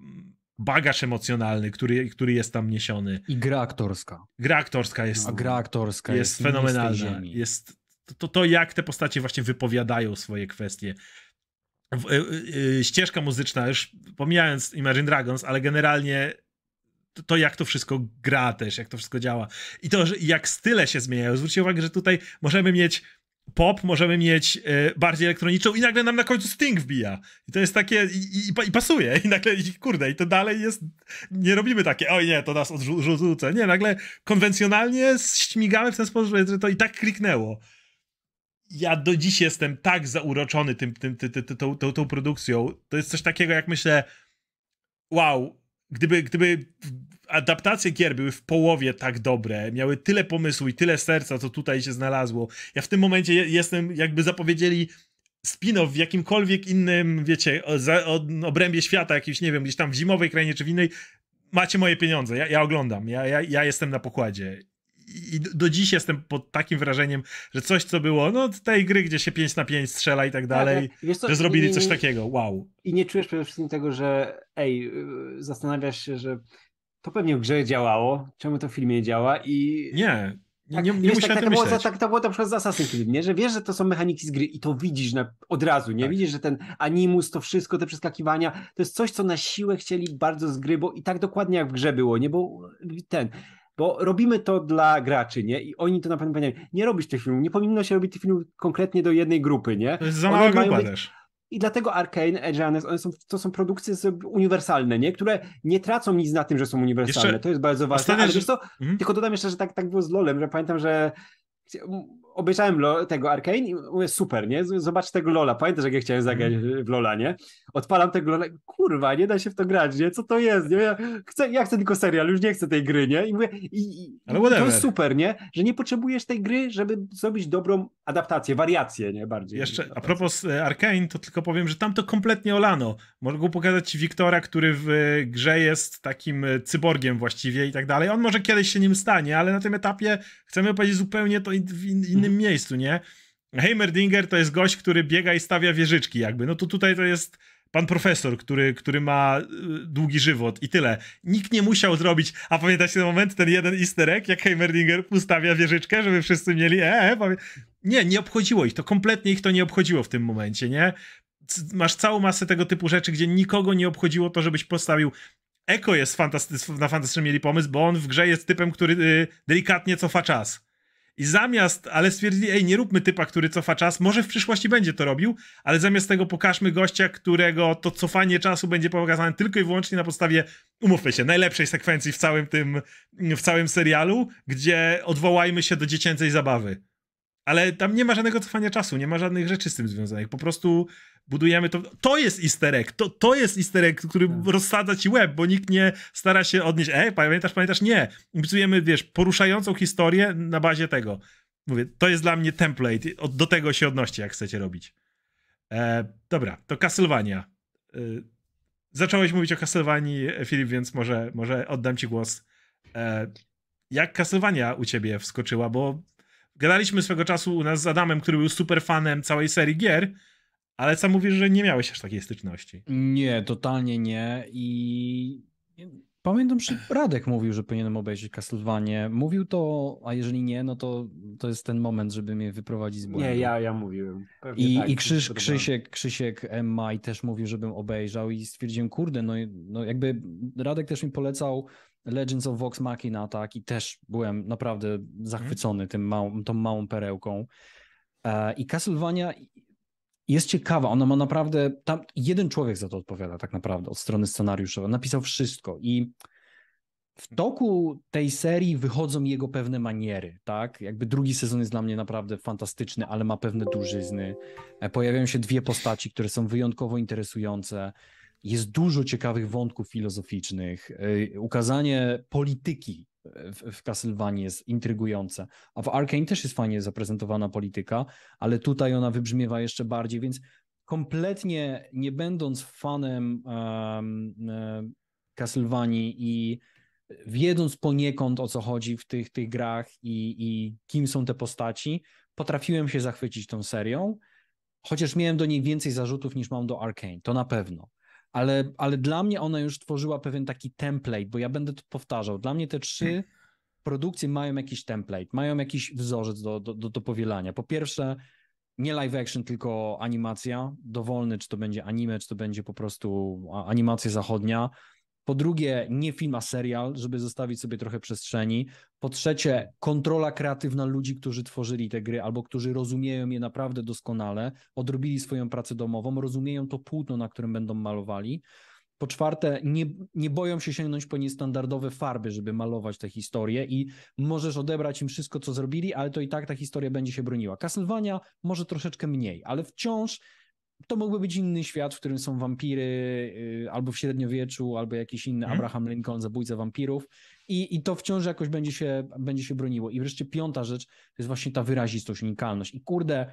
bagaż emocjonalny, który, który jest tam niesiony. I gra aktorska. Gra aktorska jest, A gra aktorska jest, jest fenomenalna. Jest to, to, jak te postacie właśnie wypowiadają swoje kwestie. W, y, y, ścieżka muzyczna, już pomijając Imagine Dragons, ale generalnie to, to, jak to wszystko gra też, jak to wszystko działa. I to, jak style się zmieniają. Zwróćcie uwagę, że tutaj możemy mieć pop, możemy mieć y, bardziej elektroniczną i nagle nam na końcu Sting wbija. I to jest takie, i, i, i pasuje. I nagle, i, kurde, i to dalej jest, nie robimy takie, oj nie, to nas odrzucę. Nie, nagle konwencjonalnie śmigamy w ten sposób, że to i tak kliknęło. Ja do dziś jestem tak zauroczony tym, tym, tym, tym, tą, tą, tą produkcją. To jest coś takiego, jak myślę, wow, gdyby, gdyby adaptacje gier były w połowie tak dobre, miały tyle pomysłu i tyle serca, co tutaj się znalazło. Ja w tym momencie jestem, jakby zapowiedzieli spin-off w jakimkolwiek innym, wiecie, obrębie świata, jakimś, nie wiem, gdzieś tam w zimowej krainie czy w innej, macie moje pieniądze, ja, ja oglądam, ja, ja, ja jestem na pokładzie. I do dziś jestem pod takim wrażeniem, że coś, co było, no tej gry, gdzie się 5 na 5 strzela i tak dalej, co, że zrobili coś takiego, wow. I nie czujesz przede wszystkim tego, że ej, y, zastanawiasz się, że to pewnie w grze działało, czemu to w filmie działa i... Nie, nie, tak, nie, nie wiesz, tak, tak, było, tak, to było na przykład z Assassin's Creed, nie? że wiesz, że to są mechaniki z gry i to widzisz na, od razu, nie? Tak. Widzisz, że ten animus, to wszystko, te przeskakiwania, to jest coś, co na siłę chcieli bardzo z gry, bo i tak dokładnie jak w grze było, nie? Bo ten... Bo robimy to dla graczy, nie? I oni to na pewno powiedzieli, nie robisz tych filmów, nie powinno się robić tych filmów konkretnie do jednej grupy, nie? To jest za mała grupa być... też i dlatego Arkane, Edge one są, to są produkcje uniwersalne, nie? które nie tracą nic na tym, że są uniwersalne. Jeszcze to jest bardzo ważne. Ale wiesz co, mhm. tylko dodam jeszcze, że tak, tak było z LoLem, że pamiętam, że obejrzałem tego Arkane i mówię, super, nie? Zobacz tego Lola. Pamiętasz, jak ja chciałem zagrać mm. w Lola, nie? Odpalam tego Lola, kurwa, nie da się w to grać, nie? Co to jest, nie? Ja chcę, ja chcę tylko serial, już nie chcę tej gry, nie? I mówię, i, i to jest super, nie? Że nie potrzebujesz tej gry, żeby zrobić dobrą adaptację, wariację, nie? Bardziej. Jeszcze a propos e, Arkane, to tylko powiem, że tam to kompletnie olano. Mogę pokazać ci Wiktora, który w e, grze jest takim e, cyborgiem właściwie i tak dalej. On może kiedyś się nim stanie, ale na tym etapie chcemy powiedzieć zupełnie to w innym innym miejscu, nie? Heimerdinger to jest gość, który biega i stawia wieżyczki jakby. No to tutaj to jest pan profesor, który, który ma y, długi żywot i tyle. Nikt nie musiał zrobić, a pamiętacie ten moment, ten jeden easter egg, jak Heimerdinger ustawia wieżyczkę, żeby wszyscy mieli e, e Nie, nie obchodziło ich to, kompletnie ich to nie obchodziło w tym momencie, nie? Masz całą masę tego typu rzeczy, gdzie nikogo nie obchodziło to, żebyś postawił Eko jest fantasty- na fantastycznie mieli pomysł, bo on w grze jest typem, który y, delikatnie cofa czas. I zamiast, ale stwierdzili, ej, nie róbmy typa, który cofa czas, może w przyszłości będzie to robił, ale zamiast tego pokażmy gościa, którego to cofanie czasu będzie pokazane tylko i wyłącznie na podstawie, umówmy się, najlepszej sekwencji w całym tym, w całym serialu, gdzie odwołajmy się do dziecięcej zabawy. Ale tam nie ma żadnego cofania czasu, nie ma żadnych rzeczy z tym związanych. Po prostu budujemy to. To jest easter egg. To, to jest easter egg, który tak. rozsadza ci łeb, bo nikt nie stara się odnieść. Ej, pamiętasz, pamiętasz? Nie. Budujemy, wiesz, poruszającą historię na bazie tego. Mówię, to jest dla mnie template. Do tego się odnoście, jak chcecie robić. E, dobra, to Castlevania. E, zacząłeś mówić o Castlevanii, Filip, więc może, może oddam ci głos. E, jak Castlevania u ciebie wskoczyła, bo gadaliśmy swego czasu u nas z Adamem, który był super fanem całej serii gier, ale sam mówisz, że nie miałeś aż takiej styczności. Nie, totalnie nie i pamiętam, że Radek mówił, że powinienem obejrzeć Castlevania. Mówił to, a jeżeli nie, no to to jest ten moment, żeby mnie wyprowadzić z błędu. Nie, ja, ja mówiłem. I, tak, i Krzyś, Krzysiek, Krzysiek Maj też mówił, żebym obejrzał i stwierdziłem, kurde, no, no jakby Radek też mi polecał Legends of Vox Machina, tak, i też byłem naprawdę zachwycony tym małą, tą małą perełką. E, I Castlevania jest ciekawa, ona ma naprawdę, tam jeden człowiek za to odpowiada tak naprawdę od strony scenariuszowej, napisał wszystko i w toku tej serii wychodzą jego pewne maniery, tak? Jakby drugi sezon jest dla mnie naprawdę fantastyczny, ale ma pewne dużyzny. E, pojawiają się dwie postaci, które są wyjątkowo interesujące. Jest dużo ciekawych wątków filozoficznych. E, ukazanie polityki w, w Castlevanii jest intrygujące. A w Arkane też jest fajnie zaprezentowana polityka, ale tutaj ona wybrzmiewa jeszcze bardziej, więc kompletnie nie będąc fanem um, Castlevanii i wiedząc poniekąd o co chodzi w tych, tych grach i, i kim są te postaci, potrafiłem się zachwycić tą serią, chociaż miałem do niej więcej zarzutów niż mam do Arkane, to na pewno ale, ale dla mnie ona już tworzyła pewien taki template, bo ja będę to powtarzał. Dla mnie te trzy produkcje mają jakiś template, mają jakiś wzorzec do, do, do, do powielania. Po pierwsze, nie live action, tylko animacja, dowolny, czy to będzie anime, czy to będzie po prostu animacja zachodnia. Po drugie, nie film, a serial, żeby zostawić sobie trochę przestrzeni. Po trzecie, kontrola kreatywna ludzi, którzy tworzyli te gry albo którzy rozumieją je naprawdę doskonale, odrobili swoją pracę domową, rozumieją to płótno, na którym będą malowali. Po czwarte, nie, nie boją się sięgnąć po niestandardowe farby, żeby malować tę historię i możesz odebrać im wszystko, co zrobili, ale to i tak ta historia będzie się broniła. Castlevania może troszeczkę mniej, ale wciąż to mógłby być inny świat, w którym są wampiry, y, albo w średniowieczu, albo jakiś inny hmm. Abraham Lincoln, zabójca wampirów. I, I to wciąż jakoś będzie się, będzie się broniło. I wreszcie piąta rzecz to jest właśnie ta wyrazistość, unikalność. I kurde,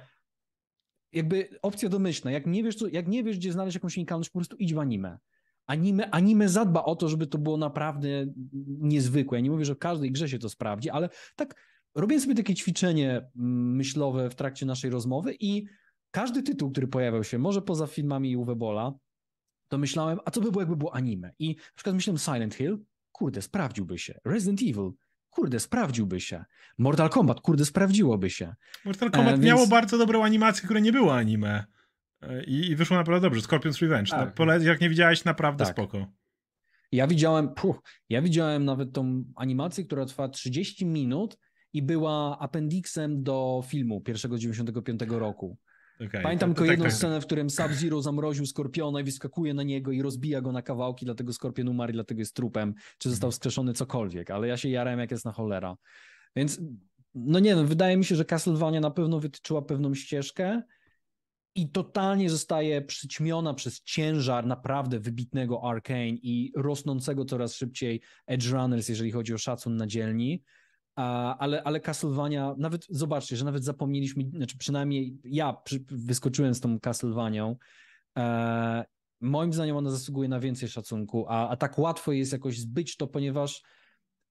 jakby opcja domyślna. Jak nie wiesz, co, jak nie wiesz gdzie znaleźć jakąś unikalność, po prostu idź w anime. Anime, anime zadba o to, żeby to było naprawdę niezwykłe. Ja nie mówię, że w każdej grze się to sprawdzi, ale tak robię sobie takie ćwiczenie mm, myślowe w trakcie naszej rozmowy i każdy tytuł, który pojawiał się, może poza filmami Uwe Bola, to myślałem, a co by było, jakby było anime? I na przykład myślałem Silent Hill, kurde, sprawdziłby się. Resident Evil, kurde, sprawdziłby się. Mortal Kombat, kurde, sprawdziłoby się. Mortal Kombat e, miało więc... bardzo dobrą animację, która nie była anime. E, I, i wyszło naprawdę dobrze. Scorpion's Revenge. Tak. No, jak nie widziałeś, naprawdę tak. spoko. Ja widziałem, puh, ja widziałem nawet tą animację, która trwa 30 minut i była appendixem do filmu pierwszego 95 roku. Okay, Pamiętam to, to tylko tak, jedną tak, scenę, w którym Sub-Zero zamroził Skorpiona i wyskakuje na niego i rozbija go na kawałki, dlatego Skorpion umarł i dlatego jest trupem, czy został mhm. skrzeszony cokolwiek, ale ja się jarałem jak jest na cholera. Więc no nie no, wydaje mi się, że Castlevania na pewno wytyczyła pewną ścieżkę i totalnie zostaje przyćmiona przez ciężar naprawdę wybitnego Arkane i rosnącego coraz szybciej Edge Runners, jeżeli chodzi o szacun na dzielni. A, ale, ale Castlevania, nawet zobaczcie, że nawet zapomnieliśmy, znaczy przynajmniej ja przy, wyskoczyłem z tą Castlevanią. E, moim zdaniem ona zasługuje na więcej szacunku, a, a tak łatwo jest jakoś zbyć to, ponieważ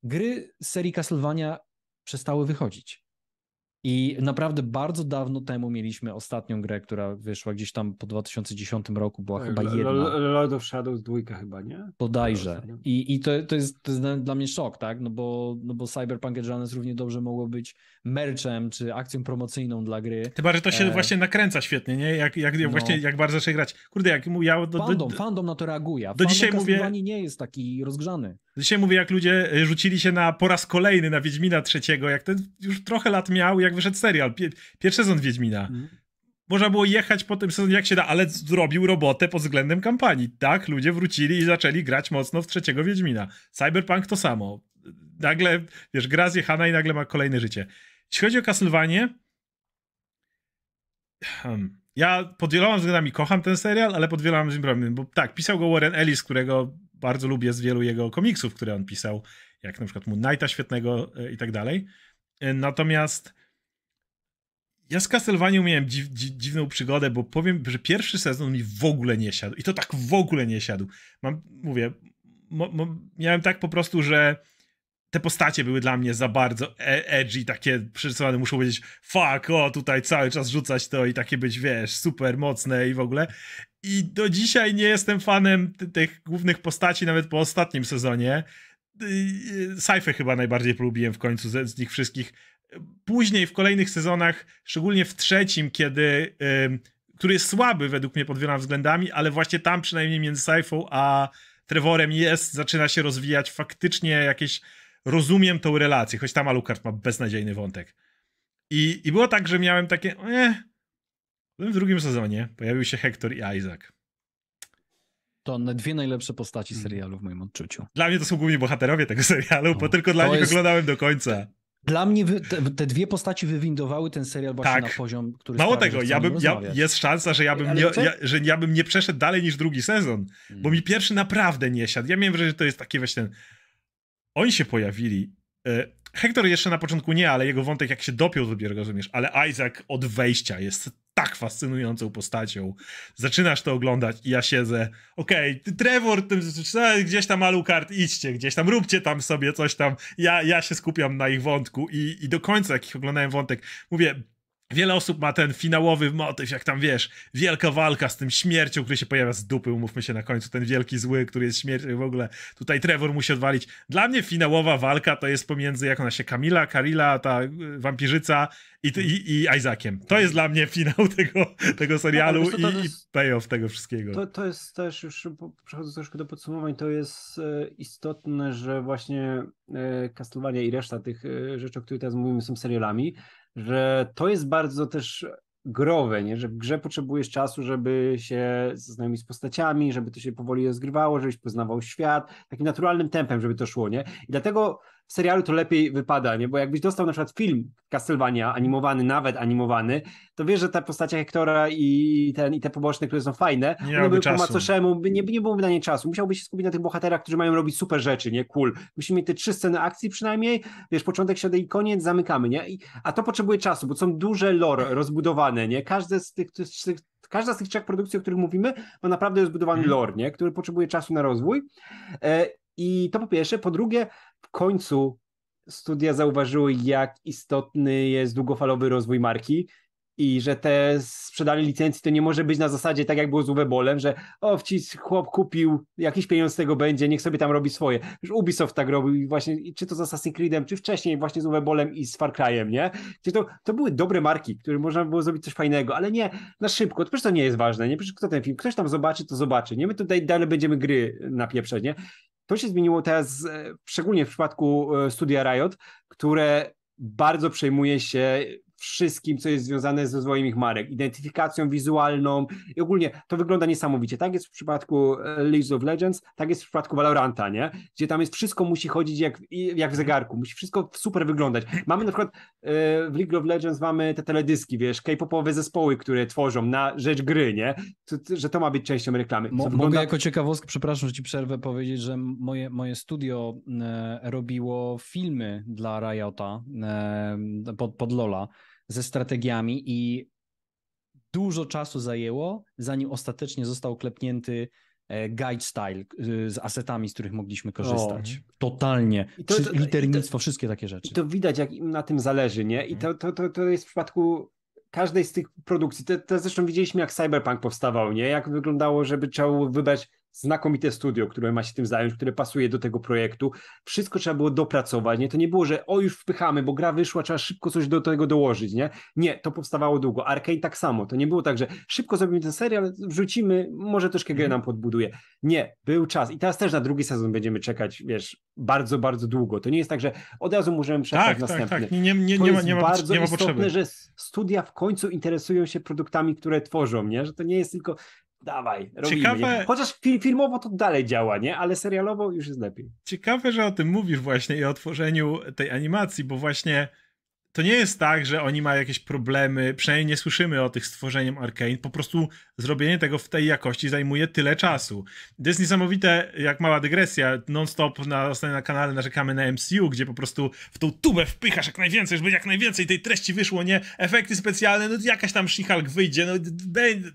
gry serii Castlevania przestały wychodzić. I naprawdę bardzo dawno temu mieliśmy ostatnią grę, która wyszła gdzieś tam po 2010 roku, była Tak, chyba jedna. Lo- Lord of Shadows dwójka chyba, nie? Ostatnio. I, i to, to, jest, to jest dla- mnie szok, tak? No bo, no bo Cyberpunk Edge Runners równie dobrze mogło być merchem czy akcją promocyjną dla gry. Chyba, że to się E. właśnie nakręca świetnie, nie? Jak, jak, jak No. właśnie, jak bardzo zacznie grać. Kurde, jak ja do, do, Fandom, do, fandom na to reaguje. a do fandom dzisiaj mówię- nie jest taki rozgrzany. Dzisiaj mówię, jak ludzie e, rzucili się na po raz kolejny na Wiedźmina trzeciego, jak ten już trochę lat miał, jak wyszedł serial, pie, pierwszy sezon Wiedźmina. Można było jechać po tym sezonie jak się da, ale zrobił robotę pod względem kampanii. Tak, ludzie wrócili i zaczęli grać mocno w trzeciego Wiedźmina. Cyberpunk to samo. Nagle, wiesz, gra zjechana i nagle ma kolejne życie. Jeśli chodzi o Castlevanię, hmm, ja pod wieloma względami kocham ten serial, ale pod wieloma względami, bo tak, pisał go Warren Ellis, którego bardzo lubię z wielu jego komiksów, które on pisał, jak na przykład Moon Knighta świetnego e, i tak dalej. E, Natomiast ja z Castlevanią miałem dziw, dzi, dziwną przygodę, bo powiem, że pierwszy sezon mi w ogóle nie siadł. I to tak w ogóle nie siadł. Mam, mówię, mo, mo, miałem tak po prostu, że te postacie były dla mnie za bardzo e- edgy, takie przerysowane, muszą powiedzieć fuck, o, tutaj cały czas rzucać to i takie być, wiesz, super mocne i w ogóle. I do dzisiaj nie jestem fanem ty- tych głównych postaci, nawet po ostatnim sezonie. Cypher chyba najbardziej polubiłem w końcu z, z nich wszystkich. Później w kolejnych sezonach, szczególnie w trzecim, kiedy, który jest słaby według mnie pod wieloma względami, ale właśnie tam przynajmniej między Cyphą a Trevorem jest, zaczyna się rozwijać faktycznie jakieś, rozumiem tą relację, choć tam Alucard ma beznadziejny wątek. I, i było tak, że miałem takie, eh. w drugim sezonie pojawił się Hector i Isaac. To dwie najlepsze postaci Hmm. serialu w moim odczuciu. Dla mnie to są głównie bohaterowie tego serialu, bo No, tylko dla nich jest- oglądałem do końca. Dla mnie te, te dwie postaci wywindowały ten serial właśnie Tak. na poziom, który Mało sprawia, tego, ja bym, ja, jest szansa, że ja bym, nie, ja, że ja bym nie przeszedł dalej niż drugi sezon, bo mi pierwszy naprawdę nie siadł. Ja miałem wrażenie, że to jest takie właśnie ten... Oni się pojawili. E, Hector jeszcze na początku nie, ale jego wątek jak się dopiął, dopiero rozumiesz, ale Isaac od wejścia jest tak fascynującą postacią. Zaczynasz to oglądać i ja siedzę, okej, ty Trevor, ty, gdzieś tam Alucard, idźcie, gdzieś tam, róbcie tam sobie coś tam. Ja, ja się skupiam na ich wątku i, i do końca, jak ich oglądałem wątek, mówię, Wiele osób ma ten finałowy motyw, jak tam wiesz, wielka walka z tym śmiercią, który się pojawia z dupy, umówmy się na końcu, ten wielki zły, który jest śmiercią w ogóle. Tutaj Trevor musi odwalić. Dla mnie finałowa walka to jest pomiędzy, jak ona się, Kamila, Karila, ta y, wampirzyca i, i, i Isaaciem. To jest dla mnie finał tego, tego serialu co, to i, i jest- payoff tego wszystkiego. To, to jest też już, przechodząc troszkę do podsumowań, to jest e, istotne, że właśnie e, Castlevania i reszta tych e, rzeczy, o których teraz mówimy, są serialami, że to jest bardzo też growe, nie? że w grze potrzebujesz czasu, żeby się zaznajomić z postaciami, żeby to się powoli rozgrywało, żebyś poznawał świat, takim naturalnym tempem, żeby to szło, nie? I dlatego w serialu to lepiej wypada, nie? Bo jakbyś dostał na przykład film Castlevania, animowany, nawet animowany, to wiesz, że te postacie Hektora i, ten, i te poboczne, które są fajne, Nie one były po macoszemu, nie, nie byłoby na nie czasu. Musiałby się skupić na tych bohaterach, którzy mają robić super rzeczy, nie? Cool. Musimy mieć te trzy sceny akcji przynajmniej, wiesz, początek, środek i koniec, zamykamy, nie? I, a to potrzebuje czasu, bo są duże lore rozbudowane, nie? Każde z tych, z tych Każda z tych trzech produkcji, o których mówimy, ma naprawdę rozbudowany Mhm. lore, nie? który potrzebuje czasu na rozwój. I to po pierwsze. Po drugie, w końcu studia zauważyły, jak istotny jest długofalowy rozwój marki i że te sprzedanie licencji to nie może być na zasadzie tak jak było z Uwebolem, że o, chłop kupił, jakiś pieniądz z tego będzie, niech sobie tam robi swoje. Już Ubisoft tak robił właśnie, czy to z Assassin's Creedem, czy wcześniej właśnie z Uwebolem i z Far Cry'em, nie? Gdzie to, to były dobre marki, które można było zrobić coś fajnego, ale nie na szybko, to przecież to nie jest ważne, nie? Przecież kto ten film, ktoś tam zobaczy, to zobaczy, nie? My tutaj dalej będziemy gry napieprzać, nie? To się zmieniło teraz, e, szczególnie w przypadku e, studia Riot, które bardzo przejmuje się wszystkim, co jest związane z rozwojem ich marek, identyfikacją wizualną i ogólnie to wygląda niesamowicie. Tak jest w przypadku e, League of Legends, tak jest w przypadku Valoranta, nie? Gdzie tam jest wszystko musi chodzić jak, jak w zegarku, musi wszystko super wyglądać. Mamy na przykład e, w League of Legends mamy te teledyski, wiesz, k-popowe zespoły, które tworzą na rzecz gry, nie? To, że to ma być częścią reklamy. Mo, wygląda- Mogę jako ciekawostkę, przepraszam, że ci przerwę, powiedzieć, że moje, moje studio e, robiło filmy dla Riota pod, pod Lola ze strategiami i dużo czasu zajęło, zanim ostatecznie został klepnięty e, guide style z asetami, z których mogliśmy korzystać. O. Totalnie. I to, to, Liternictwo, to, wszystkie takie rzeczy. I to widać, jak im na tym zależy, nie? I to, to, to, to jest w przypadku każdej z tych produkcji. To, to zresztą widzieliśmy, jak Cyberpunk powstawał, nie? Jak wyglądało, żeby trzeba było wybrać znakomite studio, które ma się tym zająć, które pasuje do tego projektu. Wszystko trzeba było dopracować, nie? To nie było, że o już wpychamy, bo gra wyszła, trzeba szybko coś do tego dołożyć, nie? Nie, to powstawało długo. Arkane tak samo. To nie było tak, że szybko zrobimy ten serial, wrzucimy, może troszkę grę mhm. nam podbuduje. Nie, był czas. I teraz też na drugi sezon będziemy czekać, wiesz, bardzo, bardzo długo. To nie jest tak, że od razu możemy przejść tak, następny. Tak, tak. Nie, nie, nie, to nie, ma, nie ma, bardzo nie ma istotne, potrzeby. że studia w końcu interesują się produktami, które tworzą, nie? Że to nie jest tylko dawaj, robimy. Ciekawe... Chociaż filmowo to dalej działa, nie? Ale serialowo już jest lepiej. Ciekawe, że o tym mówisz właśnie i o tworzeniu tej animacji, bo właśnie to nie jest tak, że oni mają jakieś problemy, przynajmniej nie słyszymy o tych stworzeniem Arkane, po prostu zrobienie tego w tej jakości zajmuje tyle czasu. To jest niesamowite, jak mała dygresja, non-stop na, na kanale narzekamy na MCU, gdzie po prostu w tą tubę wpychasz jak najwięcej, żeby jak najwięcej tej treści wyszło, nie? Efekty specjalne, no jakaś tam She-Hulk wyjdzie, no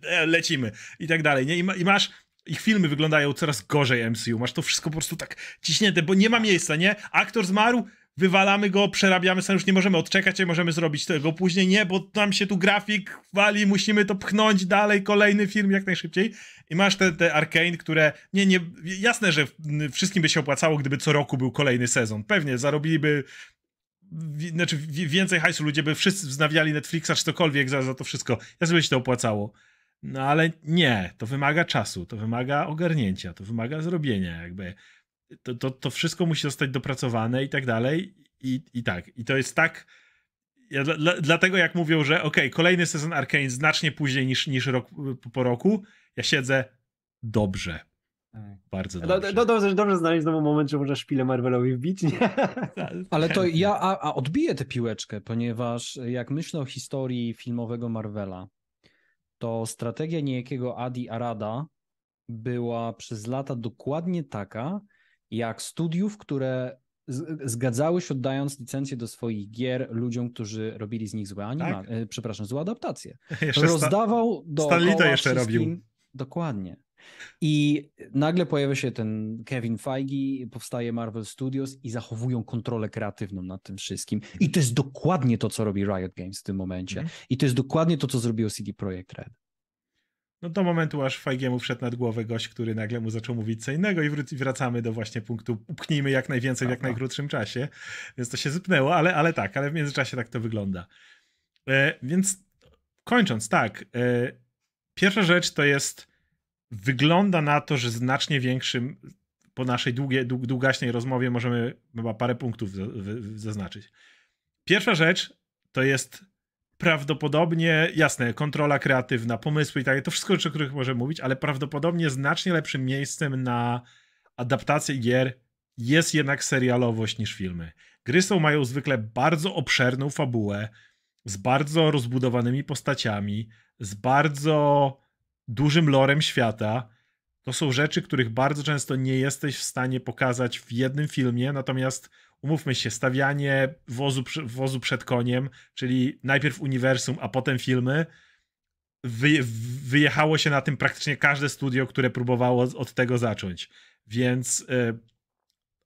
e, lecimy i tak dalej, nie? I, ma, i masz ich filmy wyglądają coraz gorzej MCU. Masz to wszystko po prostu tak ciśnięte, bo nie ma miejsca, nie? Aktor zmarł, wywalamy go, przerabiamy sobie, już nie możemy odczekać, nie możemy zrobić tego później, nie, bo nam się tu grafik wali, musimy to pchnąć dalej, kolejny film jak najszybciej. I masz te, te Arkane, które, nie, nie, jasne, że wszystkim by się opłacało, gdyby co roku był kolejny sezon. Pewnie zarobiliby znaczy więcej hajsu, ludzie by wszyscy wznawiali Netflixa czy cokolwiek za, za to wszystko. Ja sobie się to opłacało. No ale nie, to wymaga czasu, to wymaga ogarnięcia, to wymaga zrobienia jakby to, to, to wszystko musi zostać dopracowane i tak dalej. I, i tak. I to jest tak. Ja, dla, dlatego jak mówią, że ok, kolejny sezon Arkane znacznie później niż, niż rok po roku, ja siedzę dobrze. Tak. Bardzo dobrze. Do, do, dobrze, dobrze znaleźć znowu moment, że można szpilę Marvelowi wbić, nie? Tak, Ale to ja a, a odbiję tę piłeczkę, ponieważ jak myślę o historii filmowego Marvela, to strategia niejakiego Adi Arada była przez lata dokładnie taka, jak studiów, które zgadzały się oddając licencję do swoich gier ludziom, którzy robili z nich złe anima, tak? E, przepraszam, złe adaptacje. Jeszcze Rozdawał do Stan to jeszcze robił. Dokładnie. I nagle pojawia się ten Kevin Feige, powstaje Marvel Studios i zachowują kontrolę kreatywną nad tym wszystkim. I to jest dokładnie to, co robi Riot Games w tym momencie. Mm. I to jest dokładnie to, co zrobiło CD Projekt Red. No do momentu, aż Fajgiemu wszedł nad głowę gość, który nagle mu zaczął mówić co innego i wracamy do właśnie punktu upchnijmy jak najwięcej w jak najkrótszym czasie. Więc to się zypnęło, ale, ale tak, ale w międzyczasie tak to wygląda. E, więc kończąc, tak. E, pierwsza rzecz to jest wygląda na to, że znacznie większym po naszej długiej, długaśnej rozmowie możemy chyba parę punktów zaznaczyć. Pierwsza rzecz to jest prawdopodobnie, jasne, kontrola kreatywna, pomysły i tak, to wszystko o których możemy mówić, ale prawdopodobnie znacznie lepszym miejscem na adaptację gier jest jednak serialowość niż filmy. Gry są mają zwykle bardzo obszerną fabułę, z bardzo rozbudowanymi postaciami, z bardzo dużym lorem świata. To są rzeczy, których bardzo często nie jesteś w stanie pokazać w jednym filmie, natomiast umówmy się, stawianie wozu, wozu przed koniem, czyli najpierw uniwersum, a potem filmy, wy, wyjechało się na tym praktycznie każde studio, które próbowało od tego zacząć. Więc yy,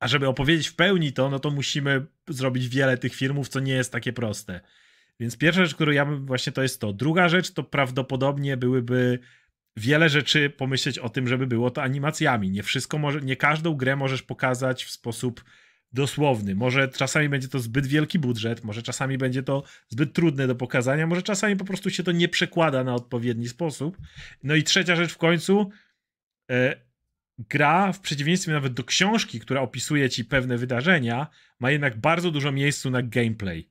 a żeby opowiedzieć w pełni to, no to musimy zrobić wiele tych filmów, co nie jest takie proste. Więc pierwsza rzecz, którą ja bym właśnie to jest to. Druga rzecz to prawdopodobnie byłyby wiele rzeczy pomyśleć o tym, żeby było to animacjami. Nie wszystko może, nie każdą grę możesz pokazać w sposób dosłowny. Może czasami będzie to zbyt wielki budżet, może czasami będzie to zbyt trudne do pokazania, może czasami po prostu się to nie przekłada na odpowiedni sposób. No i trzecia rzecz w końcu, e, gra w przeciwieństwie nawet do książki, która opisuje ci pewne wydarzenia, ma jednak bardzo dużo miejsca na gameplay.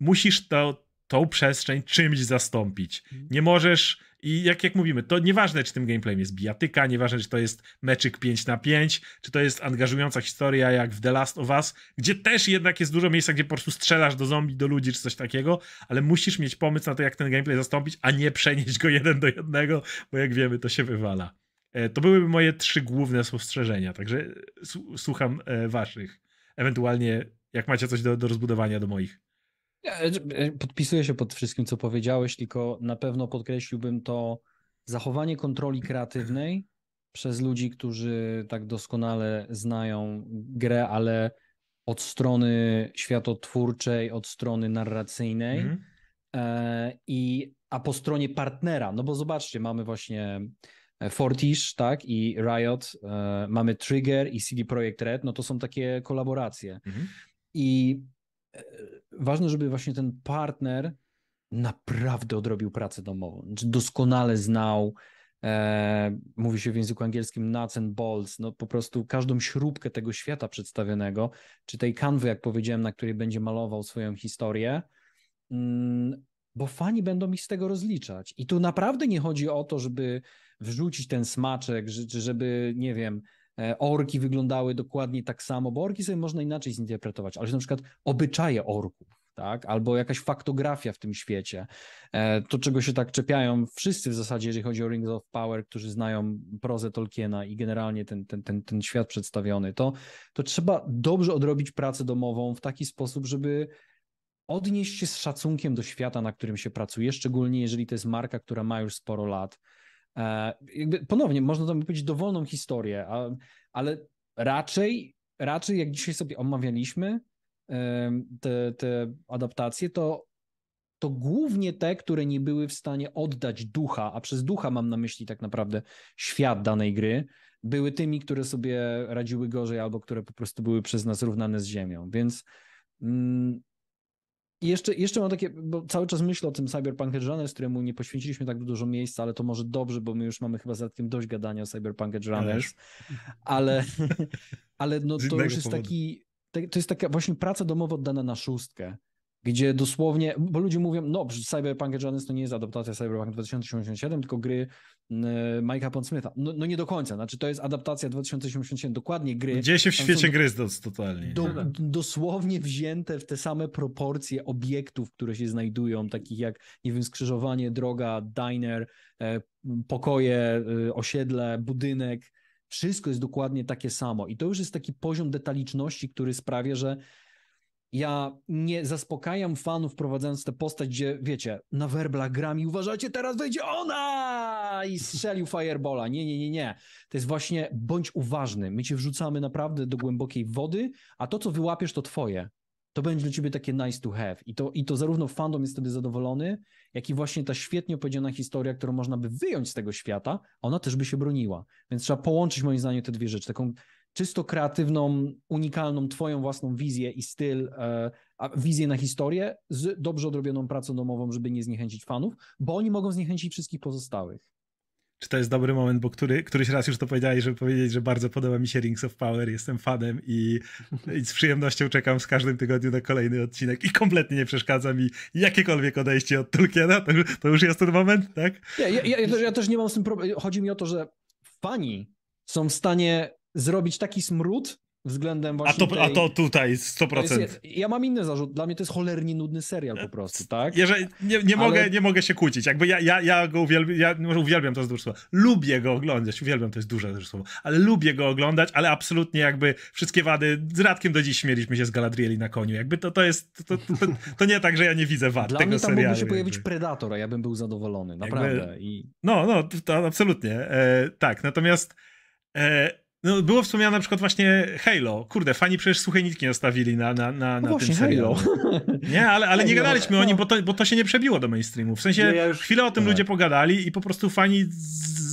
Musisz to, tą przestrzeń czymś zastąpić. Nie możesz i jak, jak mówimy, to nieważne, czy tym gameplayem jest bijatyka, nieważne, czy to jest meczyk 5 na 5, czy to jest angażująca historia jak w The Last of Us, gdzie też jednak jest dużo miejsca, gdzie po prostu strzelasz do zombie, do ludzi, czy coś takiego, ale musisz mieć pomysł na to, jak ten gameplay zastąpić, a nie przenieść go jeden do jednego, bo jak wiemy, to się wywala. E, to byłyby moje trzy główne spostrzeżenia, także słucham e, waszych. Ewentualnie, jak macie coś do, do rozbudowania do moich. E, podpisuję się pod wszystkim, co powiedziałeś, tylko na pewno podkreśliłbym to zachowanie kontroli kreatywnej przez ludzi, którzy tak doskonale znają grę, ale od strony światotwórczej, od strony narracyjnej. Mhm. E, I, a po stronie partnera, no bo zobaczcie, mamy właśnie e, Fortish, tak, i Riot, mamy Trigger i CD Projekt Red, no to są takie kolaboracje. Mhm. I ważne, żeby właśnie ten partner naprawdę odrobił pracę domową, znaczy doskonale znał, e, mówi się w języku angielskim nuts and balls, no po prostu każdą śrubkę tego świata przedstawionego, czy tej kanwy, jak powiedziałem, na której będzie malował swoją historię, mm, bo fani będą ich z tego rozliczać. I tu naprawdę nie chodzi o to, żeby wrzucić ten smaczek, żeby, nie wiem, orki wyglądały dokładnie tak samo, bo orki sobie można inaczej zinterpretować, ale na przykład obyczaje orków, tak? albo jakaś faktografia w tym świecie. E, to, czego się tak czepiają wszyscy w zasadzie, jeżeli chodzi o Rings of Power, którzy znają prozę Tolkiena i generalnie ten, ten, ten, ten świat przedstawiony, to, to trzeba dobrze odrobić pracę domową w taki sposób, żeby odnieść się z szacunkiem do świata, na którym się pracuje, szczególnie jeżeli to jest marka, która ma już sporo lat. E, jakby ponownie, można tam powiedzieć dowolną historię, ale raczej, raczej jak dzisiaj sobie omawialiśmy te, te adaptacje, to, to głównie te, które nie były w stanie oddać ducha, a przez ducha mam na myśli tak naprawdę świat danej gry, były tymi, które sobie radziły gorzej albo które po prostu były przez nas równane z ziemią. Więc mm, i jeszcze, jeszcze mam takie, bo cały czas myślę o tym Cyberpunk Runners, któremu nie poświęciliśmy tak dużo miejsca, ale to może dobrze, bo my już mamy chyba za tym dość gadania o Cyberpunk Runners, ale, ale no, to już jest powodu. taki, to jest taka właśnie praca domowa oddana na szóstkę, gdzie dosłownie, bo ludzie mówią, no Cyberpunk Runners to nie jest adaptacja Cyberpunk 2077, tylko gry Mike'a Pondsmitha. No, no nie do końca, znaczy to jest adaptacja 2077, dokładnie gry. Dzieje się w świecie gry totalnie. Do, dosłownie wzięte w te same proporcje obiektów, które się znajdują, takich jak, nie wiem, skrzyżowanie, droga, diner, e, pokoje, e, osiedle, budynek, wszystko jest dokładnie takie samo. I to już jest taki poziom detaliczności, który sprawia, że ja nie zaspokajam fanów wprowadzając tę postać, gdzie wiecie, na werblach gram i uważacie, teraz wejdzie ona i strzelił firebola. Nie, nie, nie, nie. To jest właśnie bądź uważny. My cię wrzucamy naprawdę do głębokiej wody, a to, co wyłapiesz, to twoje to będzie dla ciebie takie nice to have. I to, i to zarówno fandom jest wtedy zadowolony, jak i właśnie ta świetnie opowiedziana historia, którą można by wyjąć z tego świata, ona też by się broniła. Więc trzeba połączyć moim zdaniem te dwie rzeczy. Taką czysto kreatywną, unikalną twoją własną wizję i styl, e, wizję na historię z dobrze odrobioną pracą domową, żeby nie zniechęcić fanów, bo oni mogą zniechęcić wszystkich pozostałych czy to jest dobry moment, bo który, któryś raz już to powiedziałeś, żeby powiedzieć, że bardzo podoba mi się Rings of Power, jestem fanem i, i z przyjemnością czekam z każdym tygodniu na kolejny odcinek i kompletnie nie przeszkadza mi jakiekolwiek odejście od Tolkiena, to, to już jest ten moment, tak? Ja, ja, ja, ja też nie mam z tym problemu. Chodzi mi o to, że fani są w stanie zrobić taki smród, względem właśnie a to, tej... a to tutaj 100%. To jest, ja mam inny zarzut. Dla mnie to jest cholernie nudny serial po prostu, tak? Jeżeli, nie, nie, Ale... mogę, nie mogę się kłócić. Jakby ja, ja, ja go uwielbiam, ja może uwielbiam to jest duże słowo. Lubię go oglądać, uwielbiam to jest duże słowo, ale lubię go oglądać, ale absolutnie jakby wszystkie wady, z Radkiem do dziś śmieliśmy się z Galadrieli na koniu. Jakby to, to jest, to, to, to, nie tak, że ja nie widzę wad Dla tego mnie tam serialu. mógłby się pojawić Predator, a ja bym był zadowolony, naprawdę. Jakby, I... No, no, to, absolutnie. E, tak, natomiast e, no, było wspomniane na przykład właśnie Halo. Kurde, fani przecież suche nitki ostawili na, na, na, no na tym serialu. Nie, ale, ale nie gadaliśmy no. o nim, bo to, bo to się nie przebiło do mainstreamu. W sensie ja już... chwilę o tym ludzie pogadali i po prostu fani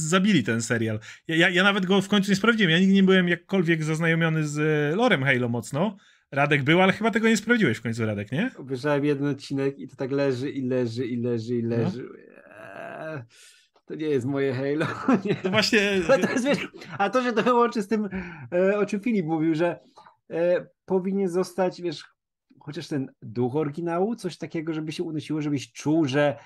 zabili ten serial. Ja, ja, ja, nawet go w końcu nie sprawdziłem. Ja nigdy nie byłem jakkolwiek zaznajomiony z e, lorem Halo mocno. Radek był, ale chyba tego nie sprawdziłeś w końcu, Radek, nie? Obejrzałem jeden odcinek i to tak leży i leży i leży i no. leży. No to nie jest moje Halo. Nie. To właśnie... To jest, wiesz, a to się to wyłączy z tym, e, o czym Filip mówił, że e, powinien zostać, wiesz, chociaż ten duch oryginału, coś takiego, żeby się unosiło, żebyś czuł, że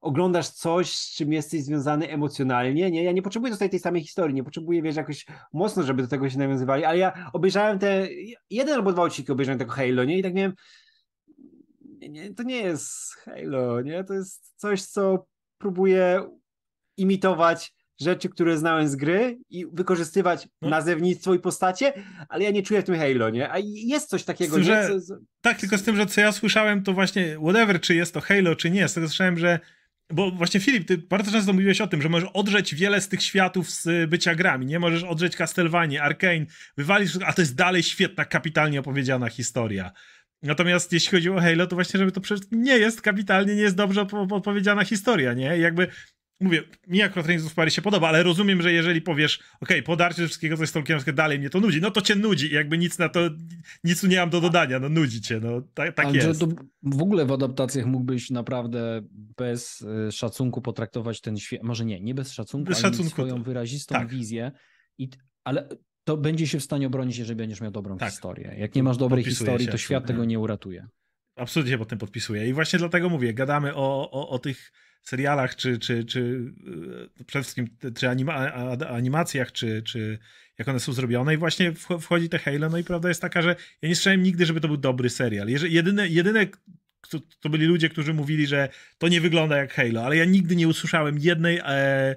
oglądasz coś, z czym jesteś związany emocjonalnie, nie? Ja nie potrzebuję dostać tej samej historii, nie potrzebuję, wiesz, jakoś mocno, żeby do tego się nawiązywali, ale ja obejrzałem te, jeden albo dwa odcinki obejrzałem tego Halo, nie? I tak miałem, nie, to nie jest Halo, nie? To jest coś, co próbuje imitować rzeczy, które znałem z gry i wykorzystywać no. nazewnictwo i postacie, ale ja nie czuję w tym Halo, nie? A jest coś takiego, tym, że, Tak, tylko z tym, że co ja słyszałem, to właśnie whatever, czy jest to Halo, czy nie, z tego słyszałem, że bo właśnie Filip, ty bardzo często mówiłeś o tym, że możesz odrzeć wiele z tych światów z bycia grami, nie? Możesz odrzeć Castlevania, Arkane, wywalić, a to jest dalej świetna, kapitalnie opowiedziana historia. Natomiast jeśli chodzi o Halo, to właśnie, żeby to przecież nie jest kapitalnie, nie jest dobrze opowiedziana historia, nie? Jakby mówię, mi akurat Rings of Paris się podoba, ale rozumiem, że jeżeli powiesz, okej, okay, podarcie wszystkiego, co jest Tolkienovskie, dalej mnie to nudzi, no to cię nudzi i jakby nic na to, nic nie mam do dodania, no nudzi cię, no tak, tak jest. w ogóle w adaptacjach mógłbyś naprawdę bez y, szacunku potraktować ten świat, może nie, nie bez szacunku, bez ale szacunku swoją to... wyrazistą tak. wizję, i, ale to będzie się w stanie obronić, jeżeli będziesz miał dobrą tak. historię. Jak nie masz dobrej historii, to świat tego nie uratuje. Absolutnie się pod tym podpisuję i właśnie dlatego mówię, gadamy o, o, o tych serialach, czy, czy, czy e, przede wszystkim czy anima, animacjach, czy, czy jak one są zrobione i właśnie wchodzi te Halo, no i prawda jest taka, że ja nie słyszałem nigdy, żeby to był dobry serial. Jedyne, jedyne to, to byli ludzie, którzy mówili, że to nie wygląda jak Halo, ale ja nigdy nie usłyszałem jednej e,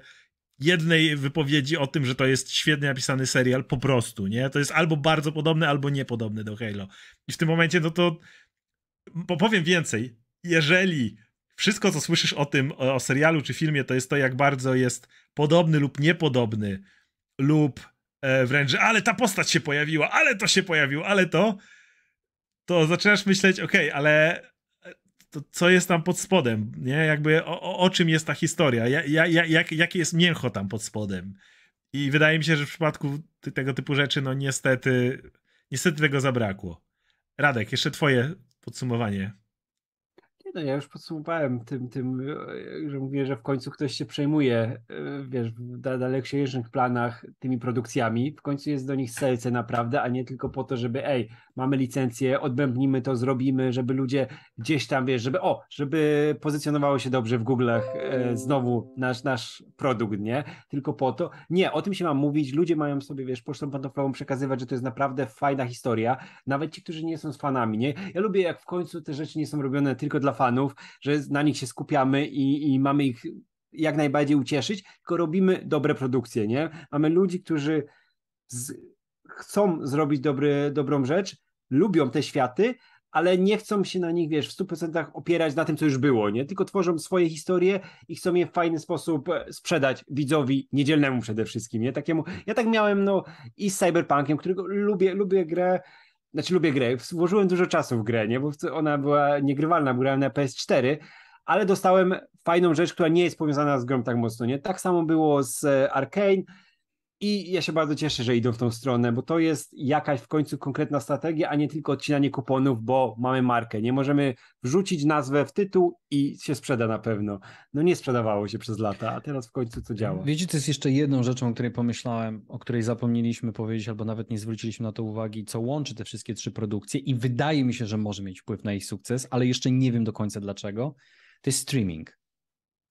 jednej wypowiedzi o tym, że to jest świetnie napisany serial, po prostu, nie? To jest albo bardzo podobne, albo niepodobne do Halo. I w tym momencie, no to powiem więcej, jeżeli wszystko, co słyszysz o tym, o serialu czy filmie, to jest to, jak bardzo jest podobny lub niepodobny, lub e, wręcz, ale ta postać się pojawiła, ale to się pojawiło, ale to, to zaczynasz myśleć, okay, ale e, to co jest tam pod spodem, nie? Jakby o, o, o czym jest ta historia, ja, ja, ja, jak, jakie jest mięcho tam pod spodem. I wydaje mi się, że w przypadku tego typu rzeczy, no niestety, niestety tego zabrakło. Radek, jeszcze twoje podsumowanie. No ja już podsumowałem tym, tym, e, że mówię, że w końcu ktoś się przejmuje, e, wiesz, w dalekosiężnych planach tymi produkcjami. W końcu jest do nich serce naprawdę, a nie tylko po to, żeby ej, mamy licencję, odbębnimy to, zrobimy, żeby ludzie gdzieś tam, wiesz, żeby o, żeby pozycjonowało się dobrze w Google'ach e, znowu nasz, nasz produkt, nie? Tylko po to. Nie, o tym się mam mówić, ludzie mają sobie, wiesz, pocztą pantoflową przekazywać, że to jest naprawdę fajna historia, nawet ci, którzy nie są z fanami, nie? Ja lubię, jak w końcu te rzeczy nie są robione tylko dla fanów, że na nich się skupiamy i, i mamy ich jak najbardziej ucieszyć, tylko robimy dobre produkcje, nie? Mamy ludzi, którzy z, chcą zrobić dobry, dobrą rzecz, lubią te światy, ale nie chcą się na nich, wiesz, w 100% opierać na tym, co już było, nie? Tylko tworzą swoje historie i chcą je w fajny sposób e, sprzedać widzowi niedzielnemu przede wszystkim, nie? Takiemu, ja tak miałem, no, i z Cyberpunkiem, którego lubię, lubię grę, znaczy lubię grę, włożyłem dużo czasu w grę, nie? Bo ona była niegrywalna, grałem na PS4, ale dostałem fajną rzecz, która nie jest powiązana z grą tak mocno, nie? Tak samo było z e, Arkane, i ja się bardzo cieszę, że idą w tą stronę, bo to jest jakaś w końcu konkretna strategia, a nie tylko odcinanie kuponów, bo mamy markę. Nie możemy wrzucić nazwę w tytuł i się sprzeda na pewno. No nie sprzedawało się przez lata, a teraz w końcu to działa. Wiecie, to jest jeszcze jedną rzeczą, o której pomyślałem, o której zapomnieliśmy powiedzieć, albo nawet nie zwróciliśmy na to uwagi, co łączy te wszystkie trzy produkcje i wydaje mi się, że może mieć wpływ na ich sukces, ale jeszcze nie wiem do końca dlaczego. To jest streaming.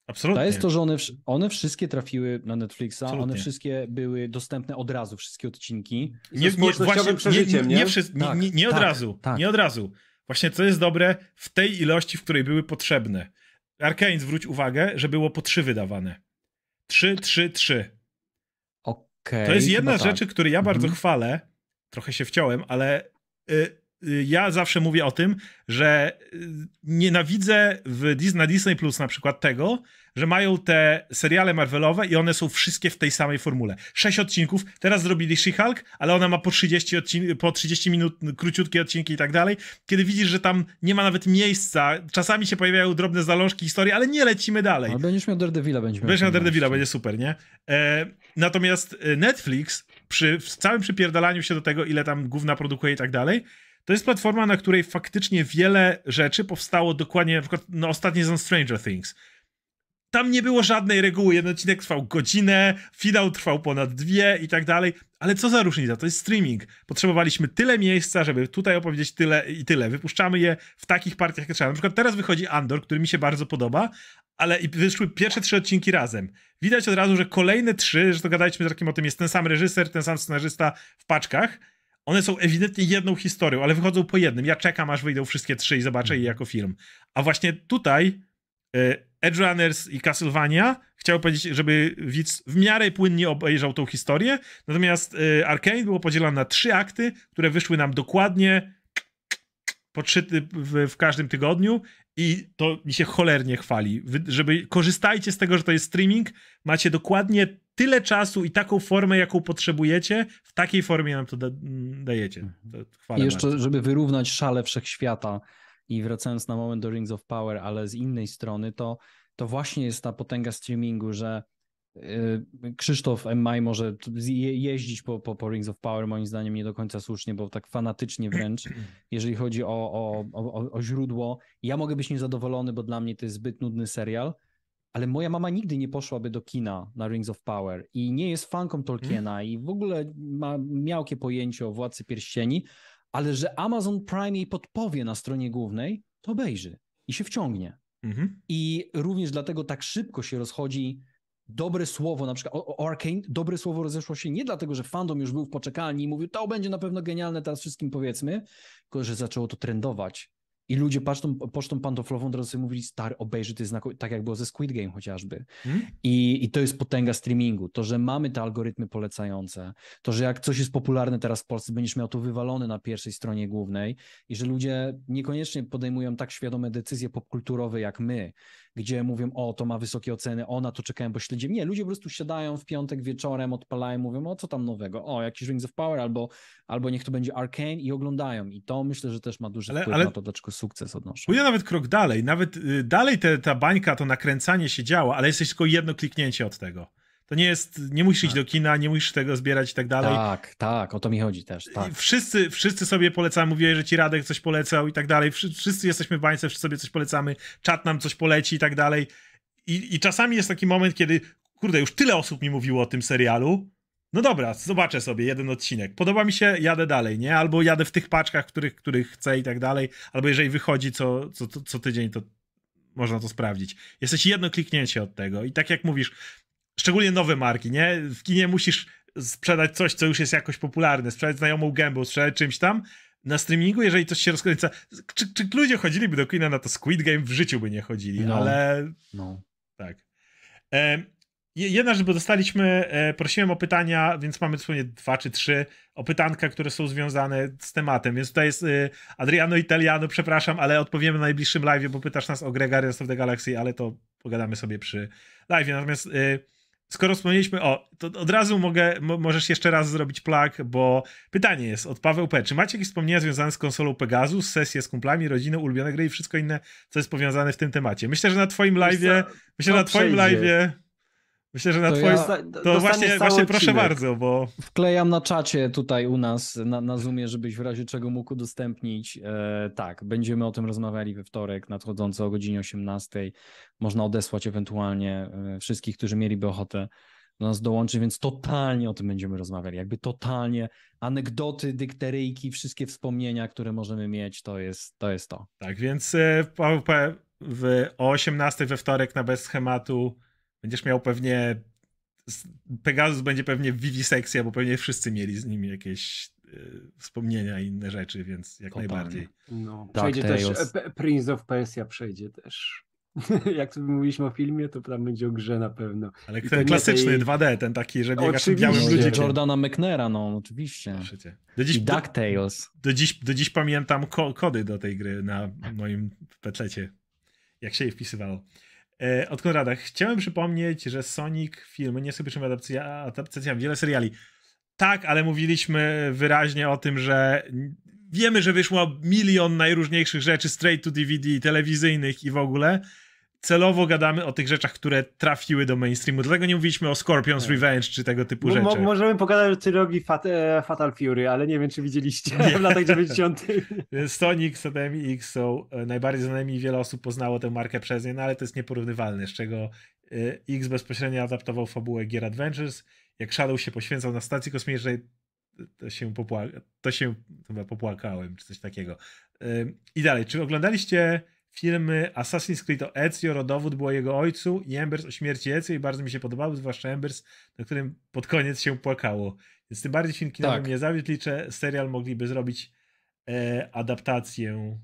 Absolutnie. To jest to, że one, one wszystkie trafiły na Netflixa, Absolutnie. one wszystkie były dostępne od razu, wszystkie odcinki. Nie, nie, właśnie, przeżyciem, nie, nie, nie, tak, nie, nie od tak, razu, tak. nie od razu. Właśnie co jest dobre, w tej ilości, w której były potrzebne. Arkane, zwróć uwagę, że było po trzy wydawane. Trzy, trzy, trzy. Okej. Okay, to jest jedna z rzeczy, tak. które ja bardzo mhm. chwalę. Trochę się wciąłem, ale y, ja zawsze mówię o tym, że y, nienawidzę w Disney, na Disney Plus na przykład tego, że mają te seriale Marvelowe i one są wszystkie w tej samej formule. Sześć odcinków, teraz zrobili She-Hulk, ale ona ma po 30, odcin- po 30 minut króciutkie odcinki i tak dalej. Kiedy widzisz, że tam nie ma nawet miejsca, czasami się pojawiają drobne zalążki historii, ale nie lecimy dalej. Ale będziesz miał Daredevila, będziesz miał. Będziesz miał Daredevila, będzie super, nie? E, natomiast e, Netflix przy całym przypierdalaniu się do tego, ile tam główna produkuje i tak dalej, to jest platforma, na której faktycznie wiele rzeczy powstało dokładnie, na przykład no, ostatni sezon Stranger Things tam nie było żadnej reguły. Jeden odcinek trwał godzinę, finał trwał ponad dwie i tak dalej. Ale co za różnica? To jest streaming. Potrzebowaliśmy tyle miejsca, żeby tutaj opowiedzieć tyle i tyle. Wypuszczamy je w takich partiach, jak trzeba. Na przykład teraz wychodzi Andor, który mi się bardzo podoba, ale wyszły pierwsze trzy odcinki razem. Widać od razu, że kolejne trzy, że to gadaliśmy z takim o tym, jest ten sam reżyser, ten sam scenarzysta w paczkach. One są ewidentnie jedną historią, ale wychodzą po jednym. Ja czekam, aż wyjdą wszystkie trzy i zobaczę je jako film. A właśnie tutaj y, Edge Runners i Castlevania chciał powiedzieć, żeby widz w miarę płynnie obejrzał tą historię, natomiast y, Arkane było podzielone na trzy akty, które wyszły nam dokładnie po trzy w, w każdym tygodniu i to mi się cholernie chwali. Wy, żeby korzystajcie z tego, że to jest streaming, macie dokładnie tyle czasu i taką formę, jaką potrzebujecie, w takiej formie nam to da, mm, dajecie. To chwalę I jeszcze, bardzo. żeby wyrównać szale wszechświata i wracając na moment do Rings of Power, ale z innej strony, to, to właśnie jest ta potęga streamingu, że Krzysztof M. może jeździć po, po, po Rings of Power, moim zdaniem nie do końca słusznie, bo tak fanatycznie wręcz, jeżeli chodzi o, o, o, o- źródło. Ja mogę być niezadowolony, bo dla mnie to jest zbyt nudny serial, ale moja mama nigdy nie poszłaby do kina na Rings of Power i nie jest fanką Tolkiena i w ogóle ma miałkie pojęcie o Władcy Pierścieni, ale że Amazon Prime jej podpowie na stronie głównej, to obejrzy i się wciągnie. Mhm. I również dlatego tak szybko się rozchodzi dobre słowo, na przykład o, o Arcane, dobre słowo rozeszło się nie dlatego, że fandom już był w poczekalni i mówił, to będzie na pewno genialne, teraz wszystkim powiedzmy, tylko że zaczęło to trendować. I ludzie pocztą, pocztą pantoflową od razu sobie mówili, stary, obejrzy, to jest tak jak było ze Squid Game chociażby. Mhm. I, I to jest potęga streamingu. To, że mamy te algorytmy polecające, to, że jak coś jest popularne teraz w Polsce, będziesz miał to wywalone na pierwszej stronie głównej i że ludzie niekoniecznie podejmują tak świadome decyzje popkulturowe jak my, gdzie mówią, o, to ma wysokie oceny, o, na to czekałem, bo śledzimy. Nie, ludzie po prostu siadają w piątek wieczorem, odpalają, mówią, o, co tam nowego? O, jakiś Rings of Power albo, albo niech to będzie Arcane i oglądają. I to myślę, że też ma duży Ale- wpływ ale- na to, dlaczego sukces odnoszą. Pójdę nawet krok dalej. Nawet y, dalej te, ta bańka, to nakręcanie się działa, ale jesteś tylko jedno kliknięcie od tego. To nie jest, nie musisz iść Tak. do kina, nie musisz tego zbierać i tak dalej. Tak, tak, o to mi chodzi też, tak. Wszyscy, wszyscy sobie polecamy, mówiłeś, że ci Radek coś polecał i tak dalej. Wszy- Wszyscy jesteśmy w bańce, wszyscy sobie coś polecamy, czat nam coś poleci i tak dalej. I, I czasami jest taki moment, kiedy, kurde, już tyle osób mi mówiło o tym serialu. No dobra, zobaczę sobie jeden odcinek. Podoba mi się, jadę dalej, nie? Albo jadę w tych paczkach, których, których chcę i tak dalej. Albo jeżeli wychodzi co, co, co, co tydzień, to można to sprawdzić. Jesteś jedno kliknięcie od tego. I tak jak mówisz, szczególnie nowe marki, nie? W kinie musisz sprzedać coś, co już jest jakoś popularne, sprzedać znajomą gębą, sprzedać czymś tam. Na streamingu, jeżeli coś się rozkręca, czy, czy ludzie chodziliby do kina na to Squid Game? W życiu by nie chodzili, No. ale No. tak. E, je- jedna rzecz, bo dostaliśmy, e, prosiłem o pytania, więc mamy dosłownie dwa czy trzy o pytanka, które są związane z tematem, więc tutaj jest e, Adriano Italiano, przepraszam, ale odpowiemy na najbliższym live, bo pytasz nas o grę Guardians of the Galaxy, ale to pogadamy sobie przy live. Natomiast e, skoro wspomnieliśmy, o, to od razu mogę, mo, możesz jeszcze raz zrobić plug, bo pytanie jest od Paweł P. Czy macie jakieś wspomnienia związane z konsolą Pegasus, sesje z kumplami, rodziną, ulubione gry i wszystko inne, co jest powiązane w tym temacie? Myślę, że na twoim live'ie Myślę, że na twoim live'ie. Myślę, że na To twoim. ja- To właśnie, właśnie proszę odcinek. bardzo, bo. Wklejam na czacie tutaj u nas na, na Zoomie, żebyś w razie czego mógł udostępnić. E, tak, będziemy o tym rozmawiali we wtorek nadchodząco o godzinie 18. Można odesłać ewentualnie e, wszystkich, którzy mieliby ochotę do nas dołączyć, więc totalnie o tym będziemy rozmawiali. Jakby totalnie anegdoty, dykteryjki, wszystkie wspomnienia, które możemy mieć, to jest to. Jest to. Tak, więc e, w PvP w, o 18 we wtorek na bez schematu będziesz miał pewnie. Pegasus będzie pewnie w Vivisekcja, bo pewnie wszyscy mieli z nimi jakieś e, wspomnienia i inne rzeczy, więc jak Totalnie. najbardziej. No, Dark przejdzie też, Tales. e, Prince of Persia przejdzie też. Jak tu mówiliśmy o filmie, to tam będzie o grze na pewno. Ale I ten klasyczny tej- 2D, ten taki, że biegasz tym białym Ludzie- ludzikiem. Jordana McNaira, no oczywiście. Do dziś, I do, DuckTales. do, dziś, do dziś pamiętam ko kody do tej gry na moim petlecie, jak się je wpisywało. E, od Konrada. Chciałem przypomnieć, że Sonic filmy nie pierwszymi adaptacja- adaptacjami wiele seriali. Tak, ale mówiliśmy wyraźnie o tym, że wiemy, że wyszło milion najróżniejszych rzeczy straight to DVD, telewizyjnych i w ogóle. Celowo gadamy o tych rzeczach, które trafiły do mainstreamu. Dlatego nie mówiliśmy o Scorpion's Tak. Revenge czy tego typu rzeczy. mo- możemy pogadać o trylogii Fat e, Fatal Fury, ale nie wiem, czy widzieliście Nie. w latach 90. Sonic, Sodem i X są e, najbardziej znanymi i wiele osób poznało tę markę przez nie, no ale to jest nieporównywalne, z czego e, X bezpośrednio adaptował fabułę Gear Adventures, jak Shadow się poświęcał na stacji kosmicznej, to się, popła- to się chyba popłakałem, czy coś takiego. I dalej, czy oglądaliście filmy Assassin's Creed o Ezio, rodowód było jego ojcu i Embers o śmierci Ezio i bardzo mi się podobały, zwłaszcza Embers, na którym pod koniec się płakało. Więc tym bardziej film kinowy Tak. mnie zawiódł, liczę, serial mogliby zrobić e, adaptację.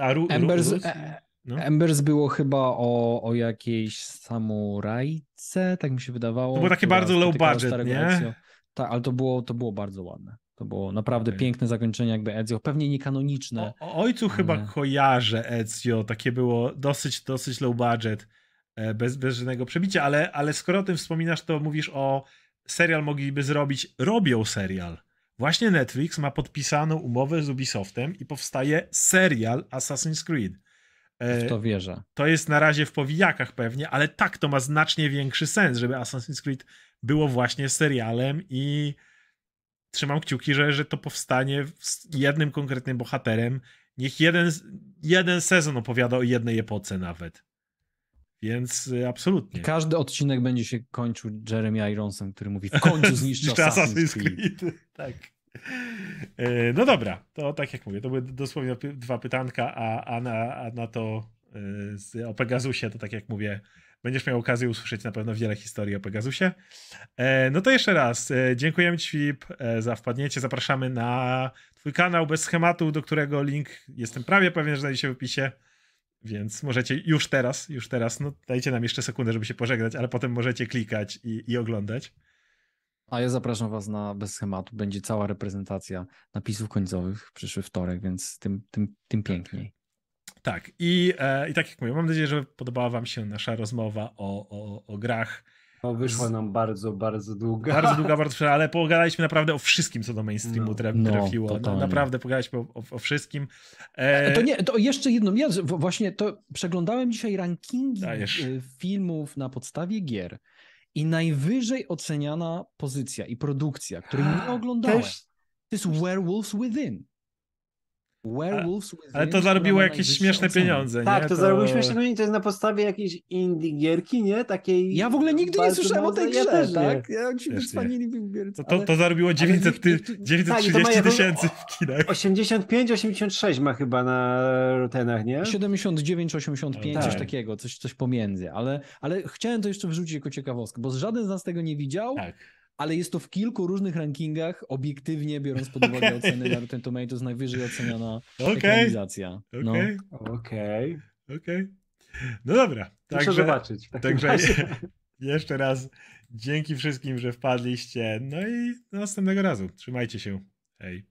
A Ru, Ru, Embers, Rus? e, No. Embers było chyba o, o jakiejś samurajce, tak mi się wydawało. To było takie która bardzo low budget, nie? Ezio. Tak, ale to było, to było bardzo ładne. To było naprawdę Okej. piękne zakończenie jakby Ezio, pewnie niekanoniczne. O, o ojcu chyba ale- kojarzę Ezio, takie było dosyć, dosyć low budget, e, bez, bez żadnego przebicia, ale, ale skoro o tym wspominasz, to mówisz o serial mogliby zrobić, robią serial. Właśnie Netflix ma podpisaną umowę z Ubisoftem i powstaje serial Assassin's Creed. E, W to wierzę. to jest na razie w powijakach pewnie, ale tak, to ma znacznie większy sens, żeby Assassin's Creed było właśnie serialem i trzymam kciuki, że, że to powstanie z jednym konkretnym bohaterem. Niech jeden, jeden sezon opowiada o jednej epoce nawet. Więc y, absolutnie. Każdy odcinek będzie się kończył Jeremy Ironsem, który mówi w końcu Zniszczę Assassin's Creed. Tak. E, No dobra, to tak jak mówię, to były dosłownie dwa pytanka, a, a, na, a na to e, o Pegasusie, to tak jak mówię, będziesz miał okazję usłyszeć na pewno wiele historii o Pegasusie. E, No to jeszcze raz, e, dziękujemy Ci Filip e, za wpadnięcie, zapraszamy na Twój kanał bez schematu, do którego link jestem prawie pewien, że znajdzie się w opisie. Więc możecie już teraz, już teraz, no dajcie nam jeszcze sekundę, żeby się pożegnać, ale potem możecie klikać i, i oglądać. A ja zapraszam was na bez schematu. Będzie cała reprezentacja napisów końcowych w przyszły wtorek, więc tym, tym, tym piękniej. Tak, i, e, i tak jak mówię, mam nadzieję, że podobała Wam się nasza rozmowa o, o, o grach. No, wyszła nam bardzo, bardzo długa. Bardzo długa, bardzo ale pogadaliśmy naprawdę o wszystkim, co do mainstreamu No. No, trafiło. Totalnie. naprawdę pogadaliśmy o, o, o wszystkim. E, To nie, to jeszcze jedno. Ja właśnie to przeglądałem dzisiaj rankingi Dajesz. y, filmów na podstawie gier i najwyżej oceniana pozycja i produkcja, której nie oglądałem, Też to jest Werewolves Within. Werewolves Within. ale to zarobiło jakieś śmieszne pieniądze, Tak, nie? to zarobił śmieszne pieniądze, to jest na podstawie jakiejś indie gierki, nie? Takiej Ja w ogóle nigdy nie słyszałem o tej mocnej- ja grze, też nie. tak? Ja ci To, to, ale- to zarobiło 900 ty, niech- niech- 930 tak, to tysięcy w kinach. 85-86 ma chyba na Rotenach, nie? 79, 85, Tak. coś takiego, coś, coś pomiędzy, ale, ale chciałem to jeszcze wrzucić jako ciekawostkę, bo żaden z nas tego nie widział, Tak. Ale jest to w kilku różnych rankingach, obiektywnie biorąc pod uwagę Okej. oceny na Rotten Tomatoes, najwyżej oceniana Okej, ekranizacja. No. okej, Okej. okej. No dobra. Muszę Także, zobaczyć. także razie. jeszcze raz dzięki wszystkim, że wpadliście. No i do następnego razu. Trzymajcie się. Hej.